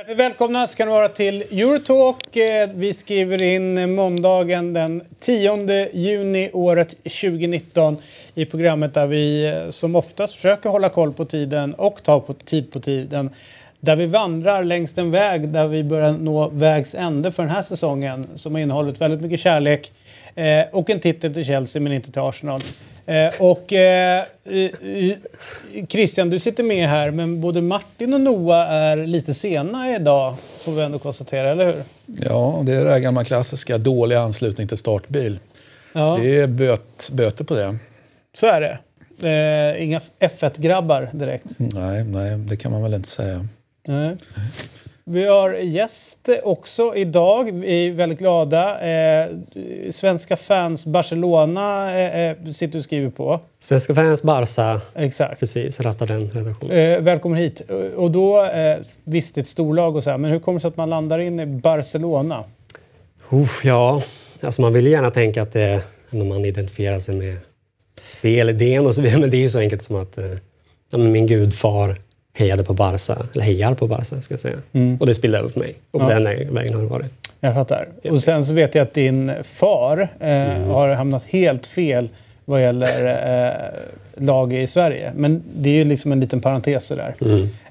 Hjärtligt välkomna ska ni vara till Eurotalk. Eh, vi skriver in måndagen den 10 juni året 2019 i programmet där vi eh, som oftast försöker hålla koll på tiden och ta på tid på tiden. Där vi vandrar längs en väg där vi börjar nå vägs ände för den här säsongen som har innehållit väldigt mycket kärlek eh, och en titel till Chelsea men inte till Arsenal. Eh, och eh, eh, Christian, du sitter med här, men både Martin och Noah är lite sena idag, får vi ändå konstatera, eller hur? Ja, det är det här gamla klassiska, dålig anslutning till startbil. Ja, Det är böt, böter på det. så är det. Eh, inga F1-grabbar direkt. Nej, nej, det kan man väl inte säga. Nej. Vi har gäst också idag. Vi är väldigt glada. Eh, svenska fans Barcelona eh, eh, sitter och skriver på. Svenska fans Barca, Exakt. precis, rattar den redaktionen. Eh, välkommen hit. Eh, Och då, eh, visst ett storlag och så här, men hur kommer det sig att man landar in i Barcelona? Uff, ja, alltså man vill ju gärna tänka att det är när man identifierar sig med spelidén och så vidare, men det är ju så enkelt som att eh, min gudfar hejade på Barca, eller hejar på Barca ska jag säga. Och det spillde över på mig. Och Ja. den vägen har det varit. Jag fattar. Och sen så vet jag att din far eh, har hamnat helt fel vad gäller eh, lag i Sverige. Men det är ju liksom en liten parentes där.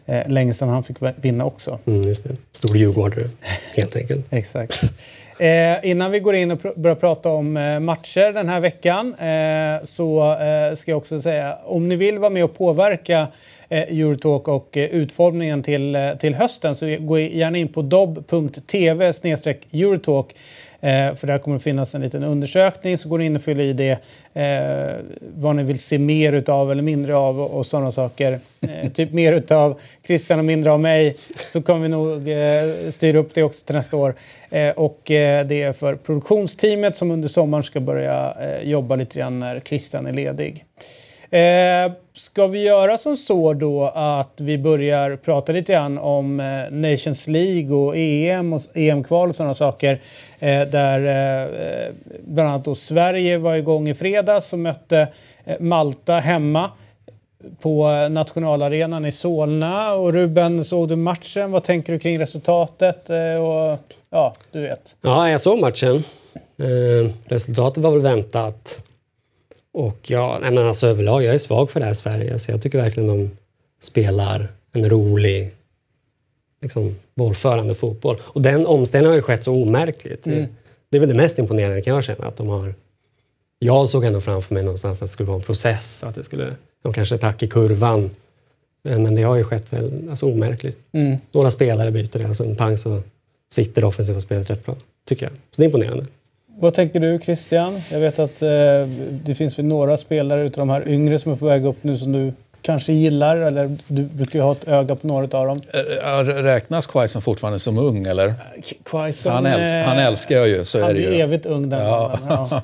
Eh, länge sedan han fick vinna också. Mm, just det. Stor djurgårdare, helt enkelt. Exakt. Eh, innan vi går in och pr- börjar prata om eh, matcher den här veckan eh, så eh, ska jag också säga om ni vill vara med och påverka eh, Eurotalk och eh, utformningen till, eh, till hösten så gå gärna in på dob.tv Eurotalk. Eh, Eh, för där kommer det finnas en liten undersökning så går ni in och fyller i det eh, vad ni vill se mer utav eller mindre av och, och sådana saker. Eh, typ mer utav Christian och mindre av mig så kommer vi nog eh, styra upp det också till nästa år. Eh, och eh, det är för produktionsteamet som under sommaren ska börja eh, jobba lite grann när Christian är ledig. Eh, Ska vi göra som så då att vi börjar prata lite grann om eh, Nations League och EM och EM-kval och sådana saker. Eh, där eh, eh, bland annat då Sverige var igång i fredags och mötte eh, Malta hemma på nationalarenan i Solna. Och Ruben, såg du matchen? Vad tänker du kring resultatet? Eh, och, ja, du vet. Ja, jag såg matchen. Eh, resultatet var väl väntat. Och ja, nej men alltså överlag, jag är svag för det här Sverige. Så jag tycker verkligen de spelar en rolig, liksom, bollförande fotboll. Och den omställningen har ju skett så omärkligt. Mm. Det är väl det mest imponerande kan jag känna. Att de har... Jag såg ändå framför mig någonstans att det skulle vara en process att det skulle... De kanske tack i kurvan. Eh, Men det har ju skett väl, alltså omärkligt. Mm. Några spelare byter det och sen pang så sitter det offensiva spelet rätt bra. Tycker jag. Så det är imponerande. Vad tänker du Christian? Jag vet att eh, det finns väl några spelare utav de här yngre som är på väg upp nu som du kanske gillar eller du brukar ju ha ett öga på några av dem. Äh, Räknas Quaison fortfarande som ung, eller? Quaison, Han, äls eh, han älskar jag ju, så Han är det ju. evigt ung den Ja. Ja.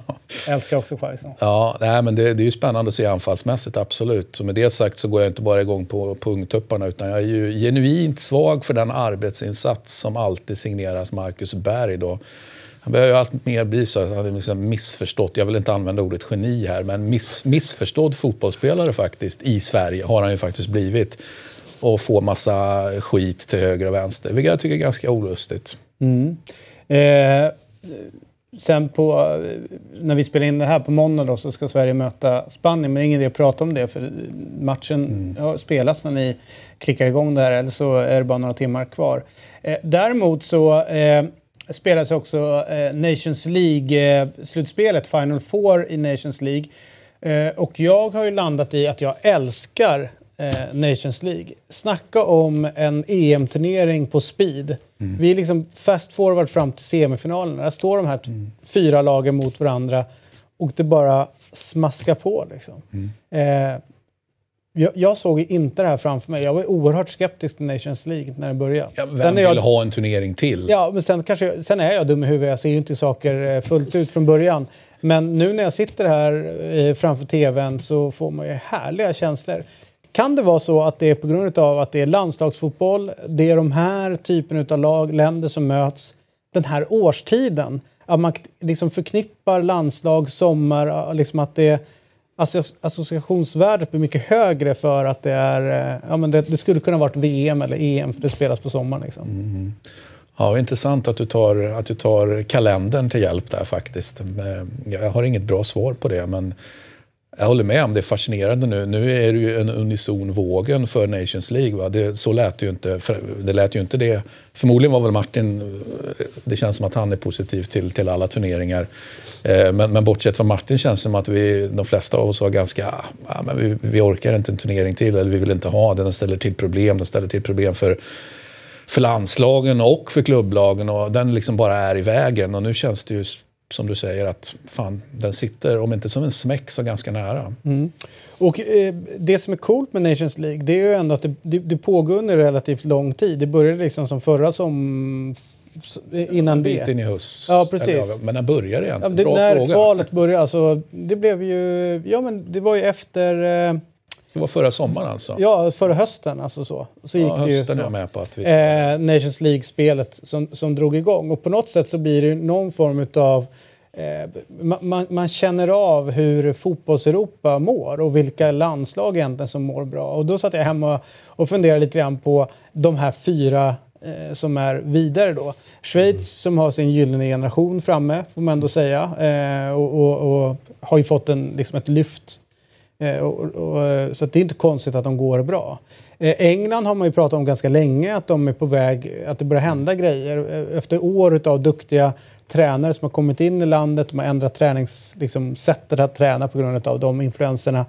Älskar också Quaison. Ja, nej, men det, det är ju spännande att se anfallsmässigt, absolut. Så med det sagt så går jag inte bara igång på, på ungtupparna utan jag är ju genuint svag för den arbetsinsats som alltid signeras Marcus Berg. Då. Han börjar ju allt mer bli så att han är liksom missförstått, jag vill inte använda ordet geni här, men miss, missförstådd fotbollsspelare faktiskt i Sverige har han ju faktiskt blivit. Och får massa skit till höger och vänster, vilket jag tycker är ganska olustigt. Eh, sen på, när vi spelar in det här på måndag då, så ska Sverige möta Spanien. Men det är ingen idé att prata om det för matchen ja, spelas när ni klickar igång det här eller så är det bara några timmar kvar. Eh, däremot så eh, spelas också eh, Nations League-slutspelet, Final Four i Nations League. Eh, och jag har ju landat i att jag älskar eh, Nations League. Snacka om en EM-turnering på speed. Vi är liksom fast forward fram till semifinalerna. Där står de här t- fyra lagen mot varandra och det bara smaskar på. Liksom. Eh, jag, jag såg inte det här framför mig. Jag var oerhört skeptisk till Nations League när det började. Ja, vem Sen är vill jag, ha en turnering till? Ja, men sen, kanske, jag- sen är jag dum i huvudet. Jag ser ju inte saker eh, fullt ut från början. Men nu när jag sitter här eh, framför tvn så får man ju härliga känslor. Kan det vara så att det är på grund av att det är landslagsfotboll, det är de här typen av lag, länder som möts. den här årstiden. Att man liksom förknippar landslag, sommar, liksom att det associationsvärdet blir mycket högre för att det är... Eh, ja, men det, det skulle kunna varit VM eller EM för det spelas på sommaren. Liksom. Mm. Ja, intressant att du, tar, att du tar kalendern till hjälp där faktiskt. Eh, jag har inget bra svar på det men jag håller med om det är fascinerande nu. Nu är det ju en unison vågen för Nations League. Va? Det, så lät ju inte, det lät ju inte det. Förmodligen var väl Martin, eh, det känns som att han är positiv till, till alla turneringar. Eh, men, men bortsett från Martin känns det som att vi, de flesta av oss var ganska, ja, men vi, vi orkar inte en turnering till eller vi vill inte ha den. Den ställer till problem. Den ställer till problem för för landslagen och för klubblagen och den liksom bara är i vägen. Och nu känns det ju som du säger att fan, den sitter, om inte som en smäck, så ganska nära. Mm. Och eh, Det som är coolt med Nations League det är ju ändå att det, det, det pågår under relativt lång tid. Det började liksom som förra som innan det. En in i höst. Ja, precis. Men när börjar det egentligen? Ja, det, Bra när fråga. kvalet började, alltså, det blev ju... Ja, men det var ju efter... Eh, det var förra sommaren alltså? Ja, förra hösten. Alltså så. så gick ja, hösten det ju, så. är med på att vi... Eh, Nations League-spelet som, som drog igång. Och på något sätt så blir det någon form av... Eh, man, man, känner av hur fotbolls-Europa mår och vilka landslag egentligen som mår bra. Och då satt jag hemma och funderade lite grann på de här fyra eh, som är vidare då. Schweiz mm. som har sin gyllene generation framme, får man ändå säga. Eh, och, och, och, har ju fått en, liksom ett lyft och, och, så det är inte konstigt att de går bra. Eh, England har man ju pratat om ganska länge, att de är på väg, att det börjar hända grejer. Eh, efter år av duktiga tränare som har kommit in i landet, de har ändrat träningssättet liksom, att träna på grund av de influenserna.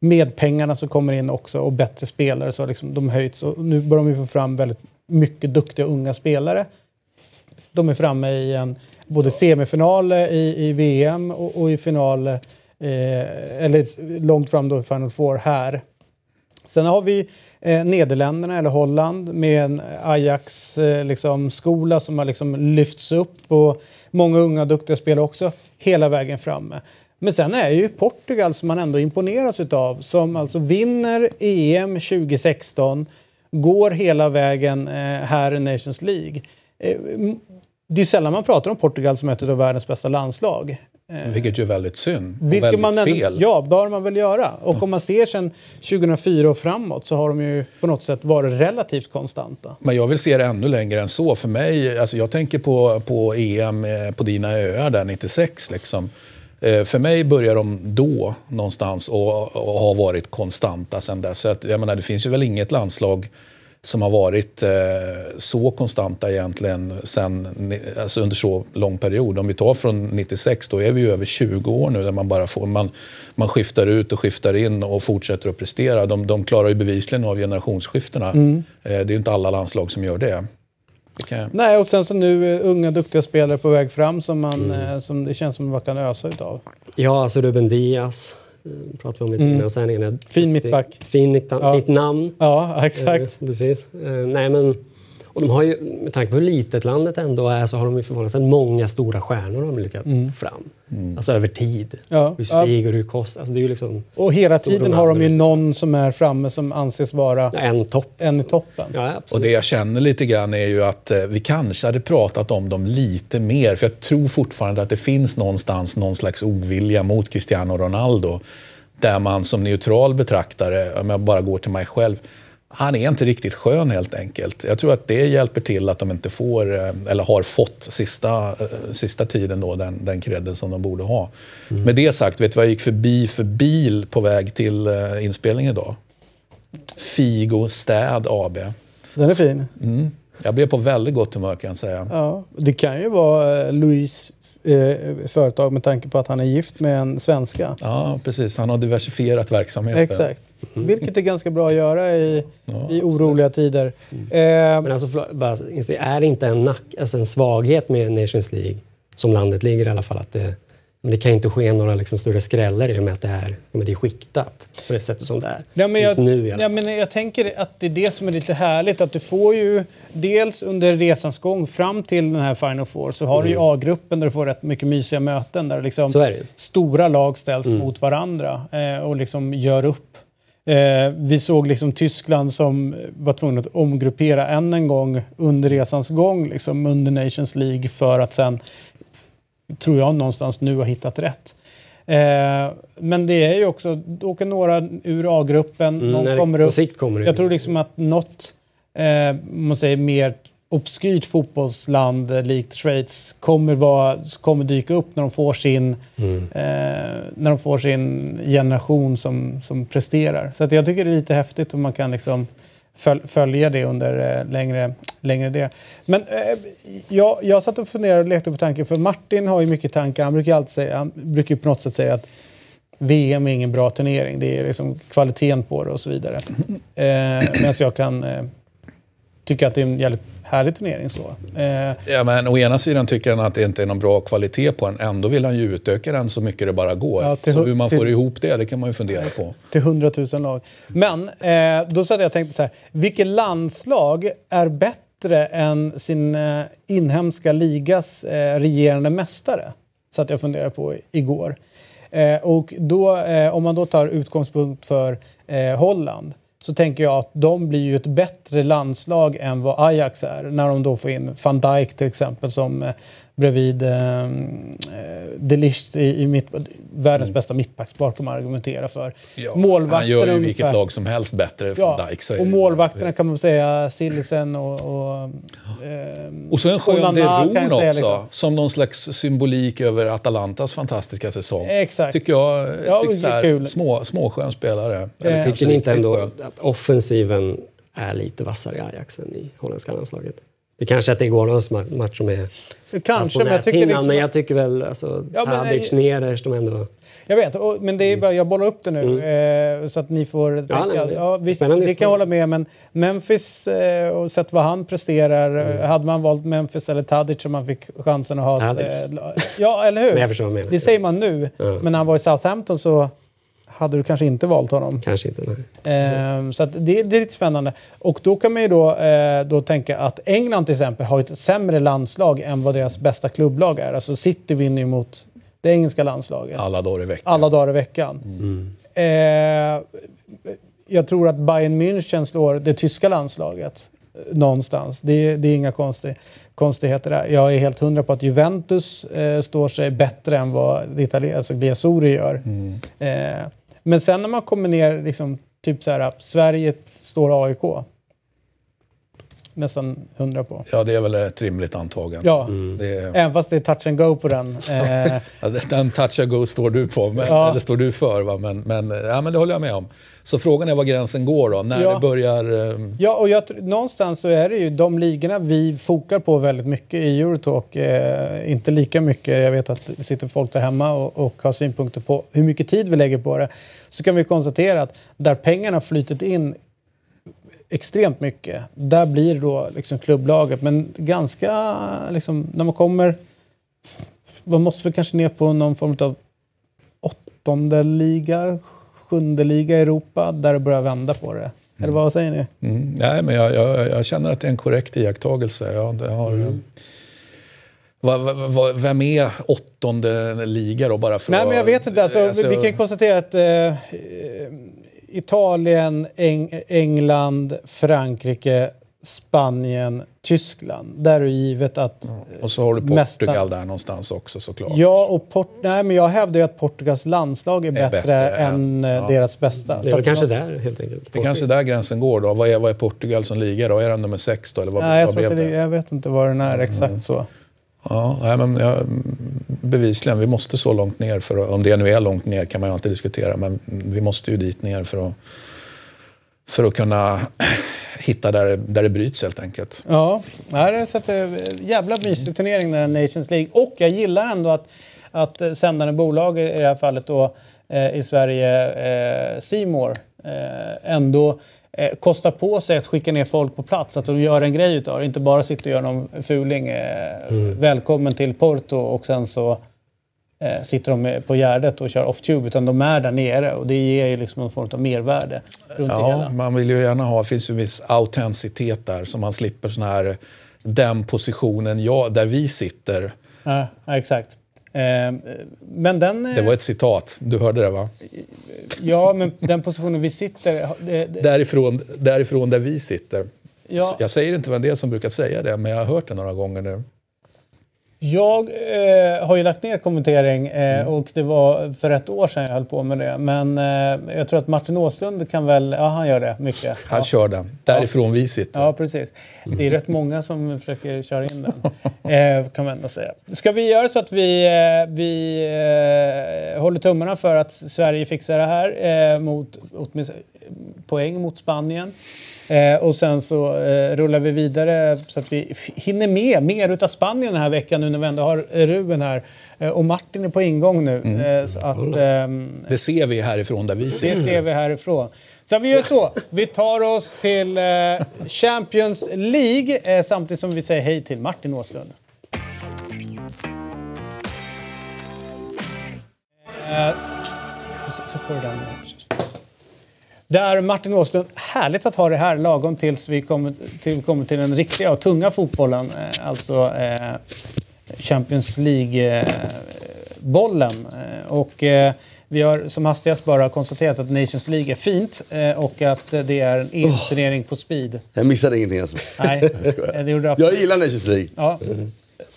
Med pengarna som kommer in också och bättre spelare så har liksom, de höjts. Och nu börjar de få fram väldigt mycket duktiga unga spelare. De är framme i en både semifinal i, i VM och, och i final Eh, eller långt fram då i Final Four här. Sen har vi eh, Nederländerna eller Holland med en Ajax-skola eh, liksom, som har liksom lyfts upp och många unga duktiga spelare också hela vägen framme. Men sen är ju Portugal som man ändå imponeras utav som alltså vinner EM 2016, går hela vägen eh, här i Nations League. Eh, det är sällan man pratar om Portugal som ett av världens bästa landslag. Eh, Vilket ju är väldigt synd och väldigt man ändå, fel. Ja, bör man väl göra. Och om man ser sen 2004 och framåt så har de ju på något sätt varit relativt konstanta. Men jag vill se det ännu längre än så. För mig, alltså jag tänker på, på EM eh, på dina öar där 96. Liksom. Eh, för mig börjar de då någonstans och, och har varit konstanta sen dess. Så att, jag menar, det finns ju väl inget landslag som har varit eh, så konstanta egentligen sen, alltså under så lång period. Om vi tar från 96, då är vi ju över 20 år nu där man bara får, man, man skiftar ut och skiftar in och fortsätter att prestera. De, de klarar ju bevisligen av generationsskiftena. Mm. Eh, det är ju inte alla landslag som gör det. Okay. Nej, och sen så nu uh, unga duktiga spelare på väg fram som, man, mm. uh, som det känns som man kan ösa utav. Ja, alltså Ruben Diaz Eh, pratade vi om lite mm. innan sändningen. Fin mittback. Fin mitt, ja. mitt namn. Ja, exakt. Eh, precis. Eh, nej, men, och de har ju, med tanke på hur litet landet ändå är så har de ju förvånansvärt många stora stjärnor de lyckats mm. fram. Mm. Alltså över tid. Ja. Hur Svig och hur Kost. Alltså det är ju liksom och hela tiden har de ju någon som är framme som anses vara en, topp. en i toppen. Ja, och det jag känner lite grann är ju att vi kanske hade pratat om dem lite mer. För jag tror fortfarande att det finns någonstans någon slags ovilja mot Cristiano Ronaldo. Där man som neutral betraktare, om jag bara går till mig själv, han är inte riktigt skön helt enkelt. Jag tror att det hjälper till att de inte får, eh, eller har fått sista, eh, sista tiden då, den, den credden som de borde ha. Mm. Med det sagt, vet du vad jag gick förbi för bil på väg till eh, inspelningen idag? Figo Städ AB. Den är fin. Mm. Jag blev på väldigt gott humör kan jag säga. Ja, det kan ju vara Louise eh, företag med tanke på att han är gift med en svenska. Ja, precis. Han har diversifierat verksamheten. Exakt. Mm. Vilket är ganska bra att göra i, ja, i oroliga tider. Mm. Eh, Men alltså, bara, är det inte en, nack, alltså en svaghet med Nations League, som landet ligger i alla fall, att det men det kan inte ske några liksom större skräller i och med att det är, men det är skiktat på det sättet som det är. Ja, men jag, nu, ja, men jag tänker att det är det som är lite härligt. Att du får ju dels under resans gång fram till den här Final Four så har mm. du ju mm. A-gruppen där du får rätt mycket mysiga möten där liksom stora lag ställs mm. mot varandra eh, och liksom gör upp Eh, vi såg liksom Tyskland som var tvungna att omgruppera än en gång under resans gång, liksom under Nations League för att sen, tror jag, någonstans nu ha hittat rätt. Eh, men det är ju också, då åker några ur A-gruppen, Mm, någon kommer upp. sikt kommer det Jag tror liksom att något, eh, man säger mer obskyrt fotbollsland eh, likt Schweiz kommer, vara, kommer dyka upp när de får sin, Mm. eh, när de får sin generation som, som presterar. Så att jag tycker det är lite häftigt om man kan liksom föl, följa det under eh, längre, längre det. Men eh, jag, jag satt och funderade och lekte på tanken, för Martin har ju mycket tankar. Han brukar alltid säga, han brukar ju på något sätt säga att VM är ingen bra turnering. Det är liksom kvaliteten på det och så vidare. Eh, Medan jag kan eh, tycka att det är en jävligt härlig turnering. Så. Eh, Ja, men å ena sidan tycker han att det inte är någon bra kvalitet på den. Ändå vill han ju utöka den så mycket det bara går. Ja, till så hu- hur man till- får ihop det, det kan man ju fundera på. till 100 000 lag. Men eh, då satt jag och tänkte så här. Vilket landslag är bättre än sin eh, inhemska ligas eh, regerande mästare? Satt jag och funderade på igår. Eh, och då, eh, om man då tar utgångspunkt för Holland så tänker jag att de blir ju ett bättre landslag än vad Ajax är. När de då får in van Dijk till exempel som eh, bredvid eh, eh, de Ligt i, i mitt, världens bästa mittbackspar kan man argumentera för. Mm. Ja, han gör ju ungefär- vilket lag som helst bättre för Ja, Dijk. Och det. målvakterna kan man säga Sillisen och... och ehm, Och så en skön Deron också, liksom. som någon slags symbolik över Atalantas fantastiska säsong. Exakt. Tycker jag. Ja, tycker det så är här, kul. små, småskön spelare. Eh, Tycker ni inte ändå att offensiven är lite vassare i Ajax än i holländska landslaget? Det kanske är att det är gårdagens ma- match som är Kanske, på men jag tycker liksom... men jag tycker väl alltså, Ja, Tadic, Neres, de ändå... Jag vet, och, men det är bara, jag bollar upp det nu eh, så att ni får tänka. Mm. nej, Ja, men- ja, visst, det kan jag hålla med men Memphis eh, och sett vad han presterar. Mm. eh, Hade man valt Memphis eller Tadic om man fick chansen att ha ett, Tadic. eh, la- Ja, eller hur? Det säger man nu. Ja. Men när han var i Southampton så hade du kanske inte valt honom. Kanske inte. Ehm, så det, det är lite spännande. Och då kan man ju då, eh, då tänka att England till exempel har ett sämre landslag än vad deras bästa klubblag är. Alltså City vinner ju mot det engelska landslaget Alla dagar i veckan. alla dagar i veckan. Mm. Eh, jag tror att Bayern München slår det tyska landslaget eh, någonstans. Det, det är inga konstig, konstigheter där. Jag är helt hundra på att Juventus eh, står sig bättre än vad italienska, alltså Gliasuri gör. Eh, men sen när man kommer ner, liksom, typ så här, Sverige står AIK. Nästan hundra på. Ja, det är väl ett rimligt antagande. Ja, Det är, även fast det är touch and go på den. Eh, Ja, Den touch and go står du på, men, Ja. eller står du för. Va? Men, men, ja, men det håller jag med om. Så frågan är var gränsen går då. När Ja. det börjar... eh, Ja, och jag, någonstans så är det ju de ligorna vi fokar på väldigt mycket i Eurotalk. Eh, inte lika mycket, jag vet att det sitter folk där hemma och, och har synpunkter på hur mycket tid vi lägger på det. Så kan vi konstatera att där pengarna flytit in extremt mycket, där blir då liksom klubblaget. Men ganska, liksom, när man kommer, man måste väl kanske ner på någon form av åttonde liga, sjunde liga i Europa, där det börjar vända på det. Eller vad säger ni? Mm, nej, men jag, jag, jag känner att det är en korrekt iakttagelse. Jag, det har, Mm. vad, vad, vad, vem är åttonde liga då? Bara för Nej, att- men jag vet inte. Alltså, alltså, vi kan konstatera att eh, Italien, Eng England, Frankrike, Spanien, Tyskland. Där är det givet att... Och så har du Mesta- Portugal där någonstans också såklart. Ja, och Port nej, men jag hävdar ju att Portugals landslag är, bättre, bättre än än- eh, ja. deras bästa. Det är väl kanske de- där helt enkelt. Det är kanske är där gränsen går då. Vad är, vad är Portugal som liga då? Är den nummer sex då? Eller vad, Nej, jag, vad tror inte det, jag vet inte vad den är exakt så. Ja, nej, men jag, bevisligen, vi måste så långt ner. För att, om det nu är långt ner kan man ju alltid diskutera. Men vi måste ju dit ner för att, för att kunna hitta där, där det bryts helt enkelt. Ja, nej, det är så att jävla mysig turnering den här Nations League. Och jag gillar ändå att, att sändande bolag i det här fallet då eh, i Sverige, eh, Seymour, eh, ändå eh, kostar på sig att skicka ner folk på plats. Att de gör en grej utav det. Inte bara sitter och gör någon fuling. Eh, Välkommen till Porto och sen så eh, sitter de på Gärdet och kör off-tube. Utan de är där nere och det ger ju liksom någon form av mervärde runt det Ja, hela. man vill ju gärna ha, det finns ju en viss autenticitet där så man slipper sån här, den positionen ja, där vi sitter. Ja, ja, exakt. Eh, men den... Det var ett citat, du hörde det va? Ja, men den positionen vi sitter... Det, det, Därifrån, därifrån där vi sitter. Ja. Jag säger inte vem det är som brukar säga det, men jag har hört det några gånger nu. Jag eh, har ju lagt ner kommentering eh, och det var för ett år sedan jag höll på med det. Men eh, jag tror att Martin Åslund kan väl... Ja, han gör det mycket. Han ja. kör den. Därifrån vi sitter. Ja, precis. Det är rätt många som försöker köra in den, eh, kan man ändå säga. Ska vi göra så att vi, eh, vi eh, håller tummarna för att Sverige fixar det här mot, åtminstone poäng mot Spanien? Eh, och sen så eh, rullar vi vidare så att vi hinner med mer utav Spanien den här veckan nu när vi ändå har Ruben här. Eh, och Martin är på ingång nu. Mm. Eh, att, ehm, Det ser vi härifrån där vi det sitter. ser vi härifrån. Så vi gör så. Vi tar oss till eh, Champions League eh, samtidigt som vi säger hej till Martin Åslund. Sätt på det där nu. Där Martin Åslund, härligt att ha det här lagom tills vi kommer till, kommer till den riktiga och tunga fotbollen. Eh, alltså eh, Champions League-bollen. Eh, och eh, vi har som hastigast bara konstaterat att Nations League är fint eh, och att det är en EM-turnering på speed. Jag missade ingenting alltså. Nej, det Jag absolut. gillar Nations League. Ja,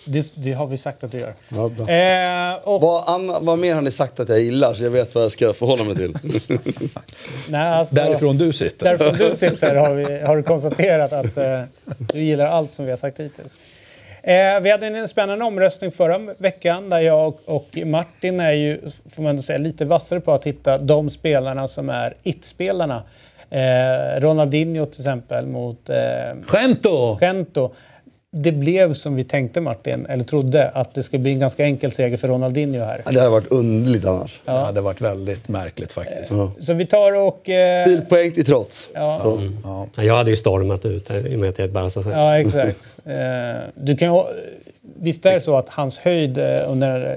det, det har vi sagt att du gör. Ja, bra. Eh, och, Vad, Anna, vad mer har ni sagt att jag gillar så jag vet vad jag ska förhålla mig till? nej, alltså, Därifrån du sitter. Därifrån du sitter har, vi, har du konstaterat att eh, du gillar allt som vi har sagt hittills. Eh, vi hade en spännande omröstning förra veckan där jag och, och Martin är ju, får man säga, lite vassare på att hitta de spelarna som är it-spelarna. Eh, Ronaldinho till exempel mot eh, Gento! Gento. Det blev som vi tänkte Martin, eller trodde, att det skulle bli en ganska enkel seger för Ronaldinho här. Ja, Det hade varit underligt annars. Det hade varit väldigt märkligt faktiskt. Så vi tar och... Eh, Stilpoäng till trots. Ja. Så. Ja. Ja, Jag hade ju stormat ut i och med att jag är ett Barca. Ja, exakt. Eh, du kan, ju- visst är det så att hans höjd eh, under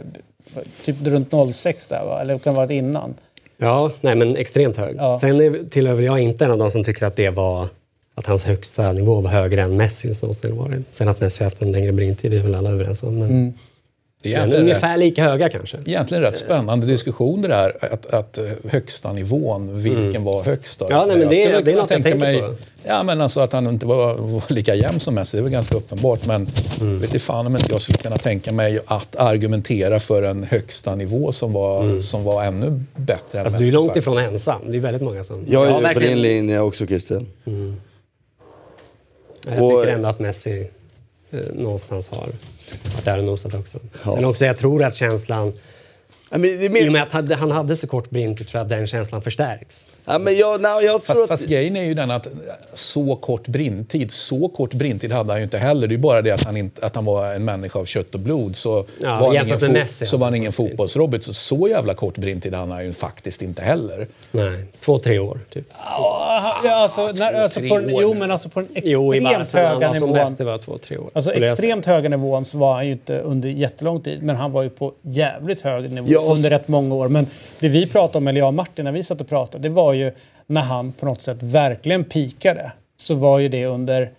eh, typ runt 06 där, va? eller kan det ha varit innan? Ja, nej men extremt hög. Ja. Sen är- tillhör jag inte en av de som tycker att det var att hans högsta nivå var högre än Messis någonsin varit. Sen att Messi har haft en längre brintid är väl alla överens om. Men, Mm. Det är men egentligen rätt, ungefär lika höga kanske. egentligen rätt spännande diskussion det där. Att, att eh, högsta nivån, vilken var högst? Då? Mm. Ja, nej, men det- skulle det är kunna något jag tänka tänker mig, på. Ja, men alltså att han inte var, var lika jämn som Messi, det är väl ganska uppenbart. Men Mm. vet inte fan om inte jag skulle kunna tänka mig att argumentera för en högsta nivå som var, som var ännu bättre än Mm. Alltså, Messi. du är långt ifrån faktiskt. ensam. Det är väldigt många som... Jag är Ja, ju på din linje också Christian. Jag Och- tycker ändå att Messi eh, någonstans har varit där och nosat också. Ja. Sen också, jag tror att känslan... Men är I och med att han hade så kort brintid tror jag att den känslan förstärks. Ja, men jag, nej, jag tror Fast, att... fast grejen är ju den att så kort brintid, så kort brintid hade han ju inte heller. Det är bara det att han, inte, att han var en människa av kött och blod. Så, Ja, var, han ingen fo- Messi, så var han ingen fotbollsrobot. Så, så jävla kort brintid hade han ju faktiskt inte heller. Nej, två, tre år typ. Ja, alltså, när, alltså på den, år. jo, men alltså på den Jo, i extremt. Han höga var som nivån. bäst, det var två, tre år. Alltså extremt höga nivån så var han ju inte under jättelång tid, men han var ju på jävligt hög nivå Ja, under rätt många år. Men det vi pratade om, eller jag och Martin, när vi satt och pratade, det var ju när han på något sätt verkligen pikade. Så var ju det under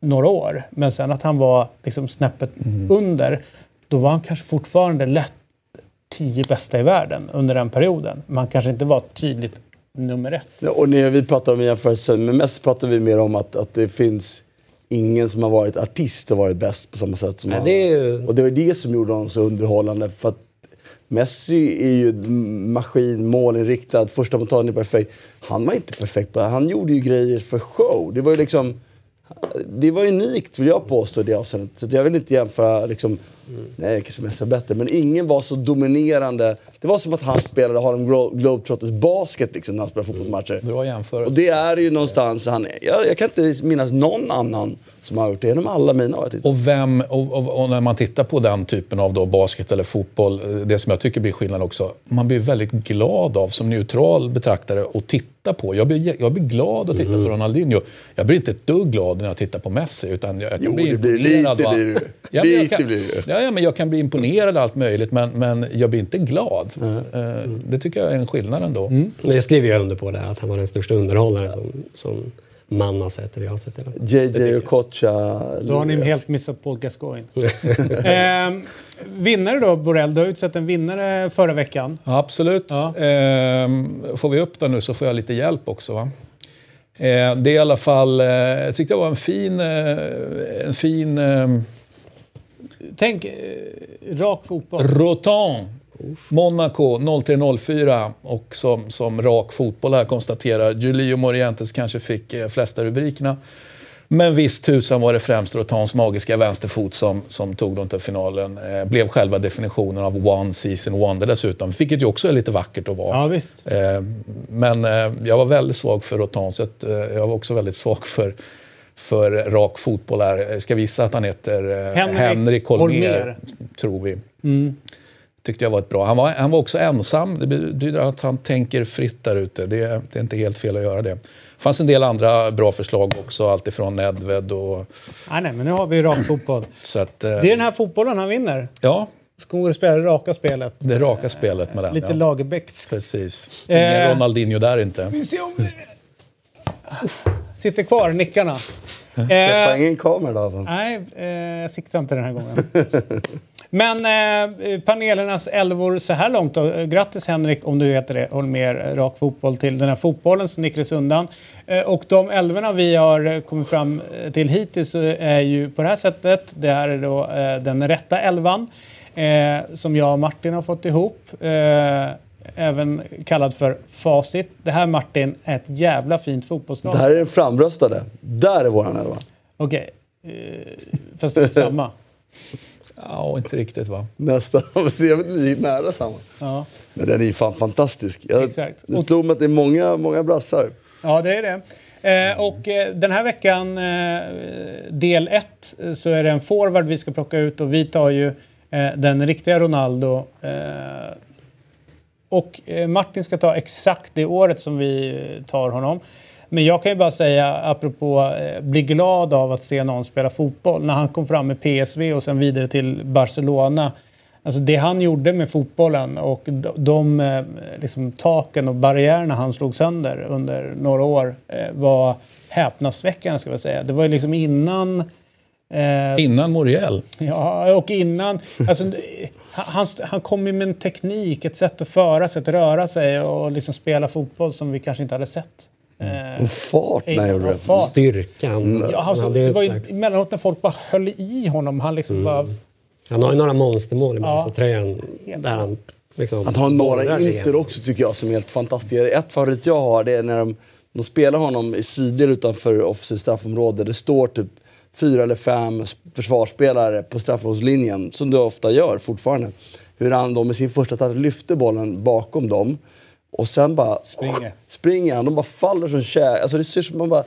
några år. Men sen att han var liksom snäppet under, då var han kanske fortfarande lätt tio bästa i världen under den perioden. Men han kanske inte var tydligt nummer ett. Ja, Och när vi pratar om jämförelse med Messi pratar vi mer om att, att det finns ingen som har varit artist och varit bäst på samma sätt som Nej, han. det är ju- Och det var det som gjorde honom så underhållande. För att Messi är ju maskin, målinriktad, första mottagningen är perfekt. Han var inte perfekt. Han gjorde ju grejer för show. Det var ju liksom... Det var unikt vill jag påstå i det avseendet. Så jag vill inte jämföra liksom... Nej, kanske Messi var bättre. Men ingen var så dominerande. Det var som att han spelade Harlem Glo- Globetrotters basket liksom, när han spelade fotbollsmatcher. Bra jämförelse. Och det är ju någonstans han... Jag, jag kan inte minnas någon annan som har gjort det genom alla mina år. Och, vem, och, och, och när man tittar på den typen av då basket eller fotboll, eh, det som jag tycker blir skillnad också, man blir väldigt glad av som neutral betraktare att titta på. Jag blir, jag blir glad att titta Mm. på Ronaldinho. Jag blir inte ett dugg glad när jag tittar på Messi. Utan jag, jag kan Jo, bli det blir- imponerad lite blir det. Ja, men jag Lite kan, blir. Ja, ja, men jag kan bli imponerad allt möjligt, men, men jag blir inte glad. Eh, Det tycker jag är en skillnad ändå. Men Det skriver jag under på där, att han var den största underhållaren som, som man har sett, eller jag har sett i alla fall. JJ och Kocha. Då har ni helt missat Paul Gascoigne. eh, vinnare då, Borrell. Du har utsett en vinnare förra veckan. Ja, absolut. Ja. Ehm, får vi upp den nu så får jag lite hjälp också. Va? Eh, det är i alla fall, eh, jag tyckte det var en fin, eh, en fin eh, Tänk, eh, rak fotboll. Rotan. Monaco 03-04 och som, som rak fotboll här konstaterar Julio Morientes kanske fick eh, flesta rubrikerna. Men visst tusan var det främst Rotans magiska vänsterfot som, som tog dem till finalen. Eh, blev själva definitionen av one season wonder dessutom. Vilket ju också är lite vackert att vara. Ja, visst. Eh, men eh, jag var väldigt svag för Rotan, så att, eh, jag var också väldigt svag för, för rak fotboll här. Jag ska visa att han heter eh, Henrik Henrik Holmér, tror vi. Tyckte jag var ett bra. Han var, han var också ensam. Det betyder att han tänker fritt där ute. Det, det är inte helt fel att göra det. Det fanns en del andra bra förslag också, alltifrån Nedved och... Nej, nej, men nu har vi rak fotboll. Så att, eh, Det är den här fotbollen han vinner. Ja, Ska gå och spela det raka spelet. det raka spelet med den. Lite ja. Lagerbäckt. Precis. Eh. Ingen Ronaldinho där inte. Vi ser om det... Sitter kvar, nickarna. Träffar Eh, ingen kamera då? nej, eh, jag siktar inte den här gången. Men eh, panelernas elvor så här långt då. Grattis Henrik, om du heter det, med rak fotboll till den här fotbollen som nickades undan. Eh, och de elvorna vi har kommit fram eh, till hittills är ju på det här sättet. Det här är då eh, den rätta elvan eh, som jag och Martin har fått ihop. Eh, även kallad för facit. Det här Martin är ett jävla fint fotbollslag. Det här är den framröstade. Där är våran elva. Okej. Eh, fast det är samma. Ja, inte riktigt va. Nästan. Jag vet, är nära samma. Ja. Men den är ju fan fantastisk. Jag, Exakt. Det slog mig att det är många, många brassar. Ja, det är det. Eh, och eh, den här veckan, eh, del 1, så är det en forward vi ska plocka ut och vi tar ju eh, den riktiga Ronaldo. Eh, och eh, Martin ska ta exakt det året som vi eh, tar honom. Men jag kan ju bara säga, apropå eh, bli glad av att se någon spela fotboll. När han kom fram med PSV och sen vidare till Barcelona. Alltså det han gjorde med fotbollen och de, eh, liksom, taken och barriärerna han slog sönder under några år eh, var häpnadsväckande ska jag säga. Det var ju liksom innan eh, Innan Moriel. Ja, och innan... Alltså, han, han kom ju med en teknik, ett sätt att föra sig, att röra sig och liksom spela fotboll som vi kanske inte hade sett. Eh, Och fart när jag gjorde det. fart. Styrkan. Ja, alltså, det var ju emellanåt när folk bara höll i honom. Han liksom bara... han har ju några monstermål i Ja. Barca-tröjan. Där han liksom Han har några inter också tycker jag som är helt fantastiska. Ett favorit jag har det är när de, de spelar honom i sidor utanför offensivt straffområde. Det står typ fyra eller fem försvarsspelare på straffområdeslinjen, som det ofta gör fortfarande. Hur han då med sin första touch lyfter bollen bakom dem och sen bara Springer. springer han. De bara faller som kär. Alltså det ser som man bara...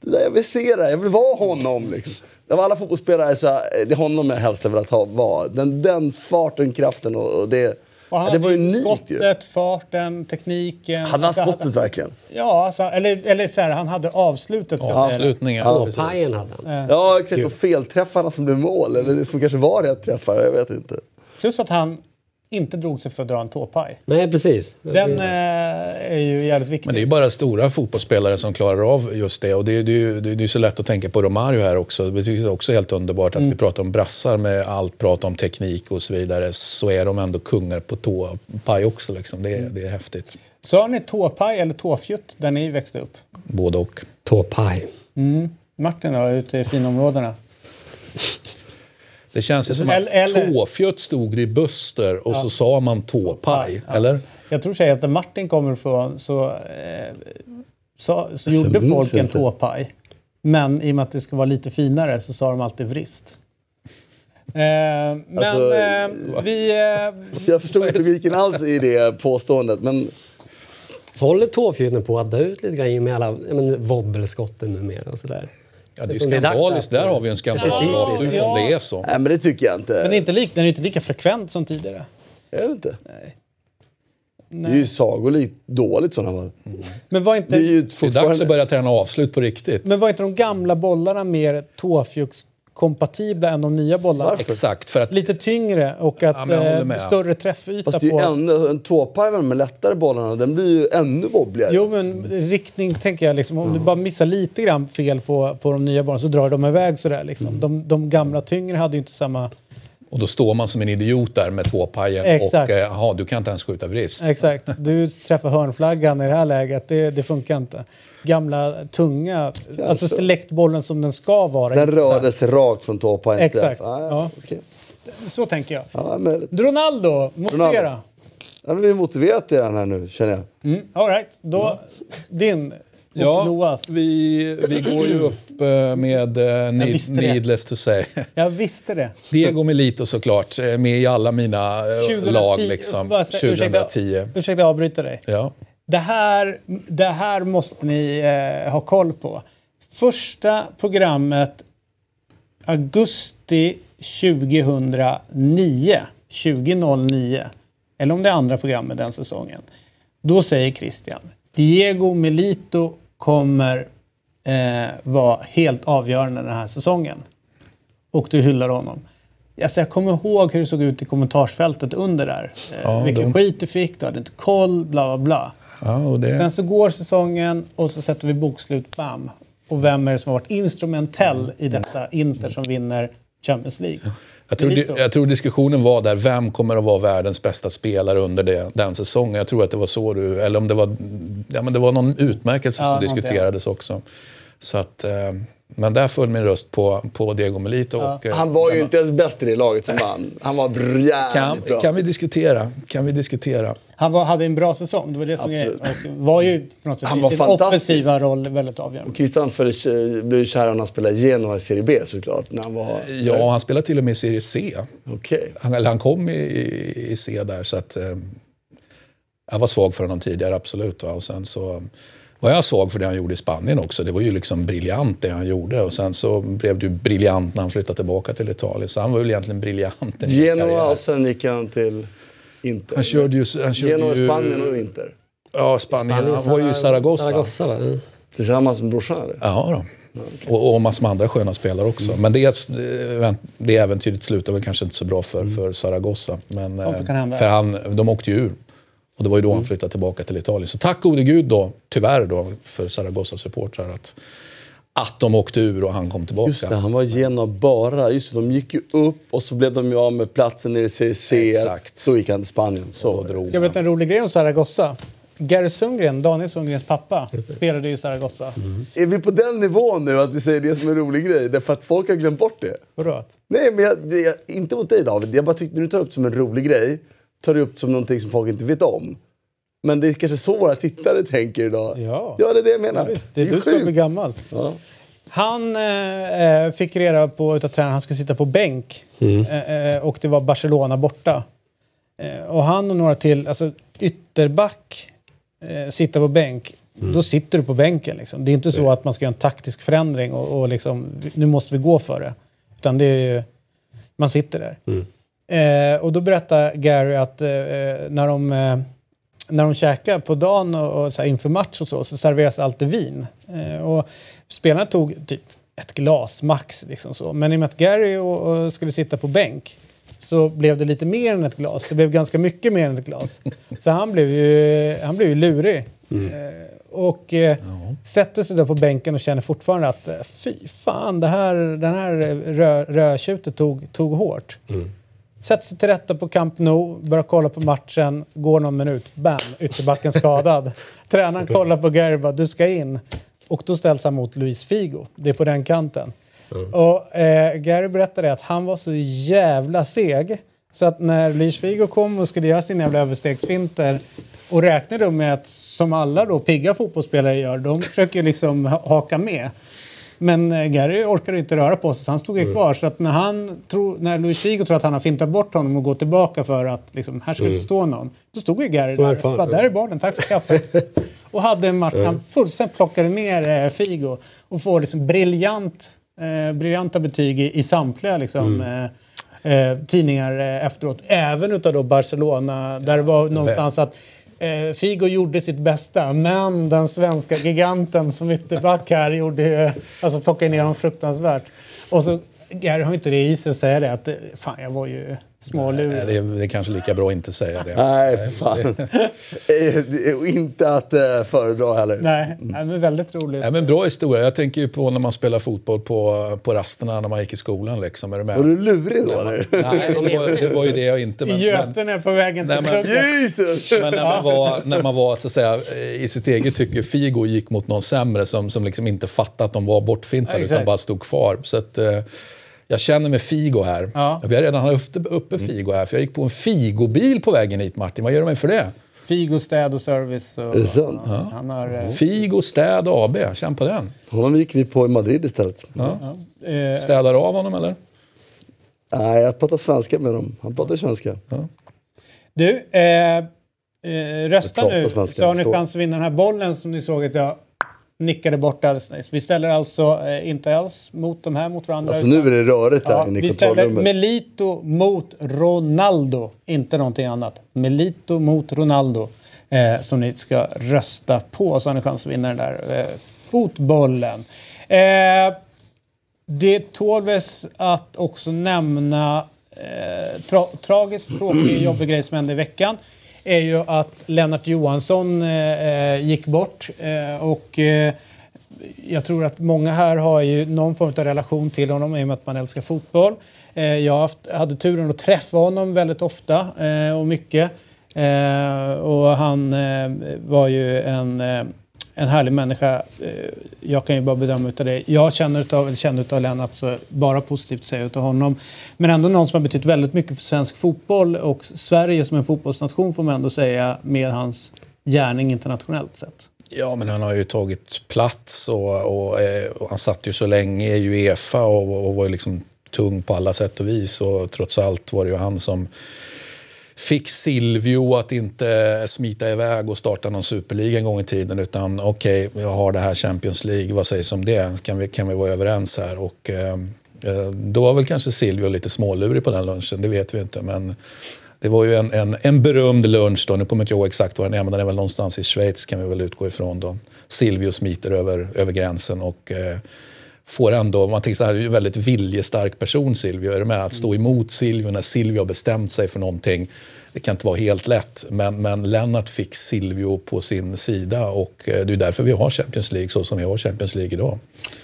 Det där, jag vill se det, jag vill vara honom. Liksom. Av alla fotbollsspelare så är det honom jag helst hade velat ha, vara. Den, den farten, kraften och, och det... Och han ja, det var hade ju unikt ju. skottet, farten, tekniken. Hade han Alltså, skottet verkligen? Ja, alltså, eller, eller så här, han hade avslutet. Säga. Avslutningen. Ja. Pajen hade han. Ja, exakt. Och felträffarna som blev mål. Eller det som kanske var rätt träffar, jag vet inte. Plus att han inte drog sig för att dra en tåpaj. Nej, precis. Den Det- eh, är ju jävligt viktig. Men det är ju bara stora fotbollsspelare som klarar av just det. Och det är det är ju det är ju så lätt att tänka på Romario här också. Det är också helt underbart att vi pratar om brassar med allt prat om teknik och så vidare. Så är de ändå kungar på tåpaj också. Liksom. Det, är, det är häftigt. Så har ni tåpaj eller tåfjutt där ni växte upp? Både och. Tåpaj. Martin då, ute i finområdena? Det känns ju som eller- att tåfjutt stod i Buster och så sa man tåpaj. Eller? Jag tror att där Martin kommer ifrån så, eh, så, så gjorde folk en tåpaj. Men i och med att det ska vara lite finare så sa de alltid vrist. Eh, men Alltså, eh, vi... Eh, Jag förstod inte logiken alls i det påståendet. Men Håller tåfjuten på att dö ut lite grann i och med alla ja, men, wobbelskotten numera och sådär? Ja, det är skandaliskt. Där har vi en skandal rakt ut om det är så. nej, men det tycker jag inte. men det är inte lik, den är inte lika frekvent som tidigare. Är det inte? Det är ju sagolikt dåligt sådana fall. Men var Det inte, är ju Det är dags att börja träna avslut på riktigt. men var inte de gamla bollarna mer tåfjuttskott kompatibla än de nya bollarna. Varför? Exakt, för att Lite tyngre och att Ja, eh, större träffyta Fast det är ju på... ännu, en tvåpaj med lättare bollarna, den blir ju ännu wobbligare. Jo, men riktning tänker jag. Liksom, om du bara missar lite grann fel på, på de nya bollarna så drar de iväg sådär. Liksom. Mm. De, de gamla tyngre hade ju inte samma... Och då står man som en idiot där med två Exakt. och eh, aha, du kan inte ens skjuta vrist. Exakt. Du träffar hörnflaggan i det här läget. Det, det funkar inte. Gamla, tunga... Alltså selektbollen som den ska vara. Den rörde sig rakt från tåpajen. Exakt. Ja, Ja. okej. Så tänker jag. ja, men, Ronaldo, motivera. Ronaldo. ja, men vi är motiverat i den här nu, känner jag. Mm, all right. Då, din och Ja, Noahs. vi, vi går ju upp eh, med eh, need, det. needless to say. Jag visste det. Diego Melito såklart, eh, med i alla mina eh, 2010, lag liksom. bara säga- 2010. Ursäkta, ursäkta jag avbryter dig. Ja. Det här, det här måste ni eh, ha koll på. Första programmet augusti 2009, 2009, eller om det är andra programmet den säsongen. Då säger Christian, Diego Melito kommer eh, vara helt avgörande den här säsongen. Och du hyllar honom. Alltså jag kommer ihåg hur det såg ut i kommentarsfältet under där. Eh, Ja, vilken de- skit du fick, du hade inte koll, bla bla bla. Ja, det, Sen så går säsongen och så sätter vi bokslut, bam. Och vem är det som har varit instrumentell i detta Inter som vinner Champions League? Jag, tror, jag tror diskussionen var där, vem kommer att vara världens bästa spelare under det, den säsongen? Jag tror att det var så du, eller om det var, ja men det var någon utmärkelse Ja, som diskuterades också. Så att, eh, men där föll min röst på, på Diego Melito. Och, eh, Han var ju inte ens bäst i det laget som vann. Han var jävligt kan, bra. kan vi diskutera? Kan vi diskutera? Han var, hade en bra säsong, det var det som är var ju på något sätt Han i var sin fantastisk. offensiva roll väldigt avgörande. Christian för- blev ju kär när han spelade Genoa i Serie B såklart. När han var... Ja, han spelade till och med i Serie C. Okej. Han, eller han kom i, i C där, så att... Eh, jag var svag för honom tidigare, absolut. Va? Och sen så var jag svag för det han gjorde i Spanien också. Det var ju liksom briljant det han gjorde. Och sen så blev det ju briljant när han flyttade tillbaka till Italien. Så han var väl egentligen briljant Genoa och sen gick han till Inter. Han körde ju... Han körde Genoa, ju Spanien och Inter. Ja, Spanien. han var ju i Zaragoza. Zaragoza va? Ja. Tillsammans med brorsan eller? Ja, då. Och, och massor med andra sköna spelare också. Men det, eh, det äventyret slutade väl kanske inte så bra för, för Zaragoza. Men, eh, för han, de åkte ju ur. Och det var ju då han flyttade tillbaka till Italien. Så tack gode gud då, tyvärr då, för Zaragozas supportrar att, att de åkte ur och han kom tillbaka. Just det, han var Genoa bara. Just det, de gick ju upp och så blev de ju av med platsen nere i Serie C. Exakt. Så gick han till Spanien. Så. Och då drog Ska jag berätta en rolig grej om Zaragoza? Gary Sundgren, Daniel Sundgrens pappa, spelade ju i Zaragoza. Är vi på den nivån nu att vi säger det som en rolig grej? Därför att folk har glömt bort det. Vadå? Nej, men jag, jag, inte mot dig David. Jag bara tyckte du tar upp det som en rolig grej, tar upp det som någonting som folk inte vet om. Men det är kanske så våra tittare tänker idag. Ja. ja det är det jag menar. Ja, det är ju du som bli sjukt. gammal. Ja. Han eh, eh, fick reda på utav tränaren att han skulle sitta på bänk. Eh, eh, och det var Barcelona borta. Eh, och han och några till, alltså ytterback, eh, sitta på bänk. Då sitter du på bänken. Liksom. Det är inte så att man ska göra en taktisk förändring och, och liksom, nu måste vi gå för det. Utan det är ju, man sitter där. Eh, och då berättar Gary att eh, när de eh, när de käkar på dagen och, och så här inför match och så, så serveras alltid vin. Eh, och spelarna tog typ ett glas max. Liksom så. Men i och med att Gary och, och skulle sitta på bänk så blev det lite mer än ett glas. Det blev ganska mycket mer än ett glas. Så han blev ju, han blev ju lurig. Eh, och eh, sätter sig då på bänken och känner fortfarande att eh, fy fan, det här, den här rö, rödtjutet tog, tog hårt. Sätter sig till rätta på Camp Nou, börjar kolla på matchen, går någon minut, bam, ytterbacken skadad. Tränaren kollar på Gary bara, du ska in. Och då ställs han mot Luis Figo, det är på den kanten. Och eh, Gary berättade att han var så jävla seg så att när Luis Figo kom och skulle göra sina jävla överstegsfinter och räknade med att, som alla då pigga fotbollsspelare gör, de försöker liksom ha- haka med. Men eh, Gary orkade inte röra på sig så han stod ju kvar. Så att när, han tro, när Luis Figo tror att han har fintat bort honom och går tillbaka för att liksom, här ska inte stå någon. Då stod ju Gary där. fan, bara, där är bollen, tack för kaffet. och hade en match, han fullständigt plockade ner eh, Figo. Och får liksom briljant, eh, briljanta betyg i, i samtliga liksom, eh, eh, tidningar eh, efteråt. Även utav då Barcelona, där det var någonstans att Eh, Figo gjorde sitt bästa, men den svenska giganten som ytterback här gjorde, alltså plockade ner honom fruktansvärt. Och så Gary har inte det i sig att säga det. Att eh, fan, jag var ju smålurig. Nej, det, är, det är kanske lika bra att inte säga det. Nej, fan. Eh, inte att uh, föredra heller. Nej, men väldigt roligt. Nej, men bra historia. Jag tänker ju på när man spelar fotboll på, på rasterna när man gick i skolan. Liksom. Är du med? Var du lurig då eller? Nej, det var, det var ju det jag inte. Men, men, Götene på vägen till Nej, men-. Jesus! men när man var, när man var så att säga, i sitt eget tycke, Figo gick mot någon sämre som, som liksom inte fattade att de var bortfintade Ja, utan bara stod kvar. Så att, eh, jag känner med Figo här. Ja. Vi har redan haft uppe, uppe Figo här, för jag gick på en Figo-bil på vägen hit Martin. Vad gör de för det? Figo städ och service. Och, Är det sant? Ja, Han har... eh, Figo Städ AB, känn på den. Honom gick vi på i Madrid istället. eh, Städar av honom eller? Nej, jag pratar svenska med honom. Han pratar svenska. Du, eh, eh, rösta nu svenska, så har ni chans att vinna den här bollen som ni såg att jag nickade bort nyss. Vi ställer alltså eh, inte alls mot de här mot varandra. Alltså nu är det rörigt här Ja, inne i vi ställer. Melito mot Ronaldo, inte någonting annat. Melito mot Ronaldo eh, som ni ska rösta på så har ni chans att vinna den där eh, fotbollen. Eh, det tålves att också nämna eh, tra tragiskt tråkig jobbig grej som hände i veckan är ju att Lennart Johansson eh, eh, gick bort eh, och eh, jag tror att många här har ju någon form av relation till honom i och med att man älskar fotboll. Eh, jag haft, hade turen att träffa honom väldigt ofta eh, och mycket. Eh, och han eh, var ju en, eh, en härlig människa. Eh, jag kan ju bara bedöma utav det. Jag känner utav, eller känner utav Lennart så bara positivt säga utav honom. Men ändå någon som har betytt väldigt mycket för svensk fotboll och Sverige som en fotbollsnation får man ändå säga med hans gärning internationellt sett. Ja, men han har ju tagit plats och, och, eh, och han satt ju så länge i Uefa och, och var ju liksom tung på alla sätt och vis. Och trots allt var det ju han som fick Silvio att inte smita iväg och starta någon superliga en gång i tiden. Utan okej, jag har det här Champions League, vad sägs om det? Kan vi, kan vi vara överens här? Och, eh, eh, då var väl kanske Silvio lite smålurig på den lunchen, det vet vi inte. Men det var ju en, en, en berömd lunch då. Nu kommer inte jag ihåg exakt var den är, men den är väl någonstans i Schweiz kan vi väl utgå ifrån då. Silvio smiter över, över gränsen och eh, får ändå, man tänker så här, en väldigt viljestark person Silvio. Är du med? Att stå emot Silvio när Silvio har bestämt sig för någonting. Det kan inte vara helt lätt, men, men Lennart fick Silvio på sin sida och eh, det är därför vi har Champions League så som vi har Champions League idag.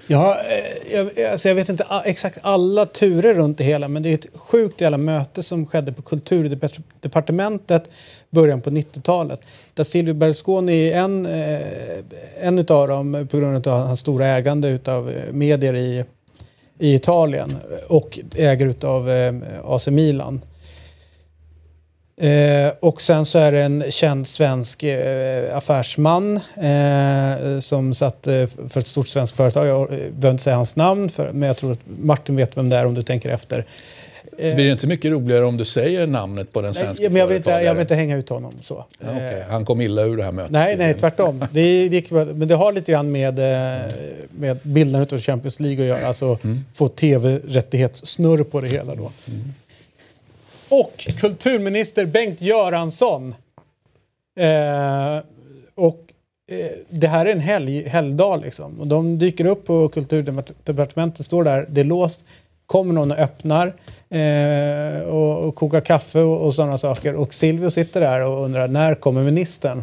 Ja, eh, jag, alltså jag vet inte exakt alla turer runt det hela men det är ett sjukt jävla möte som skedde på kulturdepartementet början på 90-talet. Där Silvio Berlusconi är en, eh, en utav dem på grund av hans stora ägande utav eh, medier i, i Italien och ägare utav eh, AC Milan. Eh, och sen så är det en känd svensk eh, affärsman eh, som satt eh, för ett stort svenskt företag. Jag behöver inte säga hans namn, för, men jag tror att Martin vet vem det är om du tänker efter. Blir det inte mycket roligare om du säger namnet på den Nej, svenska men jag, vill inte, jag vill inte hänga ut honom så. Ja, okej. Han kom illa ur det här mötet. Nej, nej, tvärtom. Det, det. Men det har lite grann med, eh, med bildandet av Champions League att göra. Alltså få tv-rättighetssnurr på det hela då. Och kulturminister Bengt Göransson. Eh, och eh, det här är en helg, helgdag liksom. Och de dyker upp på kulturdepartementet, står där, det är låst. Kommer någon och öppnar eh, och, och kokar kaffe och, och sådana saker. Och Silvio sitter där och undrar när kommer ministern?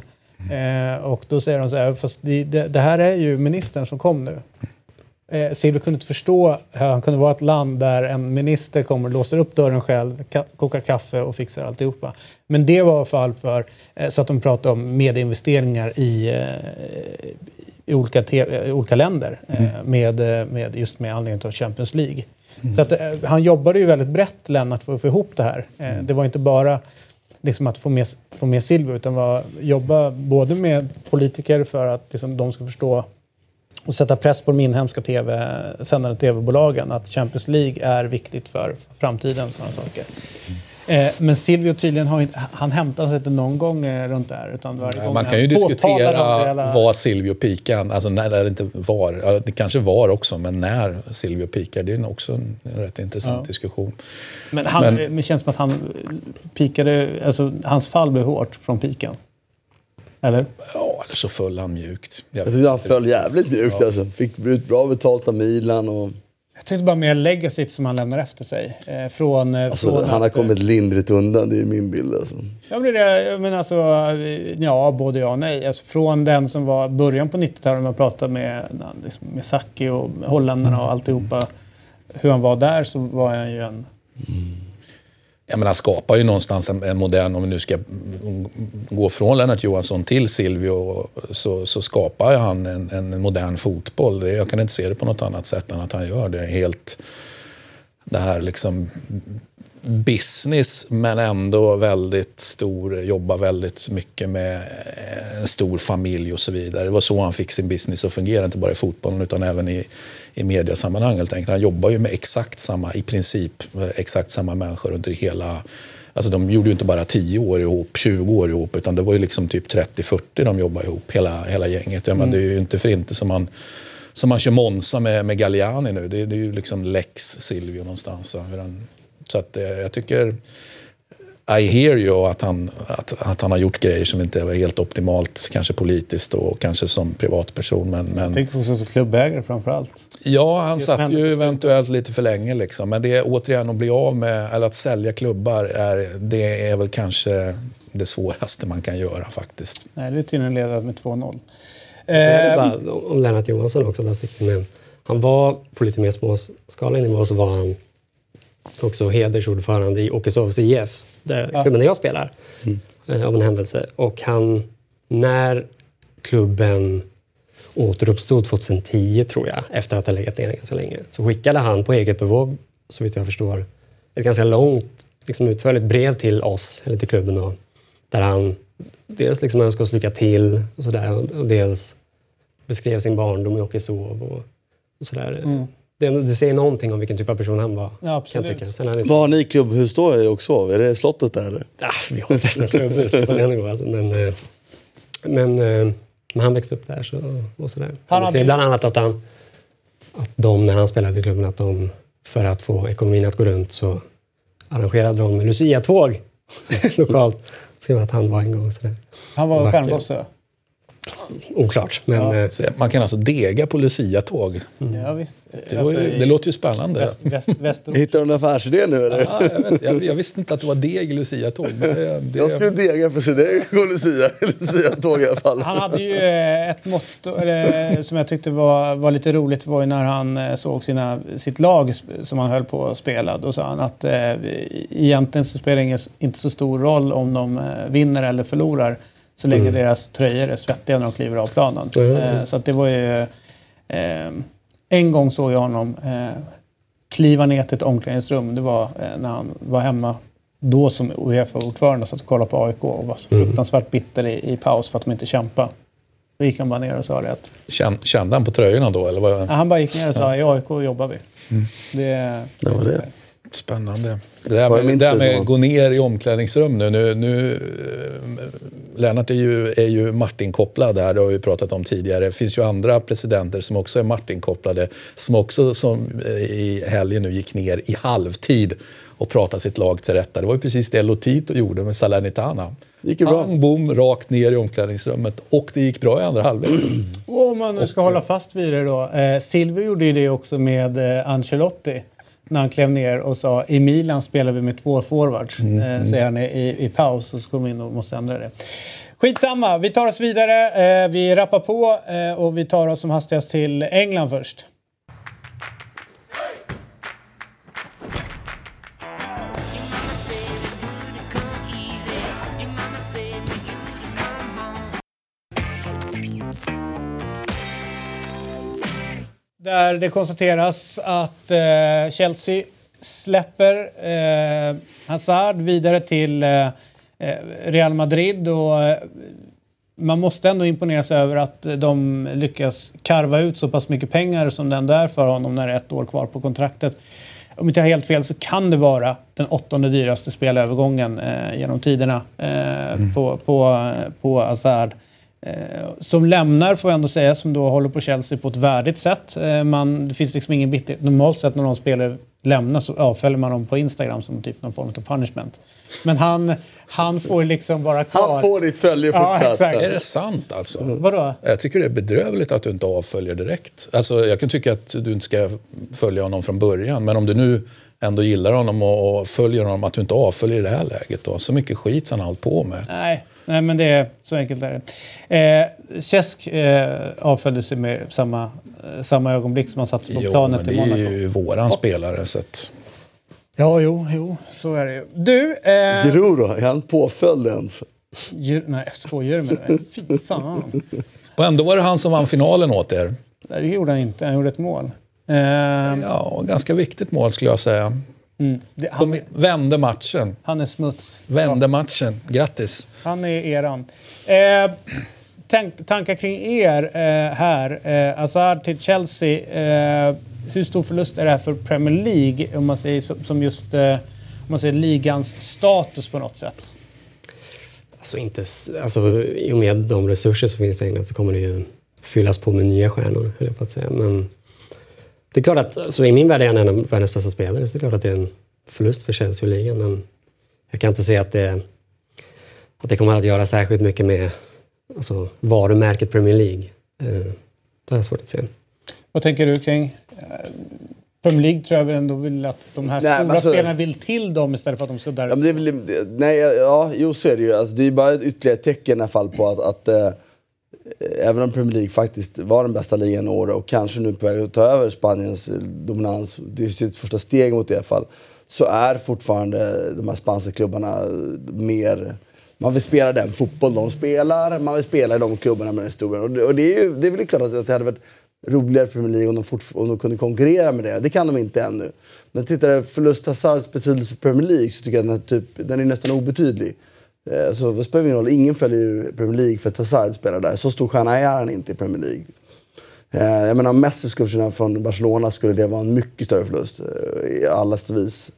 Eh, och då säger de så här, fast det, det, här är ju ministern som kom nu. Eh, Silvio kunde inte förstå hur han kunde vara ett land där en minister kommer och låser upp dörren själv, ka- kokar kaffe och fixar alltihopa. Men det var i alla fall för, eh, så att de pratade om medieinvesteringar i, eh, i, olika, olika länder eh, med, eh, med, just med anledning av Champions League. Så att, eh, han jobbade ju väldigt brett, Lennart, för att få ihop det här. Eh, Det var inte bara liksom att få med, få med Silvio utan var, jobba både med politiker för att liksom, de ska förstå och sätta press på de inhemska TV, sändande tv-bolagen att Champions League är viktigt för framtiden. och Sådana saker. Eh, men Silvio tydligen har inte, han hämtar sig inte någon gång eh, runt där. Utan varje Nej, gång Man kan ju diskutera hela- var Silvio pikar, alltså när eller inte var. Det kanske var också, men när Silvio pikar, det är också en, rätt intressant Ja. diskussion. Men, han, men- det känns som att han pikade, alltså hans fall blev hårt från piken. Eller? Ja, eller så föll han mjukt. Jag Jag tyckte han föll jävligt mjukt Ja. alltså. Fick ut bra betalt av Milan och... Jag tänkte bara mer legacyt som han lämnar efter sig. Eh, från, eh, Alltså, från han har att, kommit lindrigt undan, det är min bild. Alltså. Ja, men det, men alltså, ja, både ja och nej. Alltså, från den som var början på 90-talet, man pratade med, liksom, med Sacchi och holländarna och alltihopa. Hur han var där så var han ju en... Ja, jag han skapar ju någonstans en, en modern, om vi nu ska gå från Lennart Johansson till Silvio, så, så skapar han en, en modern fotboll. Det, jag kan inte se det på något annat sätt än att han gör det. Helt det här liksom business men ändå väldigt stor, jobbar väldigt mycket med en stor familj och så vidare. Det var så han fick sin business att fungera, inte bara i fotbollen utan även i, i mediasammanhang helt enkelt. Han jobbar ju med exakt samma, i princip exakt samma människor under hela Alltså de gjorde ju inte bara 10 år ihop, 20 år ihop, utan det var ju liksom typ 30-40 de jobbade ihop, hela, hela gänget. Ja, men det är ju inte för inte som man, som man kör Monza med, med Galliani nu. Det, det är ju liksom Lex Silvio någonstans. Så att eh, jag tycker... I hear you att han, att, att han har gjort grejer som inte var helt optimalt, kanske politiskt och kanske som privatperson. Men, men... Jag tänker också som klubbägare framför allt. Ja, han satt ju eventuellt lite för länge. Liksom. Men det är återigen att bli av med, eller att sälja klubbar, är, det är väl kanske det svåraste man kan göra faktiskt. Nej, det är tydligen ledat med 2-0. Eh, bara, om Lennart Johansson också, men han var på lite mer småskalig nivå så var han också hedersordförande i Åkeshovs IF, där ja. klubben där jag spelar, mm. Eh, av en händelse. Och han, när klubben återuppstod 2010, tror jag, efter att ha legat ner ganska länge, så skickade han på eget bevåg, så vitt jag förstår, ett ganska långt, liksom utförligt brev till oss, eller till klubben, då, där han dels liksom önskade oss lycka till och, sådär, och dels beskrev sin barndom i Åkeshov och, och sådär. Mm det, det säger någonting om vilken typ av person han var. Ja, kan jag tycka. Sen är det... Var har ni klubbhus då i? Är det slottet där eller? Ja, vi har inte ens klubbhus på den nivån. Alltså. Men, eh, men, eh, men han växte upp där så, och sådär. Han skrev bland annat att, han, att de, när han spelade i klubben, att de för att få ekonomin att gå runt så arrangerade de Lucia-tåg lokalt. Skrev att han var en gång sådär. Han var stjärngosse? Oklart. Men, ja. Eh, man kan alltså dega på Lucia-tåg. Mm. Ja, visst. Det, alltså, ju, det låter ju spännande. Väst, väst, Hittar du en affärsidé nu eller? Ja, jag, vet, jag, jag, visste inte att det var deg i Lucia-tåg. Det, det... Jag skulle dega för sig på Lucia, Lucia-tåg i alla fall. Han hade ju eh, ett motto eller, som jag tyckte var, var lite roligt var ju när han eh, såg sina, sitt lag som han höll på att spela. Då sa han att eh, egentligen så spelar det inte så stor roll om de vinner eller förlorar så länge mm. deras tröjor är svettiga när de kliver av planen. Mm. Så det var ju... Eh, en gång såg jag honom eh, kliva ner till ett omklädningsrum. Det var när han var hemma då som Uefa-ordförande satt och kollade på AIK och var så mm. fruktansvärt bitter i, i paus för att de inte kämpade. Då gick han bara ner och sa det att... Kände han på tröjorna då? Eller var... ja, han bara gick ner och sa ja. i AIK jobbar vi. Mm. Det, det var det. Spännande. Det där med, det där med att gå ner i omklädningsrum nu. nu, nu eh, Lennart är ju, är ju Martin-kopplad där, det har vi pratat om tidigare. Det finns ju andra presidenter som också är Martin-kopplade. Som också som eh, i helgen nu gick ner i halvtid och pratade sitt lag till rätta. Det var ju precis det Lotito gjorde med Salernitana. Det gick bra. Pang, bom, rakt ner i omklädningsrummet. Och det gick bra i andra halvlek. om man nu ska och, hålla fast vid det då. Eh, Silvio gjorde ju det också med eh, Ancelotti när han klev ner och sa i Milan spelar vi med två forwards. Mm, eh, mm. säger han i, i paus och så kommer in och måste ändra det. Skitsamma, vi tar oss vidare. Eh, vi rappar på eh, och vi tar oss som hastigast till England först. Där det konstateras att eh, Chelsea släpper eh, Hazard vidare till eh, eh Real Madrid. Och, eh, man måste ändå imponeras över att de lyckas karva ut så pass mycket pengar som den där för honom när det är ett år kvar på kontraktet. Om inte jag har helt fel så kan det vara den åttonde dyraste spelövergången eh, genom tiderna eh, mm. på, på, på Hazard. Eh, som lämnar, får jag ändå säga, som då håller på Chelsea på ett värdigt sätt. Eh, man, det finns liksom ingen bitter... Normalt sett när någon spelar lämna så avföljer man dem på Instagram som typ någon form av punishment. Men han, han får liksom vara kvar. Han får ditt följe Ja, fortsatt. exakt. Är det sant alltså? Vadå? Jag tycker det är bedrövligt att du inte avföljer direkt. Alltså, jag kan tycka att du inte ska följa honom från början. Men om du nu ändå gillar honom och, och följer honom, att du inte avföljer i det här läget då. Så mycket skit han har hållit på med. Nej, nej, men det är så enkelt är det. Eh, Cesc eh, avföljde sig med samma, eh, samma ögonblick som han satt på Jo, planet men det i är Monaco. ju våran spelare. Så att, Ja, jo, jo, så är det ju. Du, eh, Giroud då? Är han påföljd ens? Djur, nej, skojar du med mig? Fy fan. och ändå var det han som vann finalen åt er. Nej, Det gjorde han inte. Han gjorde ett mål. Eh, Ja, ganska viktigt mål skulle jag säga. Mm, det, han, vände matchen. han är smuts. Vände matchen. Grattis. Han är eran. Eh, tänk, tankar kring er eh, här. Eh, Hazard till Chelsea. Eh, hur stor förlust är det här för Premier League om man säger som, som just eh, om man säger ligans status på något sätt? Alltså, inte, alltså, I och med de resurser som finns i England så kommer det ju fyllas på med nya stjärnor, höll jag på att säga. Men det är klart att, alltså, i min värld är han en av världens bästa spelare, så det är klart att det är en förlust för Chelsea och ligan. Men jag kan inte se att det, att det kommer att göra särskilt mycket med alltså, varumärket Premier League. Eh, det har jag svårt att se. Vad tänker du kring eh, Premier League tror jag väl ändå vill att de här Nej, stora alltså- spelarna vill till dem istället för att de ska Ja, därifrån. men det är väl, nej, ja, jo så är det ju. Alltså, det är bara ett ytterligare tecken i alla fall på att, att eh, även om Premier League faktiskt var den bästa ligan i år och kanske nu på väg att ta över Spaniens eh, dominans, det är sitt första steg mot det i alla fall, så är fortfarande de här spanska klubbarna eh, mer man vill spela den fotboll de spelar, man vill spela i de klubbarna med den stora. Och det, och det är ju det är väl klart att det hade varit roligare för Premier League om de, fort, om de kunde konkurrera med det. Det kan de inte ännu. Men tittar du på förlust Hazards betydelse för Premier League så tycker jag att den, här typ, den är nästan obetydlig. Eh, så det spelar ingen roll? Ingen följer ju Premier League för att Hazard spelar där. Så stor stjärna är han inte i Premier League. Eh, jag menar om Messi skulle försvinna från Barcelona skulle det vara en mycket större förlust. Eh, I alla vis.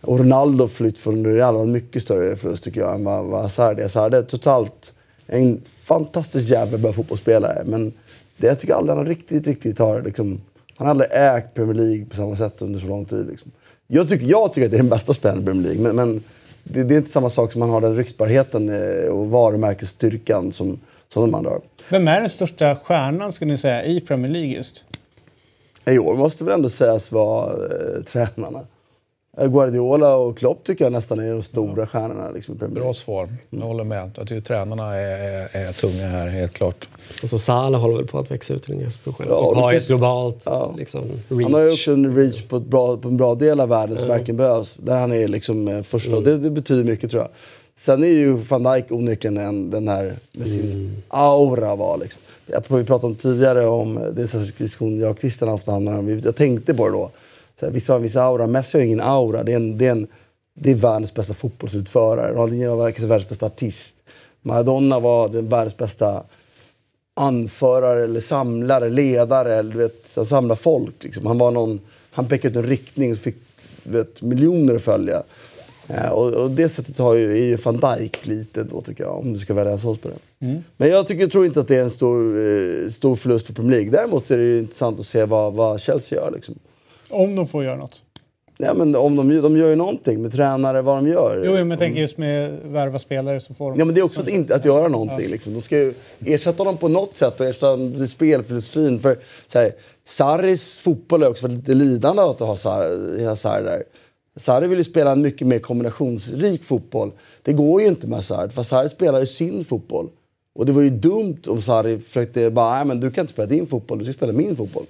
Och Ronaldo flytt från Real var en mycket större förlust tycker jag än vad, vad Hazard är. Hazard är totalt en fantastiskt jävla bra fotbollsspelare. Men det jag tycker aldrig han riktigt, riktigt har liksom, Han har aldrig ägt Premier League på samma sätt under så lång tid. Liksom. Jag, tycker, jag tycker att det är den bästa spelaren i Premier League. Men, men det, det är inte samma sak som man har den ryktbarheten eh, och varumärkesstyrkan som, som de andra har. Vem är den största stjärnan skulle ni säga i Premier League just? I år måste väl ändå sägas vara eh, tränarna. Eh, Guardiola och Klopp tycker jag nästan är de stora stjärnorna. Liksom. Bra svar. Jag håller med. Jag tycker tränarna är, är, är tunga här, helt klart. Alltså Salah håller väl på att växa ut till en jättestor stjärna. Ja, har ett globalt Ja. liksom, reach. Han har ju också en reach på, ett bra, på en bra del av världen som verkligen behövs. Där han är liksom eh, första. Det, det betyder mycket tror jag. Sen är ju van Dijk onekligen en, den här med sin aura var liksom. Jag, vi pratade om tidigare om, det är här diskussion jag och Christian haft hamnar om. Jag tänkte på det då. Så här, vissa har en viss aura, Messi har ingen aura. Det är, en, det är, en, det är världens bästa fotbollsutförare. Ronaldinho var världens bästa artist. Maradona var den världens bästa anförare eller samlare, ledare. Eller, vet, han samlade folk. Liksom. Han, var någon, han pekade ut en riktning och fick vet, miljoner att följa. Eh, och, och det sättet har ju, är ju van Dijk lite då tycker jag, om du ska välja en sån spelare. Men jag, tycker, tror inte att det är en stor, eh, stor förlust för Premier League. Däremot är det intressant att se vad, vad Chelsea gör. Liksom. Om de får göra något. Ja, men om de, de gör ju någonting med tränare, vad de gör. Jo, men jag tänker just med värva spelare så får de... Ja, men det är också att, inte, att göra någonting. Liksom. De ska ju ersätta honom på något sätt och ersätta spelfilosofin. För så här, Sarris fotboll är också lite lidande av att ha Sar- Hazard där. Sarri vill ju spela en mycket mer kombinationsrik fotboll. Det går ju inte med Hazard, för Sarri spelar ju sin fotboll. Och det vore ju dumt om Sarri försökte bara, nej men du kan inte spela din fotboll, du ska spela min fotboll.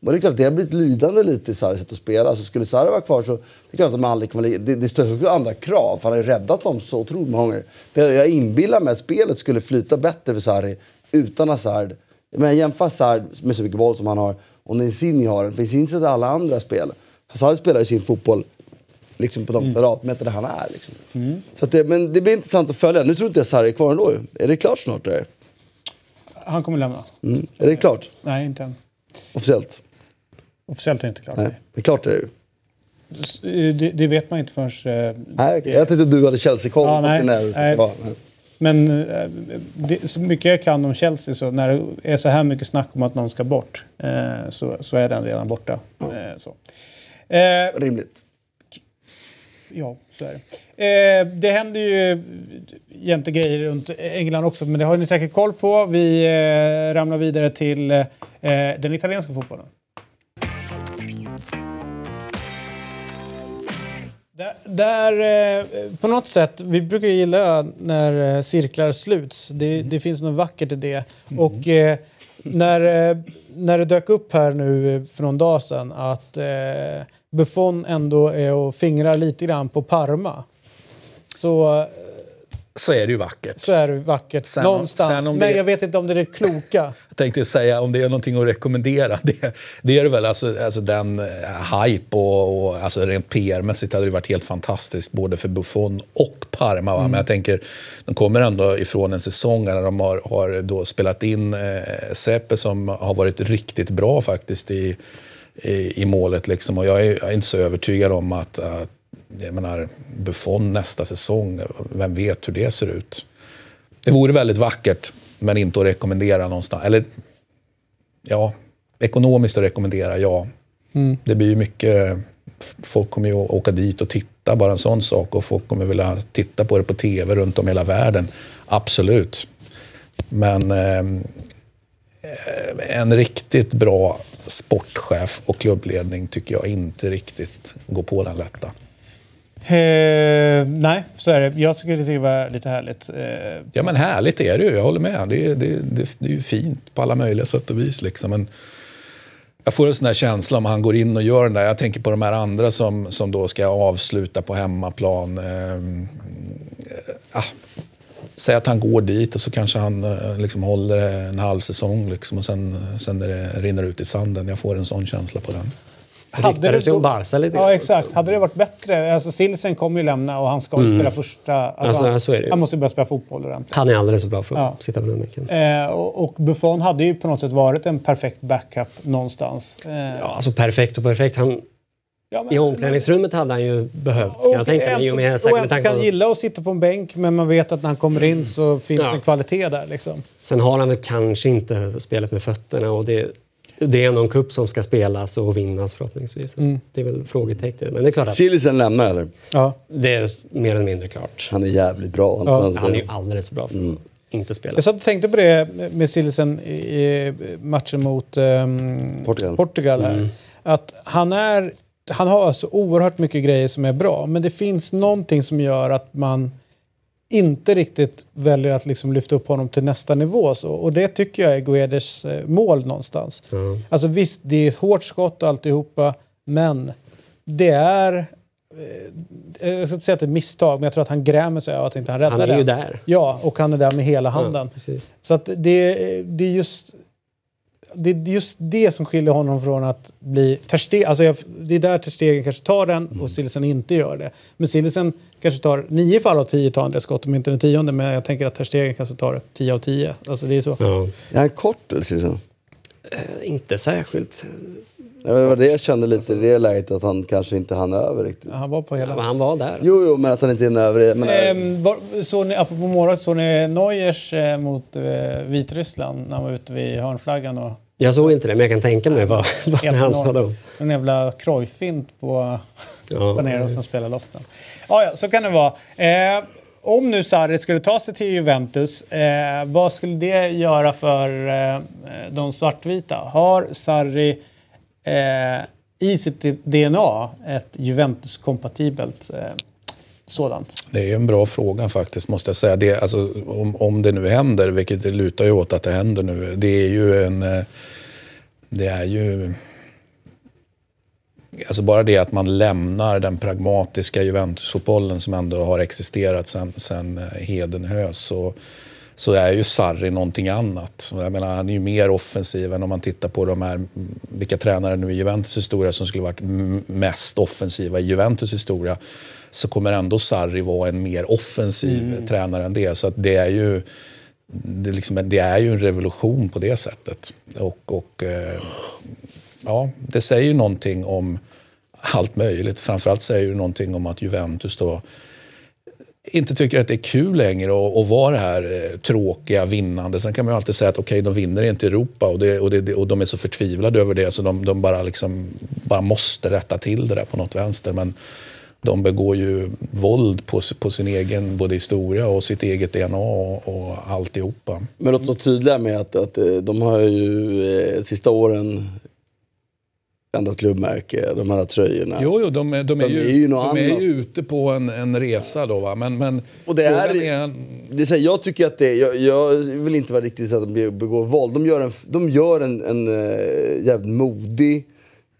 Men det är klart att det har blivit lidande lite i Sarris sätt att spela. Så skulle Sarri vara kvar så det är klart att de aldrig kommer li- det, det ställs också andra krav. för Han har ju räddat dem så otroligt många gånger. Jag, inbillar mig att spelet skulle flyta bättre för Sarri utan Hazard. Men jämför Hazard med så mycket boll som han har och Insigne har den. För Insigne sätter alla andra spel. Hazard spelar ju sin fotboll liksom på de kvadratmeter där han är. Liksom. Så att det, men det blir intressant att följa. Nu tror inte jag Sarri är kvar ändå. Är det klart snart? Eller? Han kommer lämna. Mm. Är det klart? Nej, inte än. Officiellt? Officiellt är det inte klart. Nej, det är klart är det ju. S- Det, det vet man inte förrän... eh, Nej, okej. Jag tänkte att du hade Chelsea-koll. Ja, nej, nej. ja, nej. Men eh, det, så mycket jag kan om Chelsea, så när det är så här mycket snack om att någon ska bort, eh, så, så är den redan borta. Eh, så. Eh, Rimligt. Ja, så är det. Eh, det händer ju jämte grejer runt England också, men det har ni säkert koll på. Vi eh, ramlar vidare till eh, den italienska fotbollen. Där, eh, på något sätt, vi brukar gilla när eh, cirklar sluts. Det, det finns något vackert i det. Och eh, när, när det dök upp här nu för någon dag sedan att Buffon ändå är och fingrar lite grann på Parma. Så, Så är det ju vackert. så är det vackert Sen någonstans. sen om Men det- jag vet inte om det är det kloka. Jag tänkte säga om det är någonting att rekommendera. Det, det är det väl. Alltså, alltså den eh, hype och, och alltså rent PR-mässigt hade det varit helt fantastiskt både för Buffon och Parma. Va? Men jag tänker, de kommer ändå ifrån en säsong där de har, har då spelat in eh, Sepe som har varit riktigt bra faktiskt i, i, i målet. Liksom. Och jag är, jag är inte så övertygad om att, att jag menar, Buffon nästa säsong, vem vet hur det ser ut. Det vore väldigt vackert, men inte att rekommendera någonstans. Eller, ja, ekonomiskt att rekommendera, ja. Det blir ju mycket... Folk kommer ju åka dit och titta, bara en sån sak. Och folk kommer vilja titta på det på tv runt om hela världen. Absolut. Men eh, en riktigt bra sportchef och klubbledning tycker jag inte riktigt går på den lätta. Eh, nej, så är det. Jag tycker det var lite härligt. Eh, Ja men härligt är det ju, jag håller med. Det, är- det, det, det är ju fint på alla möjliga sätt och vis. Liksom. Men jag får en sån där känsla om han går in och gör den där. Jag tänker på de här andra som, som då ska avsluta på hemmaplan. Eh, ah, säg att han går dit och så kanske han eh, liksom håller en halv säsong liksom, och sen, sen när det rinner ut i sanden. Jag får en sån känsla på den. Det ryktades då- om Barca lite Ja, exakt. Hade det varit bättre... Alltså Silsen kommer ju lämna och han ska ju spela första... Alltså, Alltså, han, det han måste ju börja spela fotboll ordentligt. Han är alldeles för bra för att Ja. sitta på den micken. Eh, och, och Buffon hade ju på något sätt varit en perfekt backup någonstans. Eh, Ja, alltså perfekt och perfekt. Han, ja, men- I omklädningsrummet hade han ju behövt, ska Och jag tänka mig. med- Och en som kan gilla att sitta på en bänk men man vet att när han kommer in så finns Ja. en kvalitet där. Liksom. Sen har han väl kanske inte spelat med fötterna och det, det är någon kupp som ska spelas och vinnas förhoppningsvis. Mm. Det är väl frågetecken. Men det är klart att Sillisen lämnar eller? Ja. det är mer eller mindre klart. Han är jävligt bra. Ja. Han, Han är ju alldeles bra för att inte spela. Jag satt och tänkte på det med Silsen i matchen mot ehm, Portugal. Portugal här. Att han är... Han har så oerhört mycket grejer som är bra, men det finns någonting som gör att man inte riktigt väljer att liksom lyfta upp honom till nästa nivå. Så. Och det tycker jag är Guedes eh, mål någonstans. Ja. Alltså visst, det är ett hårt skott och alltihopa, men det är... Eh, jag ska inte säga att det är ett misstag, men jag tror att han grämer sig av att inte han räddar Han är ju den. där. Ja, och han är där med hela handen. Precis. Så att det, det är just... Det är just det som skiljer honom från att bli Ter. Alltså jag, det är där Ter Stegen kanske tar den och Silesen inte gör det. Men Silesen kanske tar nio fall av tio tar han det skott, om inte den tionde. Men jag tänker att Ter Stegen kanske tar tio av tio. Alltså det är så. Ja. Är han kort eller Sillisen? Eh, Inte särskilt. Det var det jag kände lite i det läget, att han kanske inte hann över riktigt. Han var på hela... Ja, men han var där. Jo, jo, men att han inte hann över. Menar, Ehm, var, såg ni, apropå målet, såg ni Neuers eh, mot eh, Vitryssland när han var ute vid hörnflaggan och Jag såg inte det, men jag kan tänka mig vad, vad det handlade 1-0? om. En jävla krojfint på Ja. Banero och sen spela loss den. Ja, ja, så kan det vara. Eh, om nu Sarri skulle ta sig till Juventus, eh, vad skulle det göra för eh, de svartvita? Har Sarri eh, i sitt DNA ett Juventus-kompatibelt eh, sådant? Det är en bra fråga faktiskt, måste jag säga. Det, alltså, om, om det nu händer, vilket det lutar ju åt att det händer nu, det är ju en... Eh, det är ju... Alltså bara det att man lämnar den pragmatiska Juventusfotbollen som ändå har existerat sedan sen eh, Hedenhös så, så är ju Sarri någonting annat. Jag menar, han är ju mer offensiv än om man tittar på de här, vilka tränare nu i Juventus historia som skulle varit mest offensiva i Juventus historia så kommer ändå Sarri vara en mer offensiv tränare än det. Så att det är ju det är, liksom, det är ju en revolution på det sättet. Och, och eh, ja, det säger ju någonting om allt möjligt. Framförallt säger det någonting om att Juventus då inte tycker att det är kul längre att, att vara det här eh, tråkiga, vinnande. Sen kan man ju alltid säga att okej, de vinner inte Europa och, det, och, det, och de är så förtvivlade över det så de, de bara liksom bara måste rätta till det där på något vänster. Men de begår ju våld på, på sin egen både historia och sitt eget DNA och, och alltihopa. Men låt oss vara tydliga med att, att eh, de har ju eh, sista åren ändrat klubbmärke, de här tröjorna. Jo, jo de, är, de, är, De ju, är ju de är ju ute på en, en resa då va. Men, men Och det är, är, det är jag tycker att det, jag, jag vill inte vara riktigt så att de begår våld. De gör en, de gör en, en uh, jävligt modig,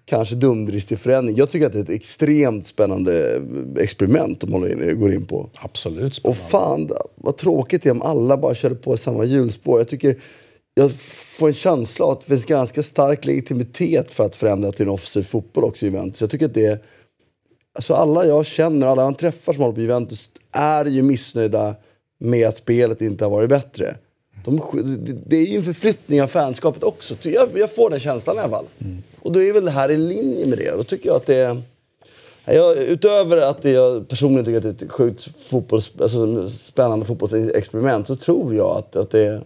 kanske dumdristig förändring. Jag tycker att det är ett extremt spännande experiment de håller in, går in på. absolut Och spännande. fan vad tråkigt det är om alla bara körde på samma hjulspår. Jag tycker, jag får en känsla av att det finns ganska stark legitimitet för att förändra till en offensiv fotboll också i Juventus. Jag tycker att det är, alltså alla jag känner, alla jag träffar som håller på Juventus är ju missnöjda med att spelet inte har varit bättre. De, det- är ju en förflyttning av fanskapet också. Jag, jag får den känslan i alla fall. Mm. Och då är väl det här i linje med det. Då tycker jag att det. Jag, utöver att jag personligen tycker att det är ett sjukt fotbolls, alltså, spännande fotbollsexperiment så tror jag att, att det,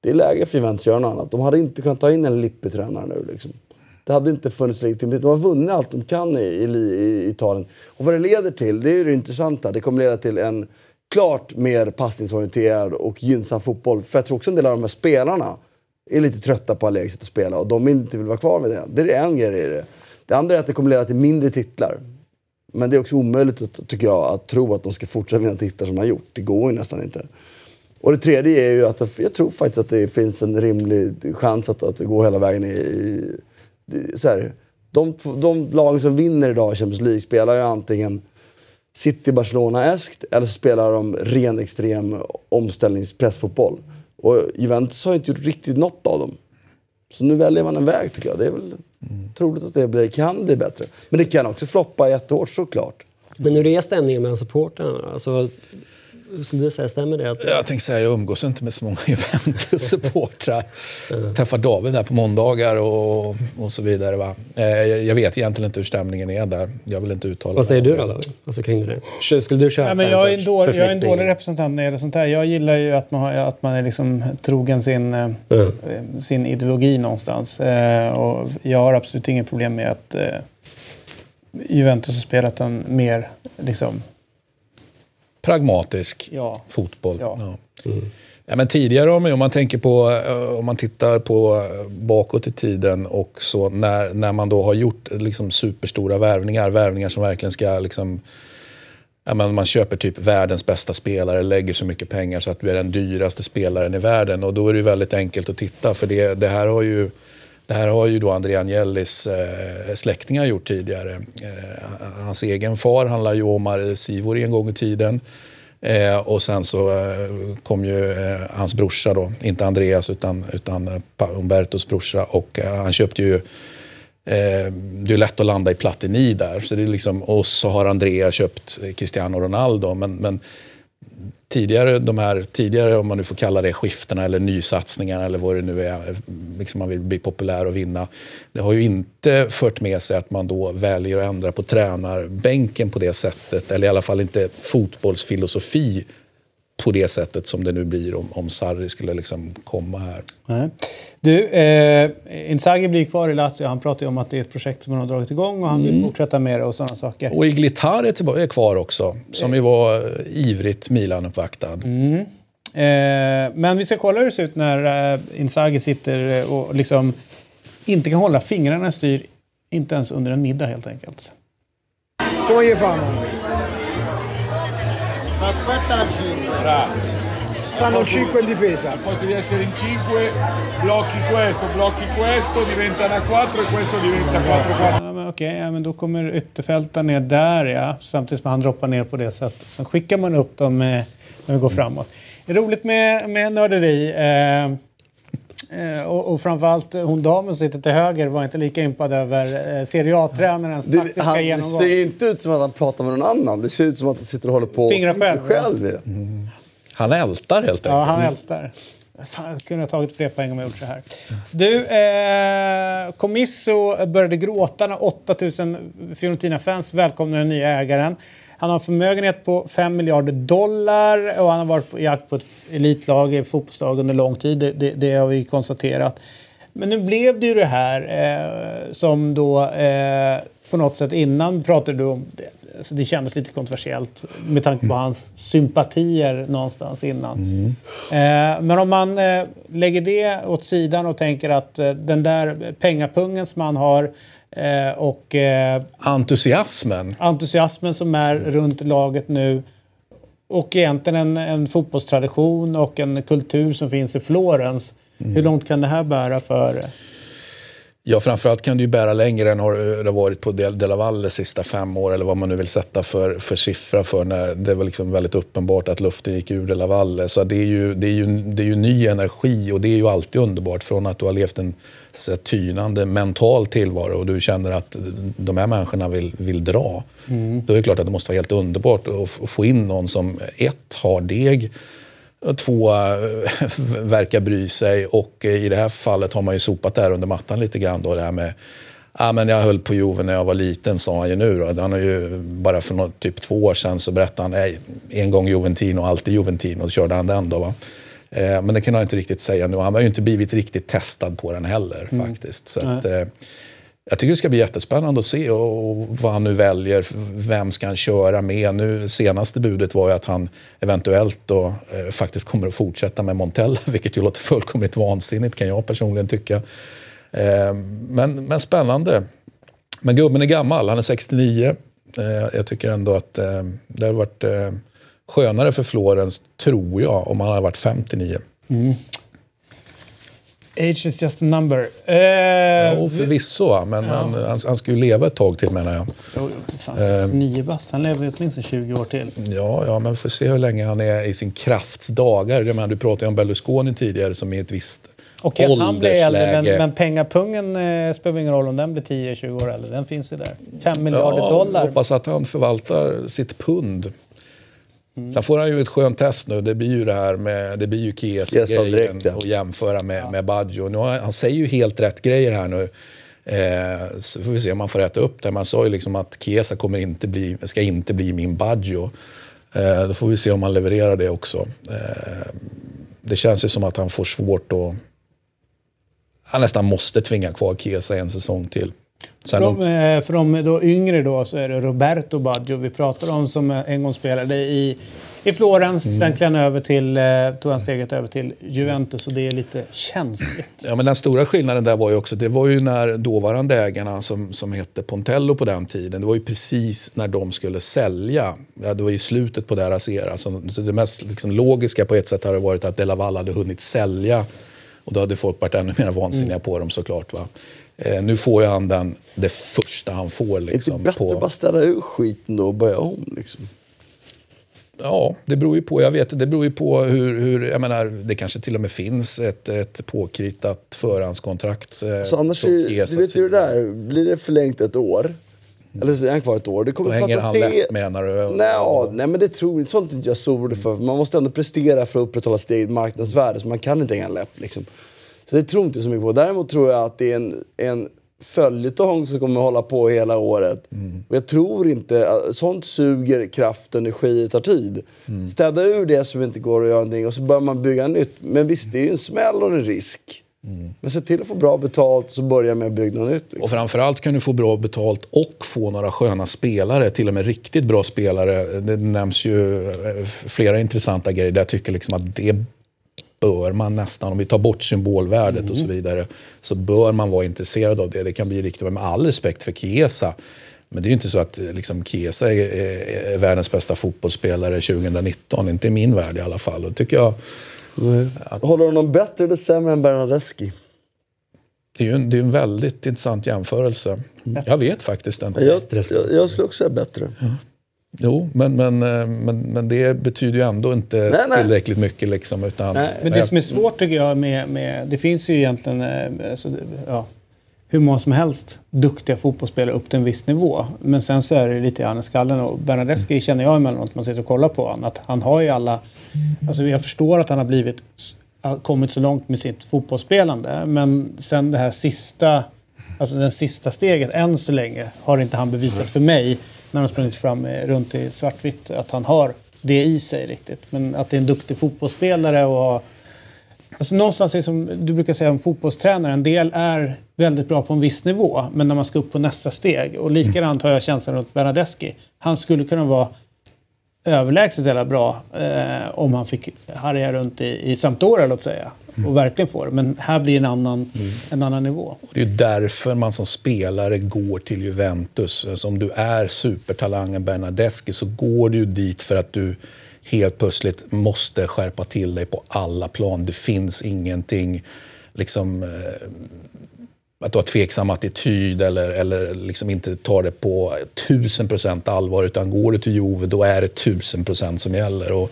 det är läge för Juventus att göra något annat. De hade inte kunnat ta in en Lippi-tränare nu. Liksom. Det hade inte funnits legitimitet. De har vunnit allt de kan i, i, i Italien. Och vad det leder till, det är ju det intressanta. Det kommer leda till en klart mer passningsorienterad och gynnsam fotboll. För jag tror också en del av de här spelarna är lite trötta på Allegri sätt att spela och de inte vill vara kvar med det. Det är en grej i det. Det andra är att det kommer leda till mindre titlar. Men det är också omöjligt, tycker jag, att tro att de ska fortsätta vinna titlar som de har gjort. Det går ju nästan inte. Och det tredje är ju att jag tror faktiskt att det finns en rimlig chans att, att gå hela vägen i... i så här, de, de lag som vinner idag i Champions League spelar ju antingen City Barcelona-eskt eller så spelar de ren extrem omställningspressfotboll. Och Juventus har inte gjort riktigt något av dem. Så nu väljer man en väg tycker jag. Det är väl troligt att det blir, kan bli bättre. Men det kan också floppa jättehårt såklart. Men hur är stämningen bland supportrarna? Alltså, skulle du säga, stämmer det? Att, Jag tänkte säga, jag umgås inte med så många Juventus-supportrar. Träffar David där på måndagar och, och så vidare. Va? Eh, Jag vet egentligen inte hur stämningen är där. Jag vill inte uttala vad säger du då, David? Alltså kring det Skulle du köpa Ja, men jag, är en dålig, jag är en dålig representant när det gäller sånt här. Jag gillar ju att man, har, att man är liksom trogen sin, eh, Mm. sin ideologi någonstans. Eh, och jag har absolut inget problem med att Juventus har spelat en mer liksom, Pragmatisk ja, fotboll. Ja. Ja. Ja, men tidigare om man tänker på, eh, om man tittar på eh, bakåt i tiden och så när, när man då har gjort liksom superstora värvningar, värvningar som verkligen ska liksom Ja, men man köper typ världens bästa spelare, lägger så mycket pengar så att du är den dyraste spelaren i världen. Och då är det väldigt enkelt att titta för det, det här har ju det här har ju då André Agnellis eh, släktingar gjort tidigare. Eh, hans egen far, han la ju Omar Sivori en gång i tiden. Eh, och sen så eh, kom ju eh, hans brorsa då, inte Andreas utan, utan eh, Umbertos brorsa. Och eh, han köpte ju eh, det är lätt att landa i Platini där. Så det är liksom, och så har Andrea köpt Cristiano Ronaldo. Men, men tidigare, de här, tidigare, om man nu får kalla det skiftena eller nysatsningarna eller vad det nu är, liksom man vill bli populär och vinna. Det har ju inte fört med sig att man då väljer att ändra på tränarbänken på det sättet. Eller i alla fall inte fotbollsfilosofi på det sättet som det nu blir om, om Sarri skulle liksom komma här. Nej. Du, eh, Inzaghi blir kvar i Lazio. Han pratar ju om att det är ett projekt som han har dragit igång och han vill fortsätta med det och sådana saker. Och Iglitar är, tillbaka, är kvar också, som ju var eh, ivrigt Milan-uppvaktad. Eh, men vi ska kolla hur det ser ut när eh, Inzaghi sitter eh, och liksom inte kan hålla fingrarna styr, inte ens under en middag helt enkelt. Fanno? Aspetta la 5. Bravo. Stanno 5 in difesa. Poi devi essere in 5, blocchi questo, blocchi questo, diventa una 4 e questo diventa 4-4. Ja, men okej, ja, men då kommer ytterfältaren ner där ja. Samtidigt som han droppar ner på det sättet. Sen skickar man upp dem eh, när vi går framåt. Det är roligt med, med nörderi. Eh, och, och framförallt eh, hon damen som sitter till höger var inte lika impad över eh, Serie A-tränarens Det, taktiska han, det genomgång. ser ju inte ut som att han pratar med någon annan. Det ser ut som att han sitter och håller på Fingrar själv, själv. ja. Han ältar helt enkelt. Ja, han ältar. Fan, jag kunde ha tagit fler poäng om jag gjort så här. Du, eh, Comisso började gråta när 8000 Fiorentina-fans välkomnade den nya ägaren. Han har en förmögenhet på 5 miljarder dollar och han har varit på jakt på ett elitlag, ett fotbollslag under lång tid. Det, det, det har vi konstaterat. Men nu blev det ju det här eh, som då eh, på något sätt innan pratade du om det. Alltså det kändes lite kontroversiellt med tanke på hans sympatier någonstans innan. Eh, men om man eh, lägger det åt sidan och tänker att eh, den där pengapungen som han har eh, och eh, Entusiasmen. entusiasmen som är runt laget nu och egentligen en, en fotbollstradition och en kultur som finns i Florens. Hur långt kan det här bära för... Ja, framförallt kan det ju bära längre än har det har varit på De La Valle sista fem år eller vad man nu vill sätta för, för siffra för när det var liksom väldigt uppenbart att luften gick ur De La Valle. Så det är, ju, det, är ju, det är ju ny energi och det är ju alltid underbart från att du har levt en så tynande mental tillvaro och du känner att de här människorna vill, vill dra. Då är det klart att det måste vara helt underbart att få in någon som ett har deg Två eh, verkar bry sig och eh, i det här fallet har man ju sopat det här under mattan lite grann. Då, det här med Ja, men jag höll på Juve när jag var liten, sa han ju nu. Då. Han har ju, bara för något, typ två år sedan så berättade han nej, en gång Juventino, alltid Juventino. Och körde han den då. Va? Eh, men det kan han inte riktigt säga nu. Han har ju inte blivit riktigt testad på den heller faktiskt. Så att, eh, jag tycker det ska bli jättespännande att se och, vad han nu väljer. Vem ska han köra med? Nu, senaste budet var ju att han eventuellt då, eh, faktiskt kommer att fortsätta med Montella, vilket ju låter fullkomligt vansinnigt kan jag personligen tycka. Eh, men, men spännande. Men gubben är gammal, han är 69. Eh, jag tycker ändå att eh, det hade varit eh, skönare för Florens, tror jag, om han hade varit 59. Age is just a number. Eh, Ja, förvisso, men han, han, han ska ju leva ett tag till menar jag. Jo, fan, 69 bast. Han lever ju åtminstone 20 år till. Ja, ja, men får se hur länge han är i sin krafts dagar. Jag menar, du pratade ju om Berlusconi tidigare som är ett visst att han blir äldre, men, men pengapungen eh, spelar ingen roll om den blir 10-20 år äldre. Den finns ju där. 5 miljarder ja, dollar. hoppas att han förvaltar sitt pund. Sen får han ju ett skönt test nu. Det blir ju det här med, det blir ju direkt, ja. och jämföra med, med Baggio. Nu har, han säger ju helt rätt grejer här nu. Eh, så får vi se om man får rätta upp det. Man sa ju liksom att Chiesa kommer inte bli, ska inte bli min Baggio. Eh, då får vi se om han levererar det också. Eh, det känns ju som att han får svårt att... Han nästan måste tvinga kvar Chiesa en säsong till. De, eh, de då yngre då så är det Roberto Baggio vi pratar om som eh, en gång spelade i, i Florens. Mm. Sen han över till, eh, tog han steget över till Juventus och det är lite känsligt. Ja, men den stora skillnaden där var ju också, det var ju när dåvarande ägarna som, som hette Pontello på den tiden, det var ju precis när de skulle sälja. Ja, det var ju slutet på deras era. Så, så det mest liksom, logiska på ett sätt hade varit att De La Valle hade hunnit sälja. Och då hade folk varit ännu mer vansinniga på dem såklart. Va? Eh, nu får ju han den, det första han får. Är det Liksom, bättre på, bara ställa ur skiten då och börja om? Liksom? Ja, det beror ju på. Jag vet, det beror ju på hur, hur jag menar, det kanske till och med finns ett, ett påkritat förhandskontrakt. eh, Så annars, är, du vet ju det där, blir det förlängt ett år, eller så är han kvar ett år, det Då kommer hänger fattas han tre- lätt menar du? Nej, ja, nej men det tror inte, sånt är inte jag så orolig för. Man måste ändå prestera för att upprätthålla sitt eget marknadsvärde, så man kan inte hänga läpp. Liksom. Så det tror inte så mycket på. Däremot tror jag att det är en, en följetong som kommer hålla på hela året. Och jag tror inte, sånt suger kraft, energi, det tar tid. Städa ur det som inte går att göra någonting och så börjar man bygga nytt. Men visst, det är ju en smäll och en risk. Men se till att få bra betalt så börja med att bygga något nytt. Liksom. Och framförallt kan du få bra betalt och få några sköna spelare, till och med riktigt bra spelare. Det nämns ju eh, flera intressanta grejer där jag tycker liksom att det bör man nästan, om vi tar bort symbolvärdet och så vidare, så bör man vara intresserad av det. Det kan bli riktigt med all respekt för Chiesa. Men det är ju inte så att eh, liksom, Chiesa är, är, är världens bästa fotbollsspelare 2019, inte i min värld i alla fall. Och tycker jag, Håller honom bättre eller sämre än Bernadeschi? det är ju en, det är en väldigt intressant jämförelse. Jag vet faktiskt inte. Jag, jag, jag skulle också säga bättre. Jo, men, men, eh, men, men det betyder ju ändå inte Nej, nej. tillräckligt mycket. Liksom, utan, Nej, Men det som är svårt tycker jag med, med det finns ju egentligen eh, alltså, det- ja, hur många som helst duktiga fotbollsspelare upp till en viss nivå. Men sen så är det lite grann i skallen och Bernadeschi känner jag emellanåt man sitter och kollar på honom. Att han har ju alla, alltså jag förstår att han har blivit, kommit så långt med sitt fotbollsspelande. Men sen det här sista, alltså den sista steget än så länge har inte han bevisat för mig när han sprungit fram eh, runt i svartvitt att han har det i sig riktigt. Men att det är en duktig fotbollsspelare och ha Alltså någonstans är det som du brukar säga om fotbollstränare, en del är väldigt bra på en viss nivå, men när man ska upp på nästa steg. Och likadant har jag känslan runt Bernadeschi. Han skulle kunna vara överlägset jävla bra eh, om han fick härja runt i, i Sampdoria, låt säga. Och verkligen få det. Men här blir en annan, en annan nivå. Och det är därför man som spelare går till Juventus. Alltså om du är supertalangen Bernadeschi så går du dit för att du helt plötsligt måste skärpa till dig på alla plan. Det finns ingenting liksom, eh, att du har tveksam attityd eller, eller liksom inte tar det på tusen procent allvar. Utan går du till Juve, då är det tusen procent som gäller. Och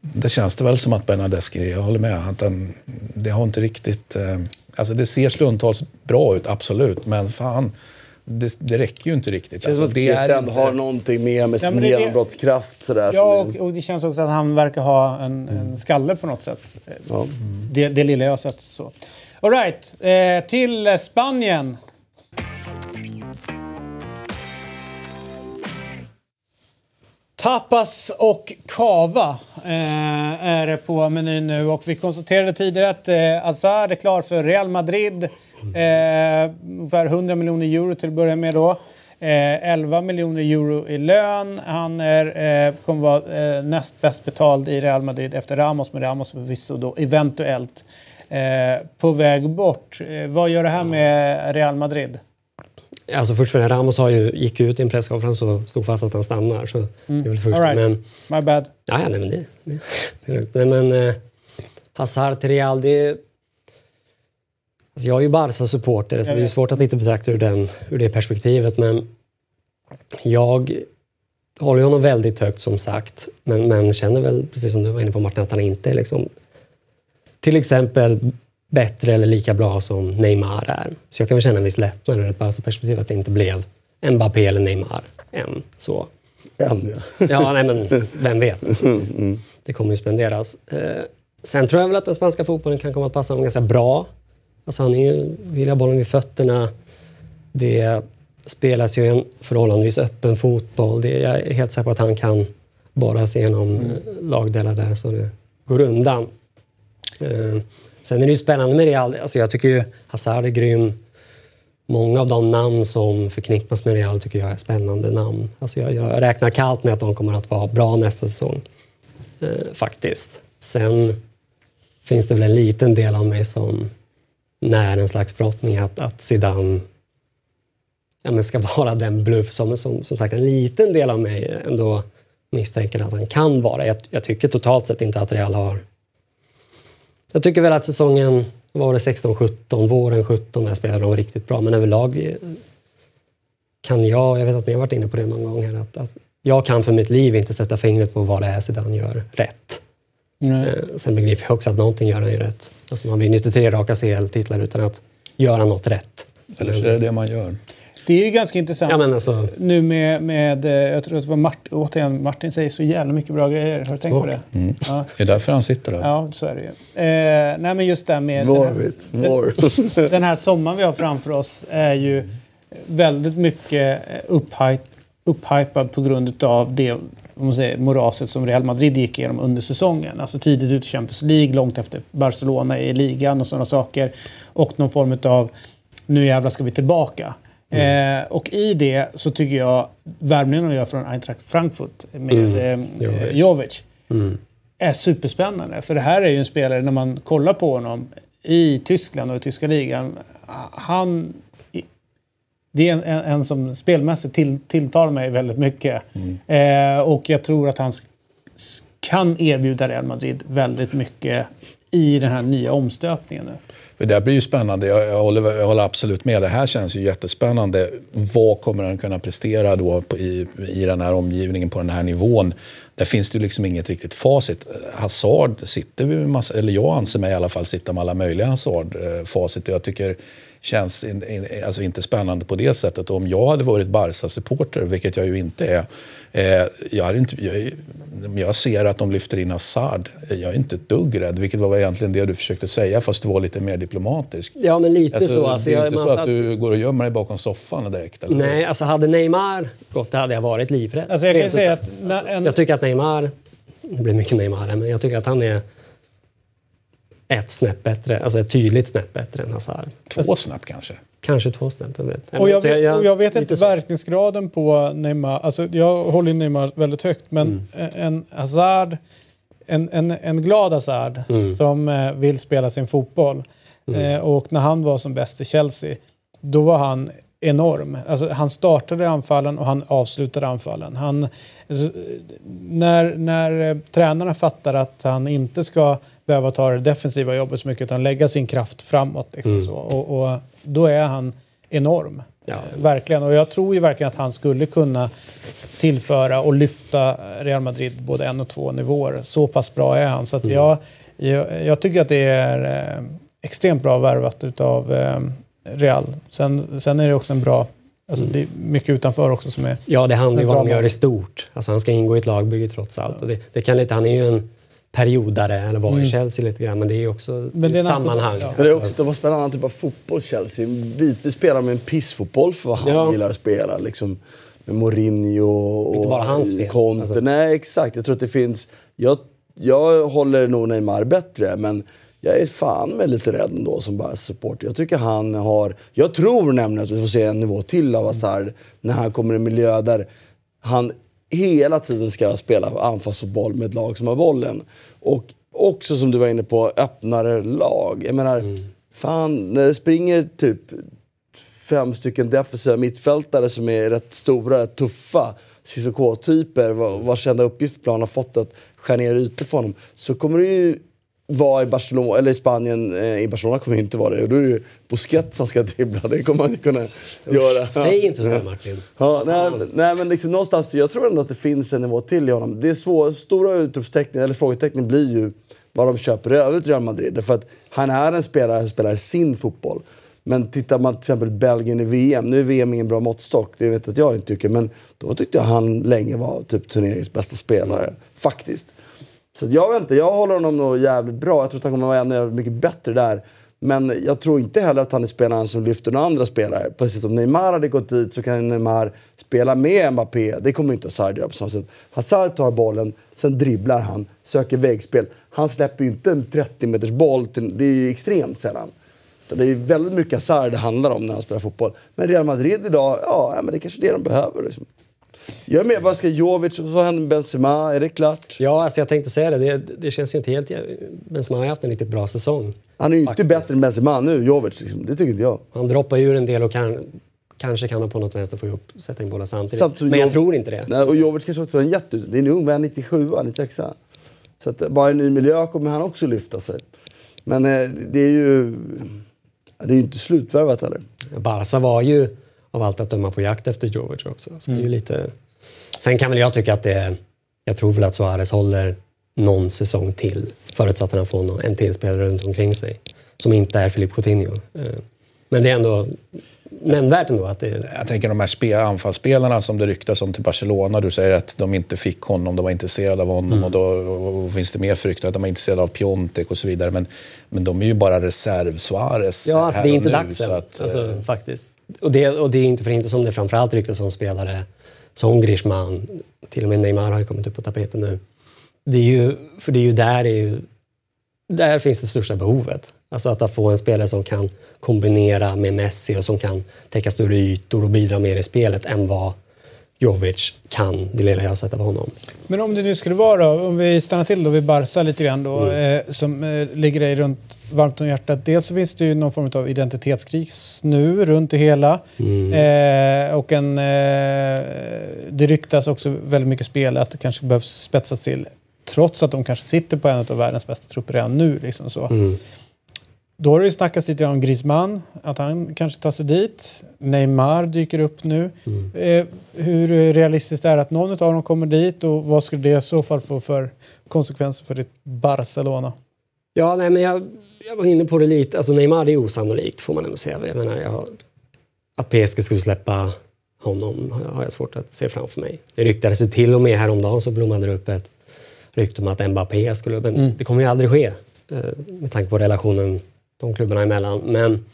det känns det väl som att Bernadeschi, jag håller med, att den, det har inte riktigt... Eh, alltså det ser stundtals bra ut, absolut, men fan. Det, det räcker ju inte riktigt. Det känns Alltså, det är inte- har någonting med med Ja, sin det- genombrottskraft. Sådär, Ja, och, och det känns också att han verkar ha en, en skalle på något sätt. ja. Det, det lilla jag har sett. Så. All right, eh, till Spanien. Tapas och kava eh, är det på menyn nu och vi konstaterade tidigare att eh, Azar är klar för Real Madrid. Eh, ungefär 100 miljoner euro till att börja med då. Eh, 11 miljoner euro i lön. Han är, eh, kommer vara eh, näst bäst betald i Real Madrid efter Ramos, men Ramos förvisso då eventuellt på väg bort. Eh, vad gör det här med Real Madrid? Alltså först främst, Ramos har ju, gick ut i en presskonferens och stod fast att han stannar. Så det är först. Right. Men, My bad. ja, nej, men det, det, det. Nej, men eh, Hazard till Real, det... Alltså jag är ju Barca-supporter, så det är svårt att inte betrakta ur, den, ur det perspektivet. Men jag håller honom väldigt högt som sagt. Men, men känner väl, precis som du var inne på Martin, att han inte liksom till exempel bättre eller lika bra som Neymar är. Så jag kan väl känna en viss lättnad ur ett Barca-perspektiv att det inte blev Mbappé eller Neymar än. Så. Än, ja. Nej men vem vet. Det kommer ju spenderas. Eh, sen tror jag väl att den spanska fotbollen kan komma att passa honom ganska bra. Alltså han är ju, vill ha bollen vid fötterna. Det spelas ju en förhållandevis öppen fotboll. Det, jag är helt säker på att han kan borra sig igenom mm. lagdelar där så det går undan. Eh, sen är det ju spännande med Real. Alltså jag tycker ju Hazard är grym. Många av de namn som förknippas med Real tycker jag är spännande namn. Alltså jag, jag räknar kallt med att de kommer att vara bra nästa säsong. Eh, faktiskt. Sen finns det väl en liten del av mig som när en slags förhoppning att, att Zidane ja, men ska vara den bluff som, som, som sagt en liten del av mig ändå misstänker att han kan vara. Jag, jag tycker totalt sett inte att Real har... Jag tycker väl att säsongen var det 16-17, våren 17 där spelade de riktigt bra. Men överlag eh, kan jag, jag vet att ni har varit inne på det någon gång här, att, att jag kan för mitt liv inte sätta fingret på vad det är Zidane gör rätt. Eh, sen begriper jag också att någonting gör han ju rätt. Alltså man vinner inte tre raka CL-titlar utan att göra något rätt. Eller så är det det man gör. Det är ju ganska intressant. Ja, men alltså, Nu med, med eh, jag tror att det var Martin, återigen, Martin säger så jävla mycket bra grejer. Har du tänkt på det? Ja, Det är därför han sitter där. ja så är det ju. Eh, nej men just det med... den More här-. More. Den här sommaren vi har framför oss är ju väldigt mycket eh, upphypad på grund av det om man säger, moraset som Real Madrid gick igenom under säsongen. Alltså tidigt ut i Champions League, långt efter Barcelona i ligan och sådana saker. Och någon form av nu jävlar ska vi tillbaka. Eh, och i det så tycker jag värvningen de gör från Eintracht Frankfurt med eh, Jovic. Jovic är superspännande. För det här är ju en spelare, när man kollar på honom i Tyskland och i tyska ligan, han... Det är en, en, en som spelmässigt till, tilltalar mig väldigt mycket. Eh, och jag tror att han kan erbjuda Real Madrid väldigt mycket i den här nya omstöpningen nu. För det blir ju spännande. Jag, jag, håller, jag håller absolut med. Det här känns ju jättespännande. Vad kommer han kunna prestera då på, i, i den här omgivningen på den här nivån? Där finns det ju liksom inget riktigt facit. Hazard sitter vi med massa, eller jag anser mig i alla fall sitta med alla möjliga Hazard-facit. Eh, jag tycker känns in, in, alltså inte spännande på det sättet. Och om jag hade varit Barca-supporter, vilket jag ju inte är, eh, jag, hade inte, jag, jag ser att de lyfter in Hazard. Jag är inte ett dugg rädd, vilket var egentligen det du försökte säga, fast du var lite mer diplomatisk. ja, men lite Alltså, så. Alltså, det är jag, inte så att du går och gömmer dig bakom soffan direkt? Eller? Nej, alltså hade Neymar gått, det hade jag varit livrädd. Alltså jag kan säga att när en, Jag tycker att Neymar, det blir mycket Neymar här, men jag tycker att han är ett snäpp bättre, alltså ett tydligt snäpp bättre än Hazard. Två snabbt kanske. Kanske två snäpp. jag vet. Och jag, vet, och jag vet inte så. verkningsgraden på Neymar. Alltså, jag håller ju Neymar väldigt högt, men Mm. en Hazard, en, en, en glad Hazard Mm. som eh, vill spela sin fotboll. Eh, och när han var som bäst i Chelsea, då var han enorm. Alltså, han startade anfallen och han avslutade anfallen. Han, alltså, när, när eh, tränarna fattar att han inte ska behöva ta det defensiva jobbet så mycket utan lägga sin kraft framåt. Liksom, så, och, och då är han enorm. Ja. Eh, Verkligen. Och jag tror ju verkligen att han skulle kunna tillföra och lyfta Real Madrid både en och två nivåer. Så pass bra är han. Så att jag, jag, jag tycker att det är eh, extremt bra värvat utav eh, Real. Sen, sen är det också en bra... Alltså det är mycket utanför också som är... Ja, det handlar ju om vad bra gör i stort. Alltså han ska ingå i ett lagbygge trots allt. Och det, det kan lite, han är ju en periodare, eller var i Chelsea lite grann, men det är ju också Mm. det är ett en sammanhang. ja. Men det är Alltså, också, de har spelat en annan typ av fotboll, Chelsea. Vite spelar med en pissfotboll för vad han Ja. gillar att spela. Liksom, med Mourinho och Inte bara hans fel. Conte. Alltså- Nej, exakt. Jag tror att det finns... Jag, jag håller nog Neymar bättre, men jag är fan med lite rädd ändå som bara supporter. Jag tycker han har... Jag tror nämligen att vi får se en nivå till av Hazard när han kommer i en miljö där han hela tiden ska spela anfallsfotboll med ett lag som har bollen. Och också som du var inne på, öppnare lag. Jag menar, fan, när det springer typ fem stycken defensiva mittfältare som är rätt stora, tuffa, Cissoko-typer va- vars enda uppgift planen har fått att skära ner ytor för honom. Så kommer det ju vara i Barcelona, eller i Spanien, eh, i Barcelona kommer det inte vara det. Och då är det ju Busquets som ska dribbla, det kommer man inte kunna göra. Säg inte så Martin. Ja, nej, nej, men liksom någonstans, jag tror ändå att det finns en nivå till i honom. Det är svår, stora utropstecknen, eller frågetecknen blir ju vad de köper i övrigt Real Madrid. Därför att han är en spelare som spelar sin fotboll. Men tittar man till exempel Belgien i VM, nu är VM ingen bra måttstock, det vet att jag inte tycker, men då tyckte jag han länge var typ turneringens bästa spelare. Faktiskt. Så att jag vet inte, jag håller honom nog jävligt bra. Jag tror att han kommer vara ännu mycket bättre där. Men jag tror inte heller att han är spelaren som lyfter några andra spelare. Precis som Neymar hade gått dit så kan Neymar spela med Mbappé. Det kommer inte Hazard göra på samma sätt. Hazard tar bollen, sen dribblar han, söker vägspel. Han släpper ju inte en 30 meters boll, till, det är ju extremt sällan. Det är väldigt mycket Hazard det handlar om när han spelar fotboll. Men Real Madrid idag, ja, men det är kanske är det de behöver. Liksom. Jag är med, vad ska Jovic, vad händer med Benzema? Är det klart? Ja, alltså jag tänkte säga det. det. Det känns ju inte helt... Benzema har haft en riktigt bra säsong. Han är ju inte bättre än Benzema nu, Jovic. Liksom. Det tycker inte jag. Han droppar ju ur en del och kan, kanske kan han på något vänster få ihop sätta in bollar samtidigt. Samtidigt men jag tror inte det. Nej, och Jovic kanske också är en jätte... Det är en ung, vad är han, 97 96 Så att bara i en ny miljö kommer han också lyfta sig. Men eh, det är ju... Det är ju inte slutvärvat heller. Barca var ju av allt att döma på jakt efter Jovic också. Så det är ju lite... Sen kan väl jag tycka att det... Jag tror väl att Suarez håller någon säsong till förutsatt att han får någon- en till spelare runt omkring sig som inte är Filip Coutinho. Eh, Men det är ändå nämnvärt ändå att det... Jag tänker de här spel, anfallsspelarna som det ryktas om till Barcelona. Du säger att de inte fick honom, de var intresserade av honom. Mm. Och då och finns det mer frukter att de är intresserade av Piontek och så vidare. Men, men de är ju bara reserv Suarez Ja, alltså, det är inte dags så än. att, alltså, eh, faktiskt. Och det, och det är inte för inte som det framförallt ryktas om spelare som Griezmann. Till och med Neymar har ju kommit upp på tapeten nu. Det är ju, för det är ju där, det är ju, där finns det största behovet. Alltså att få en spelare som kan kombinera med Messi och som kan täcka större ytor och bidra mer i spelet än vad Jovic kan, det lilla jag har sett av honom. Men om det nu skulle vara då, om vi stannar till då vid Barca lite grann då, eh, som eh, ligger dig runt varmt om hjärtat. Dels så finns det ju någon form av identitetskris nu runt det hela. Eh, och en, eh, det ryktas också väldigt mycket spel att det kanske behövs spetsas till. Trots att de kanske sitter på en av världens bästa trupper redan nu. Liksom så. Då har det ju snackats lite om Griezmann, att han kanske tar sig dit. Neymar dyker upp nu. Eh, hur realistiskt är det att någon av dem kommer dit och vad skulle det i så fall få för konsekvenser för ditt Barcelona? Ja, nej, men jag, jag var inne på det lite. Alltså Neymar är osannolikt får man ändå säga. Jag menar, jag att PSG skulle släppa honom har jag- svårt att se framför mig. Det ryktades ju till och med häromdagen så blommade det upp ett rykte om att Mbappé skulle... Men det kommer ju aldrig ske eh, med tanke på relationen de klubbarna emellan. Men,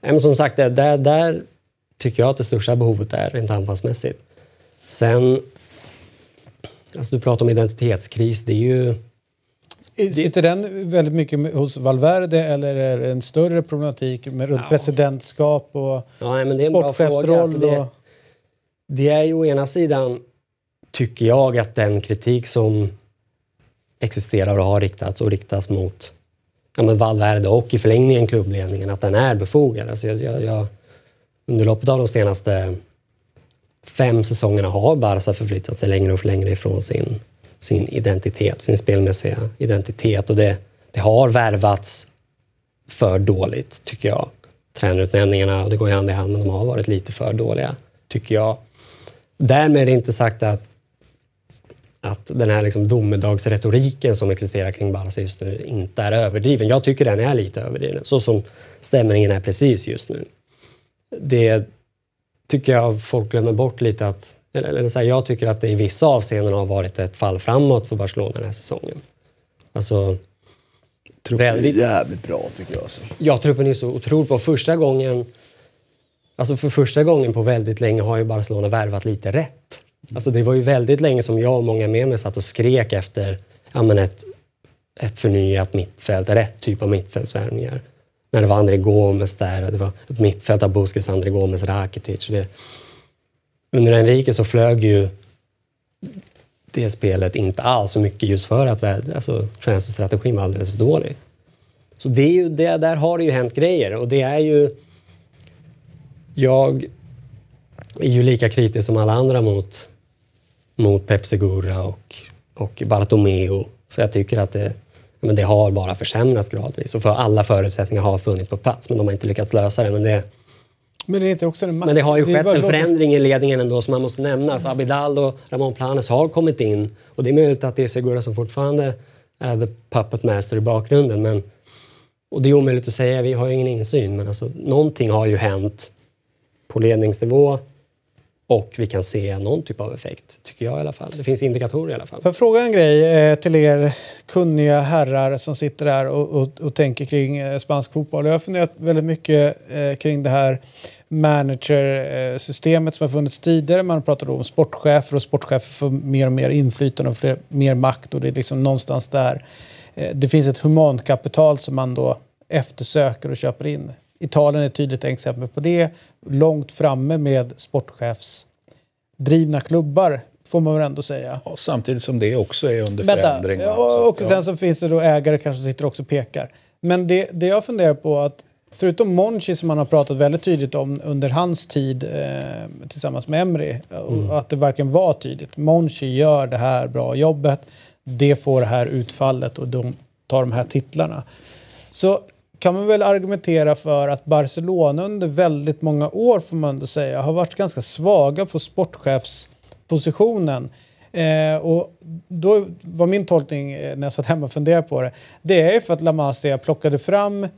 men som sagt, där, där tycker jag att det största behovet är rent anfallsmässigt. Sen... Alltså du pratar om identitetskris. Det är ju... Sitter den väldigt mycket hos Valverde eller är det en större problematik med runt presidentskap och Ja, nej, sportchefsroll? Alltså, det, det är ju å ena sidan, tycker jag, att den kritik som existerar och har riktats och riktas mot ja, men Valverde och i förlängningen klubbledningen, att den är befogad. Alltså jag, jag, jag, under loppet av de senaste fem säsongerna har Barca förflyttat sig längre och längre ifrån sin, sin identitet, sin spelmässiga identitet. Och det, det har värvats för dåligt, tycker jag. Tränarutnämningarna, och det går ju hand i hand, men de har varit lite för dåliga, tycker jag. Därmed är det inte sagt att, att den här liksom domedagsretoriken som existerar kring Barca just nu inte är överdriven. Jag tycker den är lite överdriven, så som stämningen är precis just nu. Det tycker jag folk glömmer bort lite att eller, eller så här, jag tycker att det i vissa avseenden har varit ett fall framåt för Barcelona den här säsongen. Alltså, Truppen är Väldigt- jävligt bra tycker jag. Alltså. Ja, truppen är så otroligt bra. Första gången, alltså för första gången på väldigt länge har ju Barcelona värvat lite rätt. Alltså det var ju väldigt länge som jag och många med mig satt och skrek efter ja, men ett, ett förnyat mittfält, rätt typ av mittfältsvärvningar. När det var André Gomes där och det var ett mittfält av Busquets, André Gomes, Rakitic. Det, under Enrique så flög ju det spelet inte alls så mycket just för att alltså, transferstrategin var alldeles för dålig. Så det är ju, det, där har det ju hänt grejer och det är ju... Jag är ju lika kritisk som alla andra mot, mot Pep Segura och, och Bartomeu. För jag tycker att det, men det har bara försämrats gradvis. Och för alla förutsättningar har funnits på plats men de har inte lyckats lösa det. Men det, Men det är inte också en men det har ju skett var- en förändring i ledningen ändå som man måste nämna. Alltså Abidal och Ramon Planes har kommit in och det är möjligt att det är Segura som fortfarande är the puppet master i bakgrunden. Men, och det är omöjligt att säga, vi har ju ingen insyn. Men alltså, någonting har ju hänt på ledningsnivå och vi kan se någon typ av effekt, tycker jag i alla fall. Det finns indikatorer i alla fall. Får jag fråga en grej eh, till er kunniga herrar som sitter där och, och, och tänker kring eh, spansk fotboll? Jag har funderat väldigt mycket eh, kring det här managersystemet som har funnits tidigare. Man pratar då om sportchefer och sportchefer får mer och mer inflytande och fler, mer makt och det är liksom någonstans där. Eh, det finns ett humankapital som man då eftersöker och köper in. Italien är ett tydligt exempel på det. Långt framme med sportchefsdrivna klubbar får man väl ändå säga. Ja, samtidigt som det också är under Vänta, förändring. och, och sen så finns det då ägare kanske som sitter också och pekar. Men det, det jag funderar på att förutom Monchi som man har pratat väldigt tydligt om under hans tid eh, tillsammans med Emri och att det verkligen var tydligt. Monchi gör det här bra jobbet, det får det här utfallet och de tar de här titlarna. Så kan man väl argumentera för att Barcelona under väldigt många år får man ändå säga har varit ganska svaga på sportchefspositionen. Eh, och då var min tolkning eh, när jag satt hemma och funderade på det. Det är ju för att La Masia plockade fram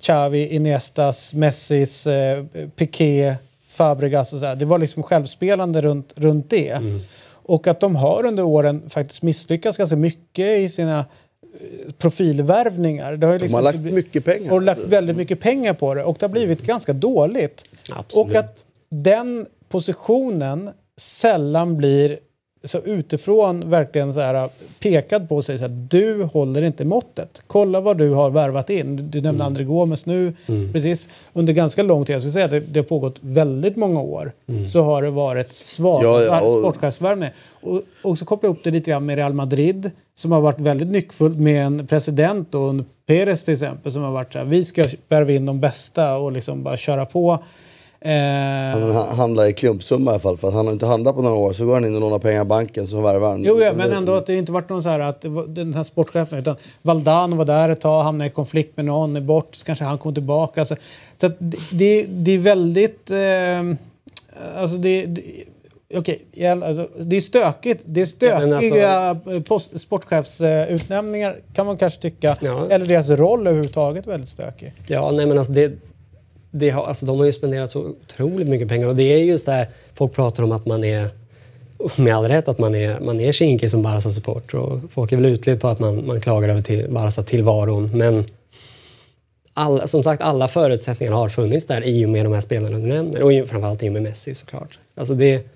Xavi, Iniestas, Messis, eh, Piqué, Fabregas och så där. Det var liksom självspelande runt, runt det. Och att de har under åren faktiskt misslyckats ganska mycket i sina profilvärvningar. Det har ju De liksom har lagt inte bli- mycket pengar. Och lagt väldigt mycket pengar på det och det har blivit ganska dåligt. Absolut. Och att den positionen sällan blir så utifrån verkligen så här pekad på sig så här, du håller inte måttet. Kolla vad du har värvat in. Du, nämnde André Gomes nu, precis. Under ganska lång tid, jag skulle säga att det, det har pågått väldigt många år, så har det varit svaga Ja, ja, och- sportchefsvärvningar. Och, och så koppla ihop det lite grann med Real Madrid, som har varit väldigt nyckfullt med en president och en Perez till exempel, som har varit så här, vi ska värva in de bästa och liksom bara köra på. Eh, Han ha- handlar i klumpsumma i alla fall. För att han har inte handlat på några år. Så går han in och lånar pengar i banken så värvar han. Jo, ja, men ändå att det inte varit någon så här att den här sportchefen utan Valdano var där ett tag, hamnade i konflikt med någon, är bort, så kanske han kom tillbaka. Så, så att det, det, det är väldigt... Eh, alltså det... det Okej, ja, alltså, det är stökigt. Det är stökiga alltså- eh, post, sportchefsutnämningar kan man kanske tycka. Ja. Eller deras roll överhuvudtaget väldigt stökig. Ja, nej men alltså det, det har, alltså de har ju spenderat så otroligt mycket pengar och det är just där folk pratar om att man är med all rätt att man är, man är kinkig som Barca-supporter och folk är väl utled på att man, man klagar över till, Barca-tillvaron men alla, som sagt alla förutsättningar har funnits där i och med de här spelarna du nämner och framförallt i och med Messi såklart. Alltså det,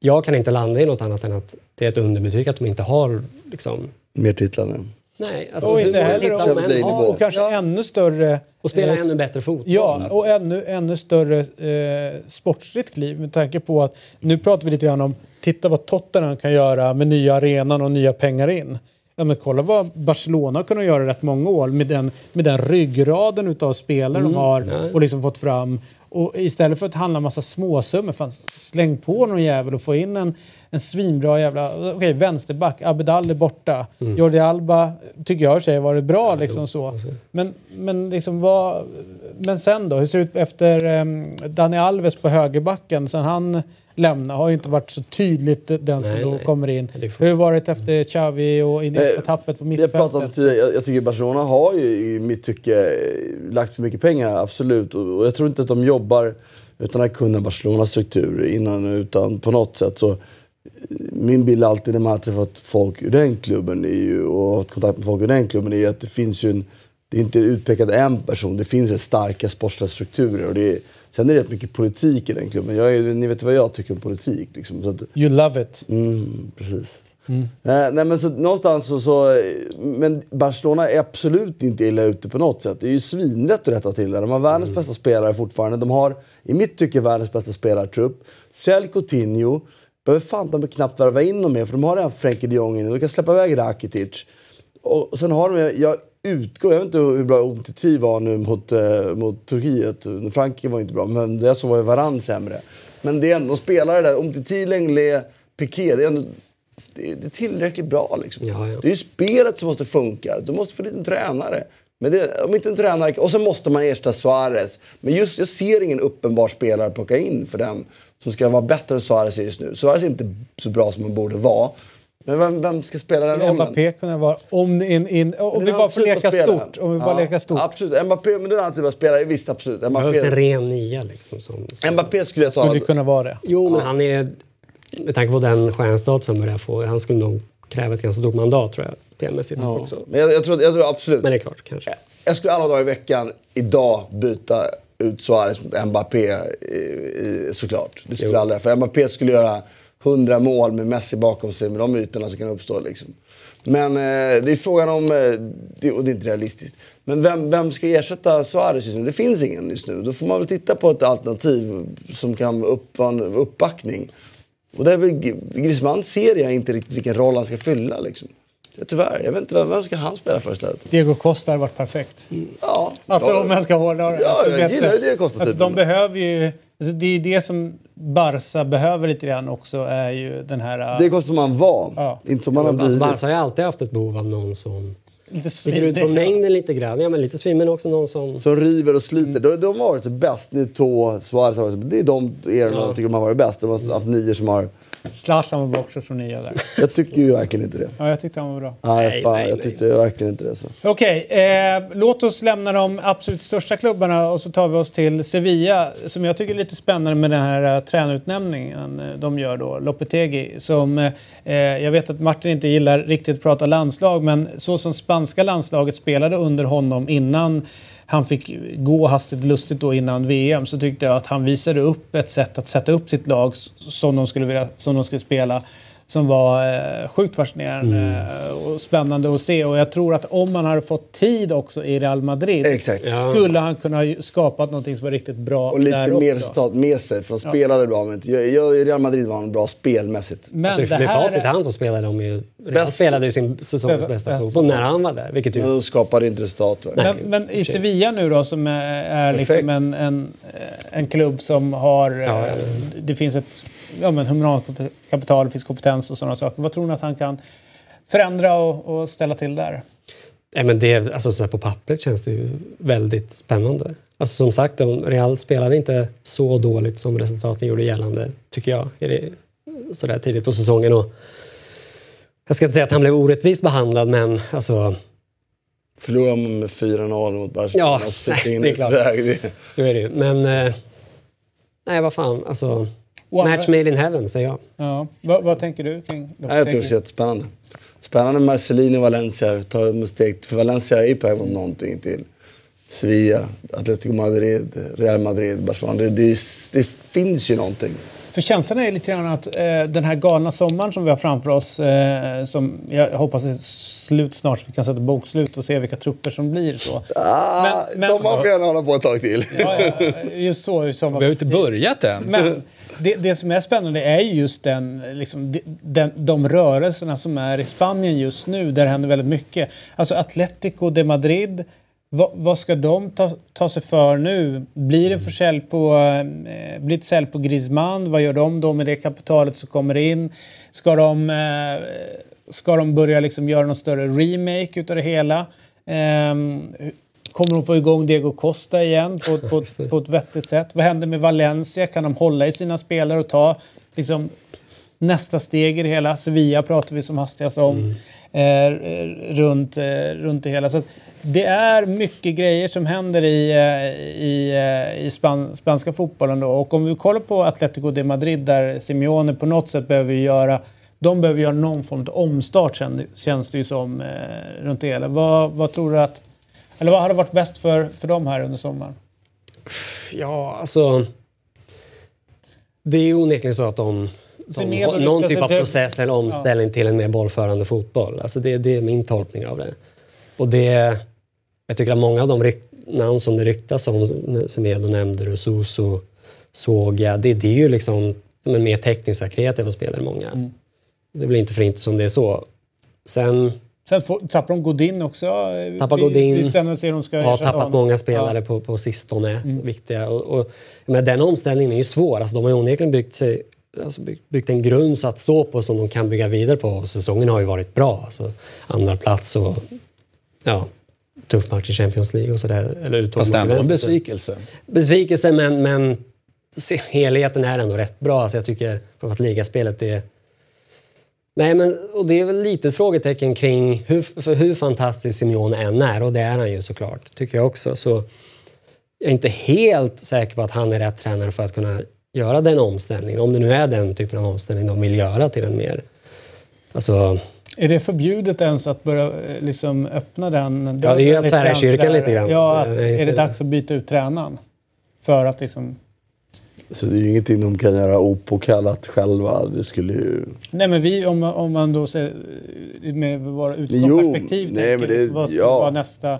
jag kan inte landa i något annat än att det är ett underbetyg att de inte har liksom, Mer titlar nu. Nej, alltså, Och inte heller har. League-nivå. Och kanske ja, ännu större... och spela eh, ännu bättre fotboll. Ja, alltså. och ännu, ännu större eh, sportsligt kliv med tanke på att nu pratar vi lite grann om titta vad Tottenham kan göra med nya arenan och nya pengar in. Ja, men kolla vad Barcelona kunde göra rätt många år med den, med den ryggraden utav spelare de har och liksom fått fram. Och istället för att handla massa småsummor, fan, släng på någon jävel och få in en, en svinbra jävla... Okej, vänsterback, Abedal är borta. Jordi Alba tycker jag sig varit bra liksom så. Men, men liksom vad... Men sen då, hur ser det ut efter um, Dani Alves på högerbacken? Sen han lämnade? Har ju inte varit så tydligt den som Nej, då nej. kommer in. Hur har det varit efter Xavi och Iniesta-tappet på Vi har pratat om mittfältet? tidigare, jag, jag tycker Barcelona har ju i mitt tycke eh, lagt för mycket pengar, absolut. Och, och jag tror inte att de jobbar utan att kunna Barcelonas struktur innan utan på något sätt så min bild alltid när man har träffat folk ur den klubben är ju, och haft kontakt med folk ur den klubben är ju att det finns ju en, det är inte utpekat en person, det finns starka sportsliga strukturer. Och det är, sen är det rätt mycket politik i den klubben. Jag är, ni vet vad jag tycker om politik. Liksom, så att, You love it. Mm, precis. Eh, nej, men så, någonstans så, så... Men Barcelona är absolut inte illa ute på något sätt. Det är ju svinlätt att rätta till det. De har världens bästa spelare fortfarande. De har, i mitt tycke, världens bästa spelartrupp. Sälj Coutinho. Behöver fan de knappt värva in dem mer för de har redan Frenkie de Jong inne. De kan släppa iväg Rakitic. Och sen har de, jag utgår, jag vet inte hur bra Umtiti var nu mot, eh, mot Turkiet. Frankrike var inte bra, men det såg var ju Varane sämre. Men det är ändå spelare där. Umtiti, Lenglet, Piqué. Det är ändå det, det är tillräckligt bra. Liksom. Ja, ja. Det är ju spelet som måste funka. Du måste få dit en tränare. Men det, om inte en tränare... Och så måste man ersätta Suarez. Men just jag ser ingen uppenbar spelare att plocka in för dem som ska vara bättre än Suarez just nu. Suarez är inte så bra som han borde vara. Men vem, vem ska spela den rollen? Mbappé kunna vara... Om, in, in, om Det vi bara får typ leka stort. Om vi bara Ja, leker stort. Absolut. Mbappé, men det är en annan typ av spelare. Visst, absolut. Det behövs en Mbappé, ren nia liksom. Som, som. Mbappé skulle jag säga... Skulle kunna vara det. Jo, men han är... Med tanke på den stjärnstatus han börjar få, han skulle nog kräva ett ganska stort mandat tror jag, spelmässigt Ja. också. Men jag, jag, tror, jag tror absolut... Men det är klart, kanske. Jag skulle alla dagar i veckan idag byta ut Suarez mot Mbappé i, i, såklart. Det skulle Jo. jag aldrig. För Mbappé skulle göra 100 mål med Messi bakom sig med de ytorna som kan uppstå. Liksom. Men eh, det är frågan om, eh, det, och det är inte realistiskt. Men vem, vem ska ersätta Suarez just nu? Det finns ingen just nu. Då får man väl titta på ett alternativ som kan upp, vara en uppbackning. Och där är väl Griezmann ser jag inte riktigt vilken roll han ska fylla. Liksom. Tyvärr, jag vet inte vem, vem ska han spela för istället? Diego Costa har varit perfekt. Ja, Alltså om jag ska hårdra det. Ja, jag gillar du, Diego Costa Alltså, typen. de behöver ju... Alltså, det är det som Barca behöver lite grann också, är ju den här... Det är som man var, Ja. inte som man har Alltså, blivit. Barca har ju alltid haft ett behov av någon som lite sticker ut från mängden lite grann. Ja, men lite svin, men också någon som... Som river och sliter. De, de har varit bäst. Nito, Suarez Det är de erorna Ja. jag tycker de har varit bäst. De har haft nio som har... Zlatan var också från nia där. Jag tycker ju verkligen inte det. Ja, jag tyckte han var bra. Nej, Nej, fan, nej, jag nej. tyckte verkligen inte det. Så. Okej, eh, låt oss lämna de absolut största klubbarna och så tar vi oss till Sevilla som jag tycker är lite spännande med den här eh, tränarutnämningen eh, de gör då, Lopetegui. Som, eh, jag vet att Martin inte gillar riktigt att prata landslag men så som spanska landslaget spelade under honom innan han fick gå hastigt lustigt då innan VM så tyckte jag att han visade upp ett sätt att sätta upp sitt lag som de skulle, vilja, som de skulle spela som var eh, sjukt fascinerande eh, och spännande att se. Och jag tror att om man hade fått tid också i Real Madrid Exakt. Skulle han kunna ha skapat någonting som var riktigt bra Och lite där mer också. resultat med sig. För de spelade bra. Men jag, jag, i Real Madrid var han bra spelmässigt. Men Alltså, det med här... facit hand så spelade de ju... Real Bäst. spelade ju sin säsongs Bäst. bästa fotboll när han var där. Vilket ju... Men de skapade inte resultat. Men, men i Sevilla nu då som är, är liksom en, en, en klubb som har... eh, Ja, ja. Det finns ett ja, men humankapital, det finns kompetens och sådana saker. Vad tror ni att han kan förändra och, och ställa till där? Nej, men det, alltså, så här, på pappret känns det ju väldigt spännande. Alltså, som sagt, Real spelade inte så dåligt som resultaten gjorde gällande, tycker jag, sådär tidigt på säsongen. Och jag ska inte säga att han blev orättvist behandlad, men alltså, Förlorade man med 4-0 mot Barcelona Ja, så fick nej, ingen det är klart. utväg. Det- så är det ju. Men eh, nej, vad fan. Alltså, Och andra- match made in heaven, säger jag. Ja. Vad, vad tänker du kring Nej, jag tycker det är jättespännande. Spännande Marcelino Valencia. Ta steg. För Valencia är ju på väg mot någonting till. Sevilla, Atletico Madrid, Real Madrid, Barcelona. Det, det, det finns ju någonting. För känslan är lite grann att eh, den här galna sommaren som vi har framför oss, eh, som jag hoppas är slut snart så vi kan sätta bokslut och se vilka trupper som blir så. Ah, Men- men- Sommaren får gärna hålla på ett tag till. Ja, ja, just så. sommar. Vi har ju inte börjat än. Men det, det som är spännande är ju just den, liksom, de- den, de rörelserna som är i Spanien just nu, där det händer väldigt mycket. Alltså Atletico de Madrid, vad, vad ska de ta, ta sig för nu? Blir det en försälj på, eh, blir det sälj på Griezmann? Vad gör de då med det kapitalet som kommer in? Ska de, eh, ska de börja liksom göra någon större remake utav det hela? Ehm, Kommer de få igång Diego Costa igen på, på, på ett vettigt sätt? Vad händer med Valencia? Kan de hålla i sina spelare och ta liksom, nästa steg i det hela? Sevilla pratar vi som hastigast om. Eh, runt, eh, runt det hela. Så det är mycket grejer som händer i, eh, i, eh, i span, spanska fotbollen. Då. Och om vi kollar på Atletico de Madrid där Simeone på något sätt behöver göra de behöver göra någon form av omstart kän- känns det ju som eh, runt det hela. Vad, vad tror du att eller vad hade varit bäst för, för dem här under sommaren? Ja, alltså... Det är ju onekligen så att de, Semedo har någon lyckas typ av process eller omställning till en mer bollförande fotboll. Alltså det, det är min tolkning av det. Och det... Jag tycker att många av de namn som det ryktas om, som Edo nämnde, Rususo, Såga, det, det är ju liksom men mer tekniska, kreativa spelare många. Mm. Det blir inte för inte som det är så. Sen Sen får, tappar de Godin också. Tappar Vi- Godin. Det blir spännande att se hur de ska har tappat honom. många spelare Ja. på, på sistone. Viktiga. Och, och, men den omställningen är ju svår. Alltså, de har ju onekligen byggt, sig, alltså, byggt, en grund så att stå på som de kan bygga vidare på. Och säsongen har ju varit bra. Alltså, andra plats och ja, tuff match i Champions League och sådär. Eller uttåg Fast ändå en besvikelse. Besvikelse, men, men helheten är ändå rätt bra. Alltså, jag tycker framförallt ligaspelet är... Nej, men, och det är väl lite ett frågetecken kring hur, för hur fantastisk Simeone än är, och det är han ju såklart, tycker jag också. Så jag är inte helt säker på att han är rätt tränare för att kunna göra den omställningen. Om det nu är den typen av omställning de vill göra till en mer... Alltså, Är det förbjudet ens att börja eh, liksom, öppna den? Ja, det är ju att svära i kyrkan lite grann. Ja, att, är det dags att byta ut tränaren? För att liksom... Så det är ju ingenting de kan göra opåkallat själva. Det skulle ju... Nej men vi, om, om man då ser eh, med våra Jo, utifrån perspektiv nej, tänker, men det- vad skulle ja. vara nästa,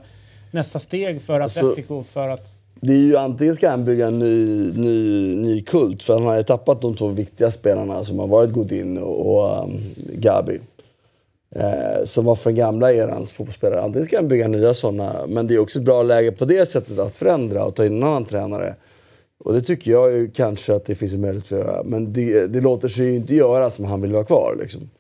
nästa steg för Alltså- Atletico? för att, det är ju antingen ska han bygga en ny, ny, ny kult, för han har ju tappat de två viktiga spelarna som har varit Godin och, och um, Gabi. Eh, som var från gamla erans fotbollsspelare. Antingen ska han bygga nya sådana, men det är också ett bra läge på det sättet att förändra och ta in en annan tränare. Och det tycker jag ju kanske att det finns en möjlighet för att göra. Men det, det låter sig ju inte göra som han vill vara kvar. Liksom.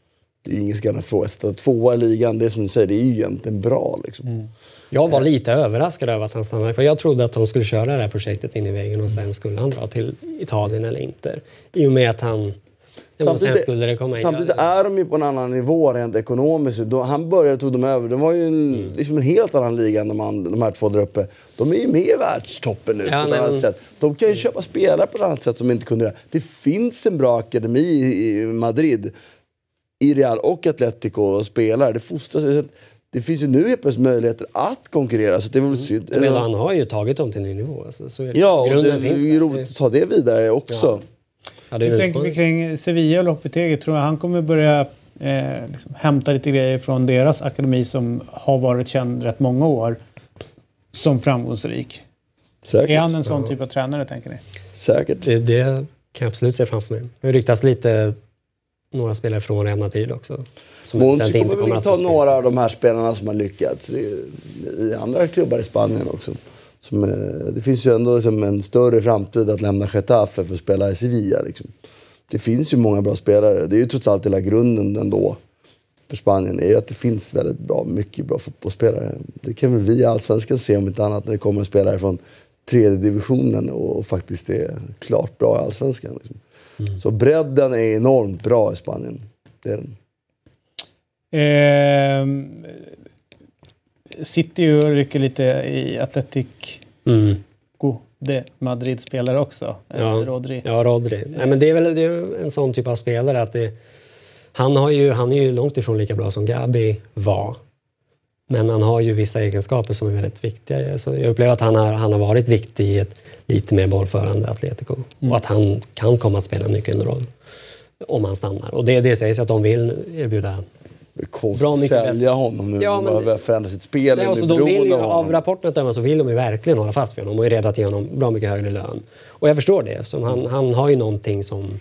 Det är ingen som kan ifrågasätta. Tvåa i ligan, det som du säger, det är ju egentligen bra. Liksom. Jag var lite överraskad över att han stannade för jag trodde att de skulle köra det här projektet in i väggen och sen skulle han dra till Italien eller Inter. I och med att han... Sen skulle det komma in. samtidigt är de ju på en annan nivå rent ekonomiskt. Då, han började, tog de över. De var ju en, Mm. liksom en helt annan liga än de, and- de här två där uppe. De är ju med i världstoppen nu Ja, på ett annat sätt. De kan ju köpa spelare på ett annat sätt som de inte kunde göra. Det finns en bra akademi i Madrid, i Real och Atletico och spelare. Det fostras. Det finns ju nu helt plötsligt möjligheter att konkurrera. Så det är väl synd. Men han har ju tagit dem till en ny nivå. Alltså, så är det. Ja, och det är ju roligt att ta det vidare också. Ja, det är hur en tänker vi kring Sevilla och Lopetegui? Tror jag han kommer börja eh, liksom, hämta lite grejer från deras akademi som har varit känd rätt många år som framgångsrik? Säkert. Är han en sån typ av tränare tänker ni? Säkert. Det, det kan jag absolut se framför mig. Det ryktas lite några spelare från Real Madrid också. Som Monchi eventuellt kommer väl spela. några av de här spelarna som har lyckats i andra klubbar i Spanien också. Som, eh, det finns ju ändå liksom en större framtid att lämna Getafe för att spela i Sevilla. Liksom. Det finns ju många bra spelare. Det är ju trots allt hela grunden ändå för Spanien är ju att det finns väldigt bra, mycket bra fotbollsspelare. Det kan väl vi i Allsvenskan se om inte annat när det kommer spelare från tredje divisionen och faktiskt är klart bra i Allsvenskan. Liksom. Så bredden är enormt bra i Spanien. Det är den. Sitter ju och rycker lite i Atletico Mm. de Madrid-spelare också. eh, Ja, Rodri. ja, Rodri. Nej, men det är väl det är en sån typ av spelare att det, han, har ju, han är ju långt ifrån lika bra som Gabi var. Men han har ju vissa egenskaper som är väldigt viktiga. Så jag upplever att han har, han har varit viktig i ett lite mer bollförande Atletico. Och att han kan komma att spela en nyckelroll om han stannar. Och det, det sägs att de vill erbjuda Bra mycket sälja honom nu. Ja, men- behöver förändra sitt spel. Nej, är alltså, de vill ju, av rapporten att döma så vill de ju verkligen hålla fast vid honom och är redo att ge honom bra mycket högre lön. Och jag förstår det, eftersom han, han har ju någonting som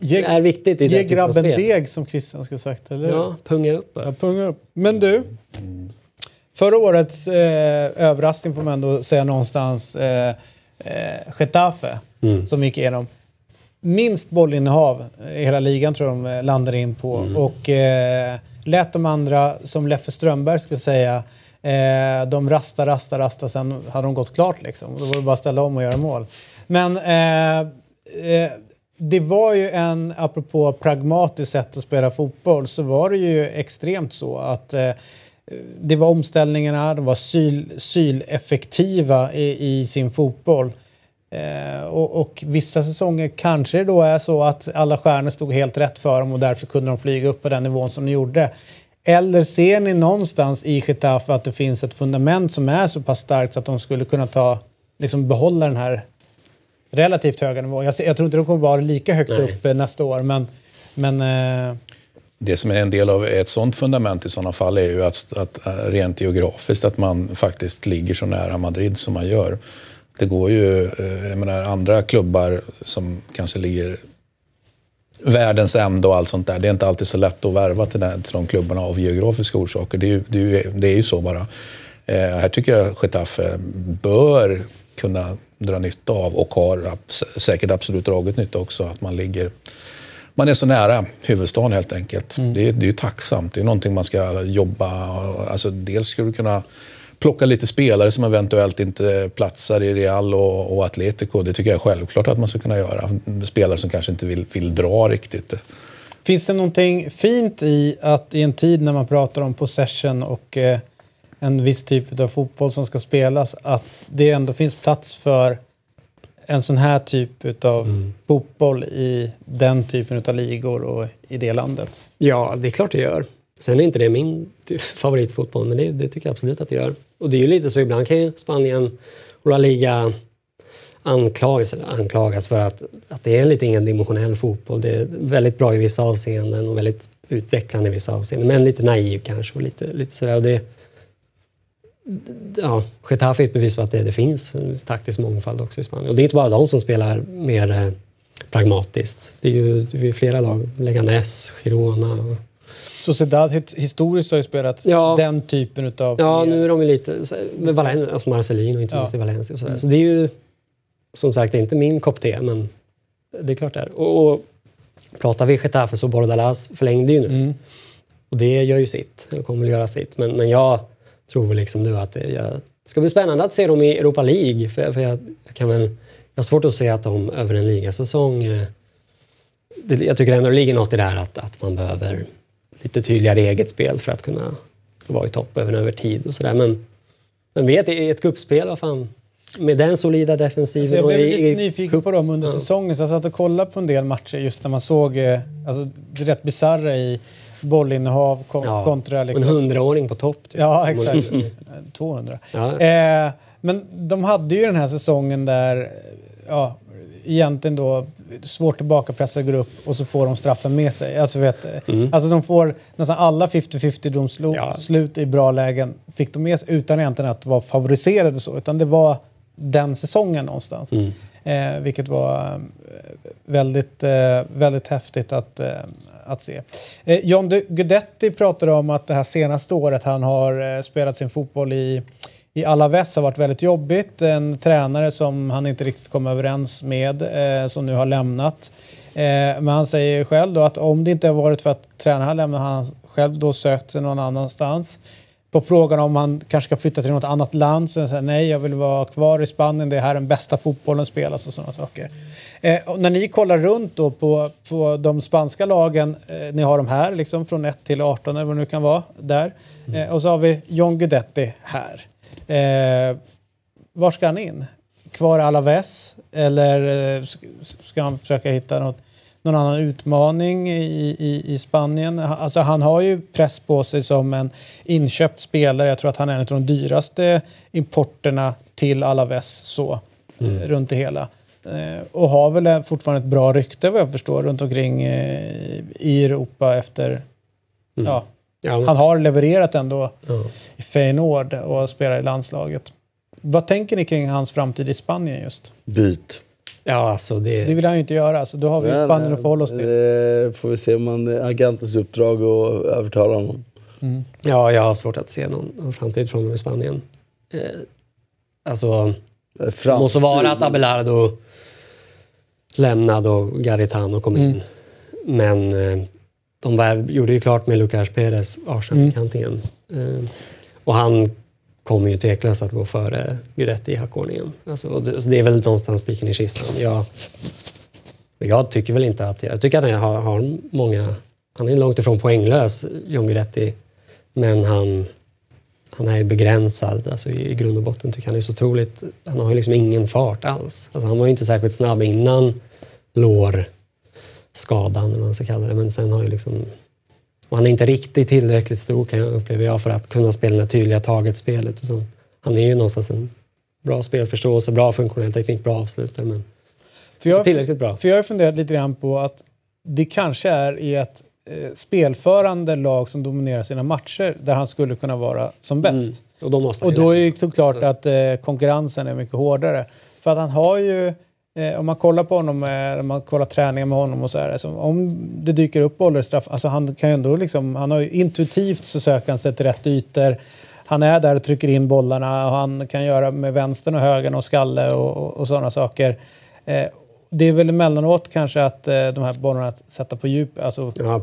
Ge, är viktigt i ge den typen av grabben spel. deg som Christian skulle sagt, eller? Ja, punga upp bara. Ja, punga upp. Men du, förra årets eh, överraskning får man ändå säga någonstans eh, eh, Getafe som gick igenom. Minst bollinnehav i hela ligan tror jag de eh, landade in på. Och eh, lät de andra, som Leffe Strömberg skulle säga, eh, de rasta, rasta, rasta, sen hade de gått klart liksom. Då var det bara att ställa om och göra mål. Men eh, eh, det var ju en, apropå pragmatiskt sätt att spela fotboll, så var det ju extremt så att eh, det var omställningarna, de var syl, syleffektiva i, i sin fotboll. Eh, och, och vissa säsonger kanske det då är så att alla stjärnor stod helt rätt för dem och därför kunde de flyga upp på den nivån som de gjorde. Eller ser ni någonstans i Getafe att det finns ett fundament som är så pass starkt så att de skulle kunna ta, liksom behålla den här relativt höga nivån? Jag, jag tror inte de kommer vara lika högt Nej. upp eh, nästa år, men, men eh, Det som är en del av ett sånt fundament i sådana fall är ju att, att eh, rent geografiskt att man faktiskt ligger så nära Madrid som man gör. Det går ju, eh, jag menar andra klubbar som kanske ligger världens ände och allt sånt där. Det är inte alltid så lätt att värva till, den, till de klubbarna av geografiska orsaker. Det är ju, det är ju, det är ju så bara. Eh, här tycker jag Getafe bör kunna dra nytta av och har säkert absolut dragit nytta också att man ligger man är så nära huvudstaden helt enkelt. Det, är, det är ju tacksamt. Det är någonting man ska jobba... Alltså, dels ska du kunna plocka lite spelare som eventuellt inte platsar i Real och, och Atletico. Det tycker jag är självklart att man ska kunna göra. Spelare som kanske inte vill, vill dra riktigt. Finns det någonting fint i att i en tid när man pratar om possession och eh, en viss typ av fotboll som ska spelas, att det ändå finns plats för en sån här typ av fotboll i den typen av ligor och i det landet? Ja, det är klart det gör. Sen är inte det min favoritfotboll, men det, det tycker jag absolut att det gör. Och det är ju lite så, ibland kan ju Spanien och La Liga anklagas, anklagas för att, att det är en lite endimensionell fotboll. Det är väldigt bra i vissa avseenden och väldigt utvecklande i vissa avseenden. Men lite naiv kanske och lite, lite sådär. Och det, ja, Getafe är ett bevis på att det, det finns taktisk mångfald också i Spanien. Och det är inte bara de som spelar mer eh, pragmatiskt. Det är ju det är flera lag. Leganes, Girona. Sociedad historiskt har ju spelat Ja. den typen av Ja, nu är de ju lite... Med Valen, alltså Marcelino, inte Ja. minst i Valencia. Och sådär. Så det är ju som sagt inte min kopp te, men det är klart det är. Och, och pratar vi Getafe så Bordalas förlängde ju nu. Mm. Och det gör ju sitt. Det kommer väl göra sitt. Men, men jag tror väl liksom du att det, jag, det ska bli spännande att se dem i Europa League. För, för jag, jag kan väl... Jag har svårt att se att de över en ligasäsong... eh, Det, jag tycker ändå det ligger något i det här att, att man behöver lite tydligare eget spel för att kunna vara i topp även över tid och sådär. Men, men vet, i ett kuppspel, vad fan. Med den solida defensiven Så jag blev lite i nyfiken på dem under säsongen så jag satt och kollade på en del matcher just när man såg eh, alltså, det rätt bisarra i bollinnehav kon- ja, kontra... en Liksom, hundraåring på topp. Typ, Ja, exakt. 200. Ja. Eh, men de hade ju den här säsongen där, ja, egentligen då svårt tillbakapressad grupp och så får de straffen med sig. Alltså, vet, alltså de får nästan alla 50-50 domslut Ja. slut i bra lägen fick de med sig utan egentligen att vara favoriserade så, utan det var den säsongen någonstans. Eh, vilket var eh, väldigt, eh, väldigt häftigt att, eh, att se. Eh, John Guidetti pratade om att det här senaste året han har eh, spelat sin fotboll i, i Alaves har varit väldigt jobbigt. En tränare som han inte riktigt kom överens med eh, som nu har lämnat. Eh, men han säger själv då att om det inte har varit för att tränaren har lämnat har han själv då sökt sig någon annanstans. På frågan om han kanske ska flytta till något annat land så säger han nej, jag vill vara kvar i Spanien. Det är här den bästa fotbollen spelas och sådana saker. Eh, när ni kollar runt då på, på de spanska lagen, eh, ni har de här liksom från 1 till 18 eller vad det nu kan vara där. Eh, och så har vi John Guidetti här. Eh, var ska han in? Kvar Alaves? Eller eh, sk- ska han försöka hitta något, någon annan utmaning i, i, i Spanien. Alltså han har ju press på sig som en inköpt spelare. Jag tror att han är en av de dyraste importerna till Alaves så, mm. runt det hela. Eh, och har väl fortfarande ett bra rykte vad jag förstår runt omkring eh, i Europa efter... Mm. Ja, ja han har levererat ändå ja. i Feyenoord och spelar i landslaget. Vad tänker ni kring hans framtid i Spanien just? Byt. Ja, alltså det... det vill han ju inte göra, så då har vi nej, Spanien att förhålla oss till. Det får vi se om man agentens uppdrag och övertala honom. Mm. Ja, jag har svårt att se någon, någon framtid från honom i Spanien. Eh, alltså, det måste vara att Abelardo lämnade och Garitano kom in. Mm. Men eh, de var, gjorde ju klart med Lucas Perez, Arsenal-bekantingen. Mm. Eh, och han kommer ju tveklöst att gå före Guidetti i hackordningen. Alltså, det, det är väl någonstans spiken i kistan. Jag, jag tycker väl inte att... Jag tycker att han har, har många... Han är långt ifrån poänglös, John Guidetti. Men han, han är begränsad. Alltså, I grund och botten tycker han är så otroligt... Han har ju liksom ingen fart alls. Alltså, han var ju inte särskilt snabb innan lårskadan, eller vad man ska kalla det. Men sen har ju liksom han är inte riktigt tillräckligt stor kan jag uppleva jag för att kunna spela det tydliga taget-spelet. Han är ju någonstans en bra spelförståelse, bra funktionell teknik, bra avslutare. Men för jag, tillräckligt bra. För jag har funderat lite grann på att det kanske är i ett eh, spelförande lag som dominerar sina matcher där han skulle kunna vara som bäst. Mm. Och då, och då är det såklart att eh, konkurrensen är mycket hårdare. För att han har ju om man kollar på honom, eh, man kollar träningar med honom och så här. Alltså, om det dyker upp åldersstraff, alltså han kan ju ändå liksom, han har intuitivt så söker han sig till rätt ytor. Han är där och trycker in bollarna och han kan göra med vänstern och högern och skalle och, och, och sådana saker. Eh, det är väl emellanåt kanske att eh, de här bollarna att sätta på djup, alltså ja.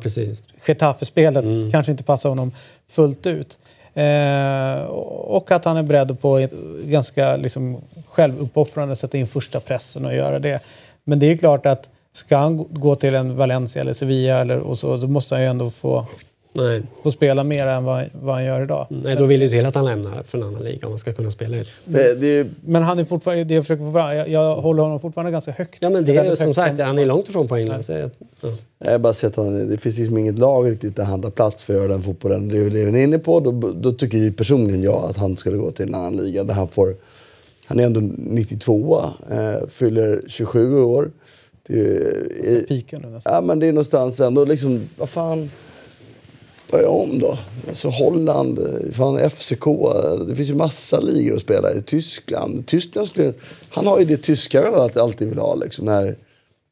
Getafe-spelet mm. kanske inte passar honom fullt ut. Eh, och att han är beredd på ett ganska liksom, självuppoffrande sätta in första pressen och göra det. Men det är klart att ska han gå till en Valencia eller Sevilla eller, och så, då måste han ju ändå få, Nej. få spela mer än vad, vad han gör idag. Nej, då vill ju till att han lämnar för en annan liga om han ska kunna spela ut. Men, det, men han är fortfarande, det jag, försöker jag, jag håller honom fortfarande ganska högt. Ja, men det är som sagt, han är långt ifrån poänglös. Ja. Jag bara sett att det finns liksom inget lag riktigt där han har plats för att göra den fotbollen det är inne på. Då, då tycker ju personligen jag att han skulle gå till en annan liga där han får han är ändå 92, eh, fyller 27 år. Det är, nu nästan. Ja, men det är någonstans ändå liksom, vad fan, börja om då. Alltså Holland, fan FCK, det finns ju massa ligor att spela i. Tyskland, Tyskland skulle, han har ju det tyskarna alltid vill ha, liksom, den här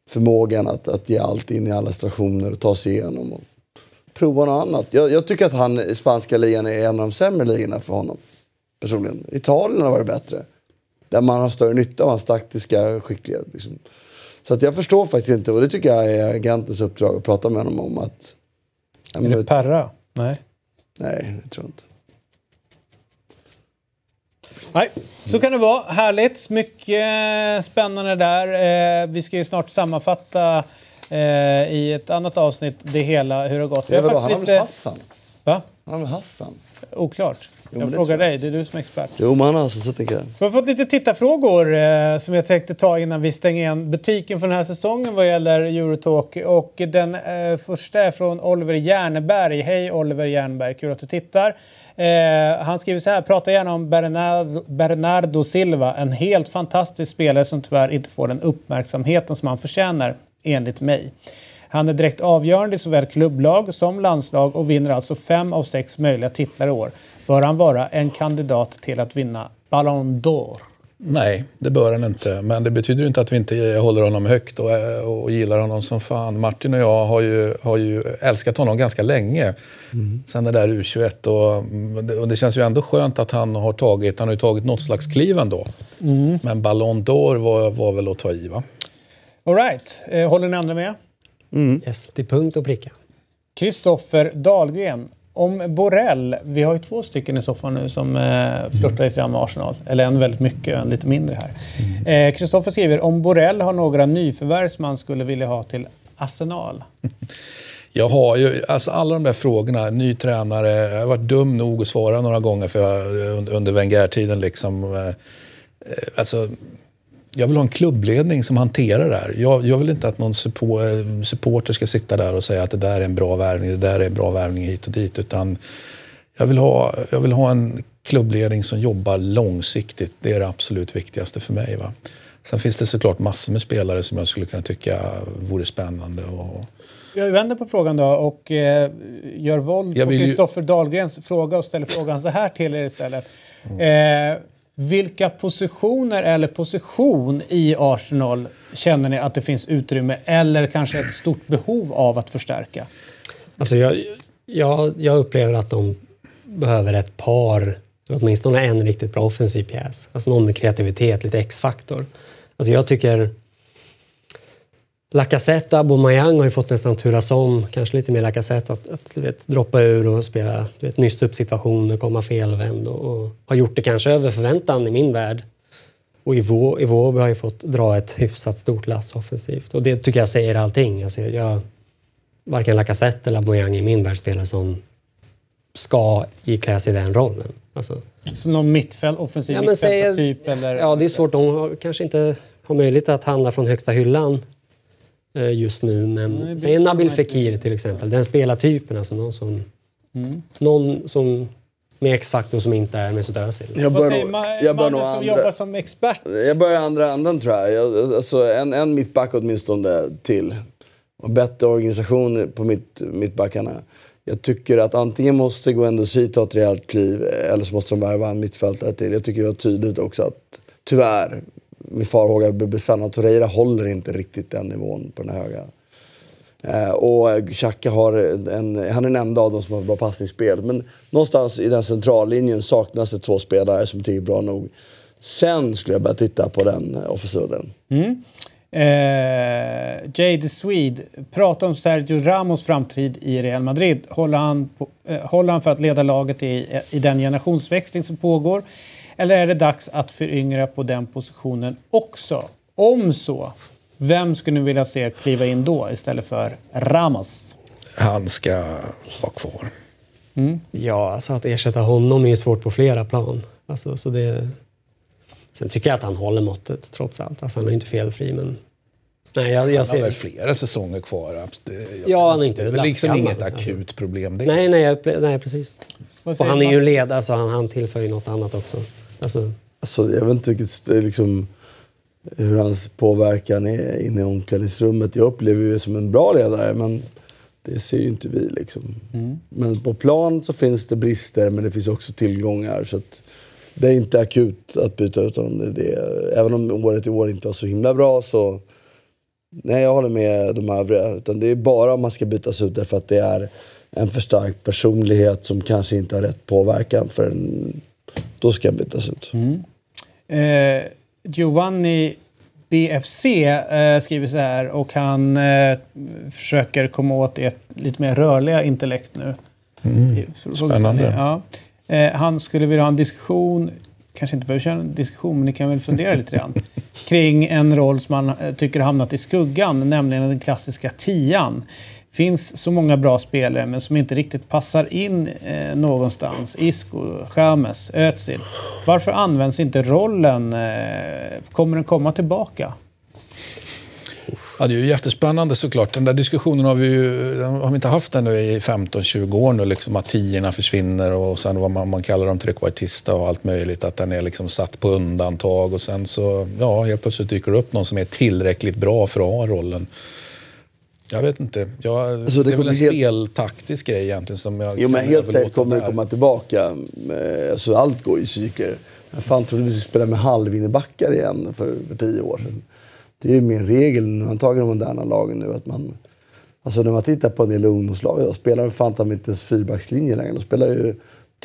förmågan att, att ge allt in i alla situationer och ta sig igenom. Och prova något annat. Jag, jag tycker att han, spanska ligan är en av de sämre ligorna för honom. Personligen. Italien har varit bättre där man har större nytta av hans taktiska skicklighet. Liksom. Så att jag förstår faktiskt inte, och det tycker jag är agentens uppdrag att prata med honom om. Att, är det Perra? Nej. Nej, det tror jag inte. Nej, så kan det vara. Härligt. Mycket spännande där. Eh, vi ska ju snart sammanfatta eh, i ett annat avsnitt det hela, hur det har gått. Det är väl, han har väl Hassan? Va? Han Hassan? Oklart. Jo, jag frågar dig, det är du som är expert. Jo, men alltså, så tänker jag. Vi har fått lite tittarfrågor eh, som jag tänkte ta innan vi stänger igen butiken för den här säsongen vad gäller Eurotalk. Och den eh, första är från Oliver Järneberg. Hej Oliver Järneberg, kul att du tittar. Eh, han skriver så här, prata gärna om Bernardo, Bernardo Silva. En helt fantastisk spelare som tyvärr inte får den uppmärksamheten som han förtjänar, enligt mig. Han är direkt avgörande i såväl klubblag som landslag och vinner alltså fem av sex möjliga titlar i år. Bör han vara en kandidat till att vinna Ballon d'Or? Nej, det bör han inte. Men det betyder inte att vi inte håller honom högt och, och gillar honom som fan. Martin och jag har ju, har ju älskat honom ganska länge. Mm. Sen det där U21. Och, och, det känns ju ändå skönt att han har tagit, han har ju tagit något slags kliv ändå. Mm. Men Ballon d'Or var, var väl att ta i va? All right. Eh, håller ni andra med? Mm. Yes, till punkt och pricka. Kristoffer Dahlgren. Om Borrell, vi har ju två stycken i soffan nu som eh, flörtar lite grann med Arsenal. Eller en väldigt mycket, en lite mindre här. Kristoffer mm. eh, skriver, om Borrell har några nyförvärv som man skulle vilja ha till Arsenal? Jag har ju, alltså alla de där frågorna, ny tränare, jag har varit dum nog att svara några gånger för jag, under Wenger-tiden liksom. Eh, alltså, jag vill ha en klubbledning som hanterar det här. Jag, jag vill inte att någon suppo- supporter ska sitta där och säga att det där är en bra värvning, det där är en bra värvning hit och dit. Utan jag vill ha, jag vill ha en klubbledning som jobbar långsiktigt. Det är det absolut viktigaste för mig. Va? Sen finns det såklart massor med spelare som jag skulle kunna tycka vore spännande. Och, Jag vänder på frågan då och eh, gör våld på vill ju- Kristoffer Dahlgrens fråga och ställer frågan så här till er istället. Mm. Eh, vilka positioner eller position i Arsenal känner ni att det finns utrymme eller kanske ett stort behov av att förstärka? Alltså jag, jag, jag upplever att de behöver ett par, åtminstone en riktigt bra offensiv pjäs. Alltså någon med kreativitet, lite X-faktor. Alltså jag tycker Lacazette Aubameyang har ju fått nästan turas om, kanske lite mer Lacazette, att, att vet, droppa ur och spela du vet, nysta upp situationer, komma felvänd och, och har gjort det kanske över förväntan i min värld. Och Ivo, Ivo har ju fått dra ett hyfsat stort lass offensivt och det tycker jag säger allting. Alltså jag, varken Lacazette eller Aubameyang i min värld spelar som ska iklä sig den rollen. Alltså, Så någon mittfält, offensiv Ja, mittfältartyp ja, det är svårt. De har, kanske inte har möjlighet att handla från högsta hyllan just nu. Men säg Nabil Fekir till exempel. Den spelartypen. Alltså någon som, någon som med X-faktor som inte är Mesut Özil. Jag Vad bör säger nog, jag bör mannen nog som jobbar andra, som expert? jag börjar andra andan tror jag. jag alltså, en, en mittback åtminstone till. Och bättre organisation på mitt, mittbackarna. Jag tycker att antingen måste Guendo Si ta ett rejält kliv eller så måste de värva en mittfältare till. Jag tycker det var tydligt också att tyvärr, min farhåga blir besannad. Torreira håller inte riktigt den nivån på den här höga. Eh, och Xhaka har en, han är den enda av dem som har bra passningsspel. Men någonstans i den centrallinjen saknas det två spelare som tycker är bra nog. Sen skulle jag börja titta på den offensiva delen. Mm. Eh, Jay Swede, prata om Sergio Ramos framtid i Real Madrid. Håller han, på, eh, håller han för att leda laget i, i den generationsväxling som pågår? Eller är det dags att föryngra på den positionen också? Om så, vem skulle ni vilja se kliva in då istället för Ramos? han ska vara kvar. Ja, alltså att ersätta honom är svårt på flera plan. Alltså, så det... Sen tycker jag att han håller måttet trots allt. Alltså, han är inte felfri, men... Nej, jag, jag Han har väl flera säsonger kvar. Det, jag Ja, han är inte Det är väl liksom inget alltså. akut problem. Det. Nej, nej, nej precis. Och han är ju man? en ledare, så han, han tillför ju något annat också. Alltså, Alltså, jag vet inte vilket, liksom, hur hans påverkan är inne i omklädningsrummet. Jag upplever ju som en bra ledare, men det ser ju inte vi. Liksom. Men på plan så finns det brister, men det finns också tillgångar. Så det är inte akut att byta ut honom. Det, det, även om året i år inte var så himla bra så... Nej, jag håller med de övriga. Utan det är bara om man ska bytas ut därför att det är en för stark personlighet som kanske inte har rätt påverkan. För en, då ska jag bytas ut. Eh, Giovanni BFC eh, skriver så här och han eh, försöker komma åt ert lite mer rörliga intellekt nu. I- spännande. Ja. Eh, han skulle vilja ha en diskussion, kanske inte behöver köra en diskussion, men ni kan väl fundera lite grann, kring en roll som han eh, tycker hamnat i skuggan, nämligen den klassiska tian finns så många bra spelare men som inte riktigt passar in eh, någonstans. Isco, James, Özil. Varför används inte rollen? Eh, kommer den komma tillbaka? Ja, det är ju jättespännande såklart. Den där diskussionen har vi ju har vi inte haft ännu i 15-20 år nu. Liksom att tiorna försvinner och sen vad man, man kallar dem trekvartista och allt möjligt. Att den är liksom satt på undantag och sen så, ja, helt plötsligt dyker det upp någon som är tillräckligt bra för att ha rollen. Jag vet inte. Jag, Alltså, det det, är väl en helt- speltaktisk grej egentligen som jag Jo men helt säkert kommer det komma tillbaka. Eh, Alltså, allt går i cykler. Jag fan trodde vi skulle spela med halvinnebackar igen för, för tio år sedan. Det är ju mer regel nu, antagligen de moderna lagen nu att man... Alltså när man tittar på en del ungdomslag idag spelar de fan inte ens fyrbackslinje längre. De spelar ju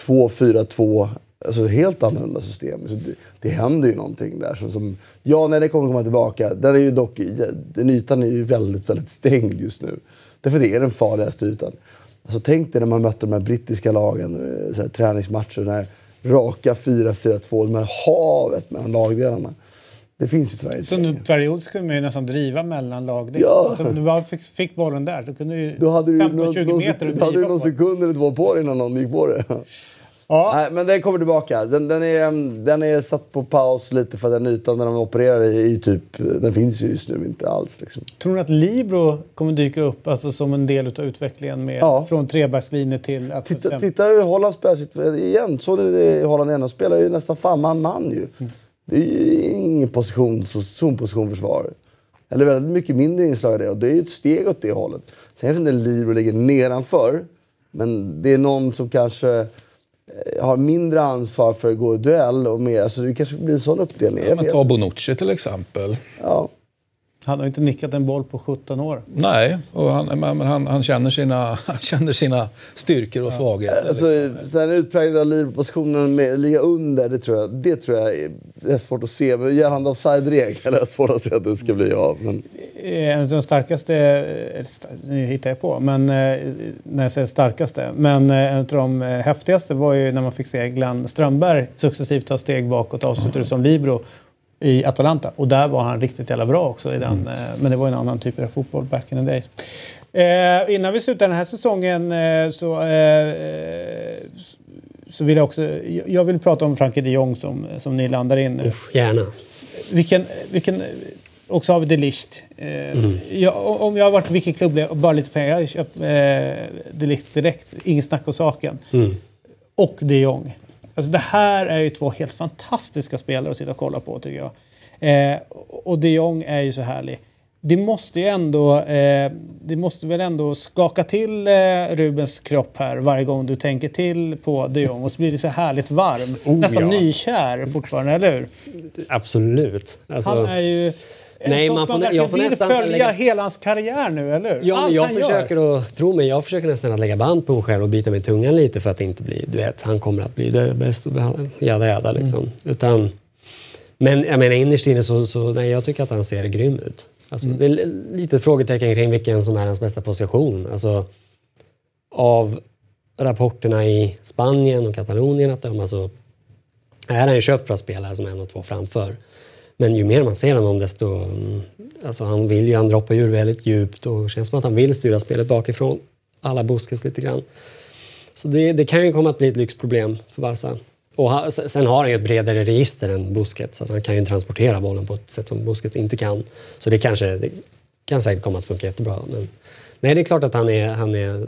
2-4-2, alltså helt annorlunda system. Så det, det händer ju någonting där. Så som, ja, när det kommer komma tillbaka. Den, är ju dock, den ytan är ju väldigt, väldigt stängd just nu. Därför det är den farligaste ytan. Alltså tänk dig när man mötte de här brittiska lagen, eh, så här, träningsmatcher, den här raka 4-4-2, de här havet mellan lagdelarna. Det finns ju tyvärr inte Så längre. under period skulle man ju nästan driva mellan lag. Ja. Alltså, om du bara fick, fick bollen där så kunde du ju Då hade du, 15-20 någon, någon, meter då hade du någon den. sekund eller två på dig innan någon gick på det. Ja. Nej, men den kommer tillbaka. Den, den, är, mm, den är satt på paus lite för den ytan där de opererar i, i typ... Den finns ju just nu inte alls. Liksom. Tror ni att Libro kommer dyka upp alltså, som en del av utvecklingen med, Ja. från trebackslinje till att Titta, titta hur Holland spelar sitt... Igen, så ni det Holland igen? De spelar ju nästan fan man-man ju. Det är ju ingen position, zonposition försvar. Eller väldigt mycket mindre inslag i det. Och det är ju ett steg åt det hållet. Sen kanske inte Libro ligger nedanför. Men det är någon som kanske har mindre ansvar för att gå i duell. Och mer, alltså det kanske blir en sån uppdelning. Men vet. ta Bonucci till exempel. Ja. Han har inte nickat en boll på 17 år. Nej, och han, men han, han, känner sina, han känner sina styrkor och svagheter. Alltså, liksom. sen utpräglade Liverpool-positionen med ligga under, det tror jag, det tror jag är, det är svårt att se. Men gällande offside-regel är det svårt att se att det ska bli av. Men, Eh, En av de starkaste, sta- nu hittar jag på, men eh, när jag säger starkaste. Men eh, en av de eh, häftigaste var ju när man fick se Glenn Strömberg successivt ta steg bakåt avslutade som libero i Atalanta. Och där var han riktigt jävla bra också. I den, eh, Men det var en annan typ av fotboll back in the days. Eh, innan vi slutar den här säsongen eh, så, eh, eh, så vill jag också... Jag vill prata om Frankie de Jong som, som ni landar in nu. Uff, gärna. Vilken, vilken, och så har vi De Ligt. Eh, jag, om jag har varit vilken klubb och bara lite pengar, jag köpt eh, Ligt direkt. Inget snack om saken. Och de Jong. Alltså det här är ju två helt fantastiska spelare att sitta och kolla på tycker jag. Eh, och de Jong är ju så härlig. Det måste ju ändå, eh, det måste väl ändå skaka till eh, Rubens kropp här varje gång du tänker till på de Jong. Och så blir det så härligt varm. Oh, Nästan ja. nykär fortfarande, eller hur? Absolut. Alltså, Han är ju... Nej, man får- jag får nästan följa lägga- hela hans karriär nu, eller hur? Ja, Allt jag försöker gör. att, tro mig, jag försöker nästan att lägga band på mig själv och bita mig i tungan lite för att inte bli, du vet, han kommer att bli det bäst och jada jada liksom. Mm. Utan, men jag menar innerst inne så, så nej, jag tycker att han ser grym ut. Alltså, Mm. Det är li- lite frågetecken kring vilken som är hans bästa position. Alltså, av rapporterna i Spanien och Katalonien att döma så är han ju köpt för att spela som en och två framför. Men ju mer man ser honom desto... Mm, alltså han vill ju, han droppar ju ur väldigt djupt och det känns som att han vill styra spelet bakifrån. Alla Busquets lite grann. Så det, det kan ju komma att bli ett lyxproblem för Barca. Och ha, sen har han ju ett bredare register än Busquets. Alltså han kan ju transportera bollen på ett sätt som Busquets inte kan. Så det kanske det kan säkert komma att funka jättebra. Men, nej, det är klart att han är, han är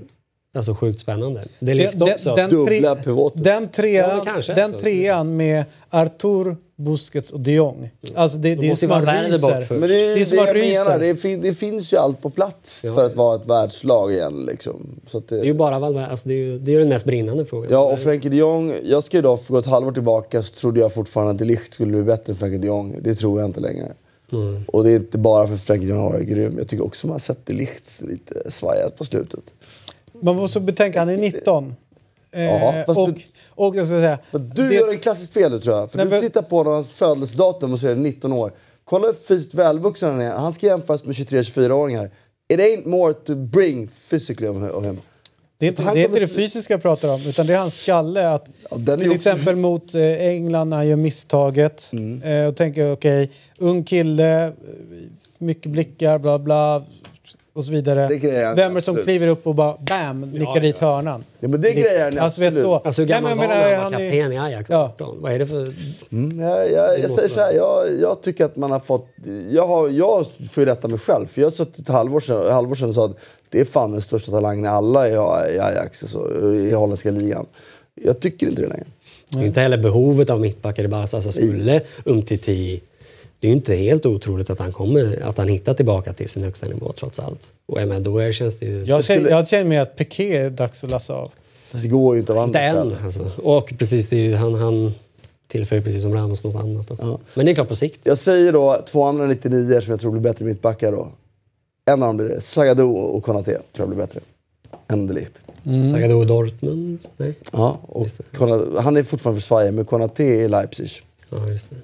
alltså, sjukt spännande. Det är likt Den, också. den, Dubbla tre, pivoter. den, Ja, trean, kanske den trean med Artur, Busquets och de Jong. Alltså det, det är som man ryser. men det är Det är det, som det att jag rysa. menar. Det, fin, det finns ju allt på plats Ja. för att vara ett världslag igen. Liksom. Så att det, Det är ju bara Valverde, alltså det är ju det är den mest brinnande frågan. Ja, och Frenkie de Jong. Jag ska ju då få gå ett halvår tillbaka så trodde jag fortfarande att de Ligt skulle bli bättre än Frenkie de Jong. Det tror jag inte längre. Mm. Och det är inte bara för Frenkie de Jong har varit grym. Jag tycker också man har sett de Ligt lite svajat på slutet. Man måste betänka, han är 19. Eh, Ja, fast och, du- och jag ska säga... Du det- gör ett klassiskt fel nu tror jag. För Nej, du tittar på honom, hans födelsedatum och så är det 19 år. Kolla hur fysiskt välvuxen han är. Han ska jämföras med 23-24-åringar. It ain't more to bring physically of him. Det är inte det, är inte det fysiska jag pratar om, utan det är hans skalle. Att, Ja, till också- exempel mot eh, England när han gör misstaget. Mm. Eh, och tänker, okej, ung kille, mycket blickar, bla bla. Och så vidare. Det grejer Vem är det som absolut. kliver upp och bara bam, nickar ja, dit hörnan? Ja, men det grejer han Alltså, vet absolut. så. Alltså hur Nej, gammal men var jag han? menar, Han var kapten i Ajax Ja. 18. Vad är det för... Mm, jag, jag, jag säger så här, jag, jag tycker att man har fått... Jag, har, jag får ju rätta mig själv. För jag har suttit ett halvår sedan, halvår sedan och sa att det är fan den största talangen i alla i, i Ajax, alltså, i holländska ligan. Jag tycker inte det längre. Det är inte heller behovet av mittbackar i Barca. Alltså skulle Umtiti... Det är ju inte helt otroligt att han kommer, att han hittar tillbaka till sin högsta nivå trots allt. Och jag menar, då är, känns det ju... Jag, känner, jag känner mig att Piqué är dags att lassa av. Det går ju inte att inte vandra än alltså. Och precis, det är ju, han, han tillför precis som Ramos något annat också. Men det är klart på sikt. Jag säger då två andra 99 som jag tror blir bättre mittbackar då. En av dem blir det. Zagadou och Konaté tror jag blir bättre. Än de Ligt. Zagadou Dortmund? Nej. Ja, och. Konaté, han är fortfarande för svaja, men Konaté är i Leipzig. Ja, just det.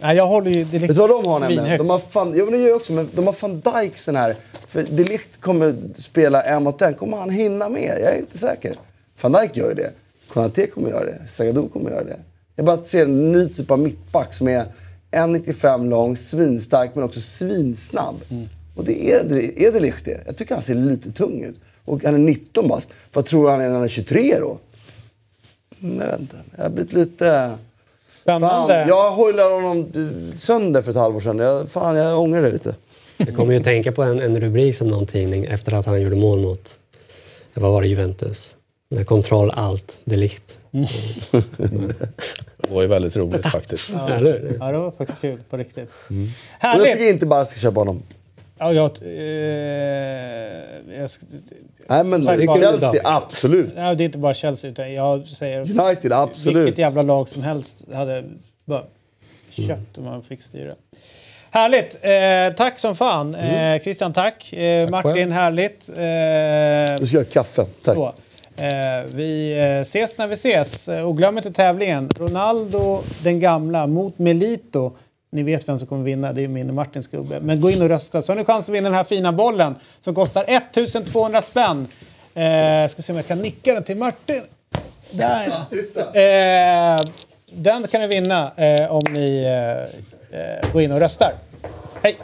Nej, jag håller ju direkt Vet du vad de har nämligen? De har fan, ja, men det gör jag också, men de har van Dijks den här. För de Ligt kommer spela en mot en. Kommer han hinna med? Jag är inte säker. Van Dijk gör ju det. Konaté kommer göra det. Zagadou kommer göra det. Jag bara ser en ny typ av mittback som är 1,95 lång, svinstark men också svinsnabb. Och det är, det är de Ligt det. Jag tycker han ser lite tung ut. Och han är 19 bast. Vad tror han är när han är 23 då? jag vet inte. Jag har blivit lite... Spännande. Fan, jag hojlade honom sönder för ett halvår sedan. Jag, fan, jag ångrar det lite. Jag kommer ju tänka på en, en rubrik som någon tidning efter att han gjorde mål mot, vad var det, Juventus? Med kontroll allt, delikt. Det var ju väldigt roligt faktiskt. Hur? Ja, det var faktiskt kul på riktigt. Och jag tycker Härligt! inte bara ska köpa honom. Ja, jag, eh, jag, Nej, men Tack, Chelsea, David. absolut. nej, det är inte bara Chelsea, utan jag säger United, absolut. vilket jävla lag som helst hade bara köpt om man fick styra. Härligt! Eh, tack som fan. Eh, Christian, tack. Eh, Martin, själv. härligt. Eh, Du ska göra kaffe. Tack. Så. Eh, vi eh, ses när vi ses. Eh, Och glöm inte tävlingen. Ronaldo den gamla mot Melito. Ni vet vem som kommer vinna, det är min och Martins gubbe. Men gå in och rösta så har ni chans att vinna den här fina bollen som kostar 1200 spänn. Eh, ska se om jag kan nicka den till Martin. Där! Eh, den kan ni vinna eh, om ni eh, eh, går in och röstar. Hej!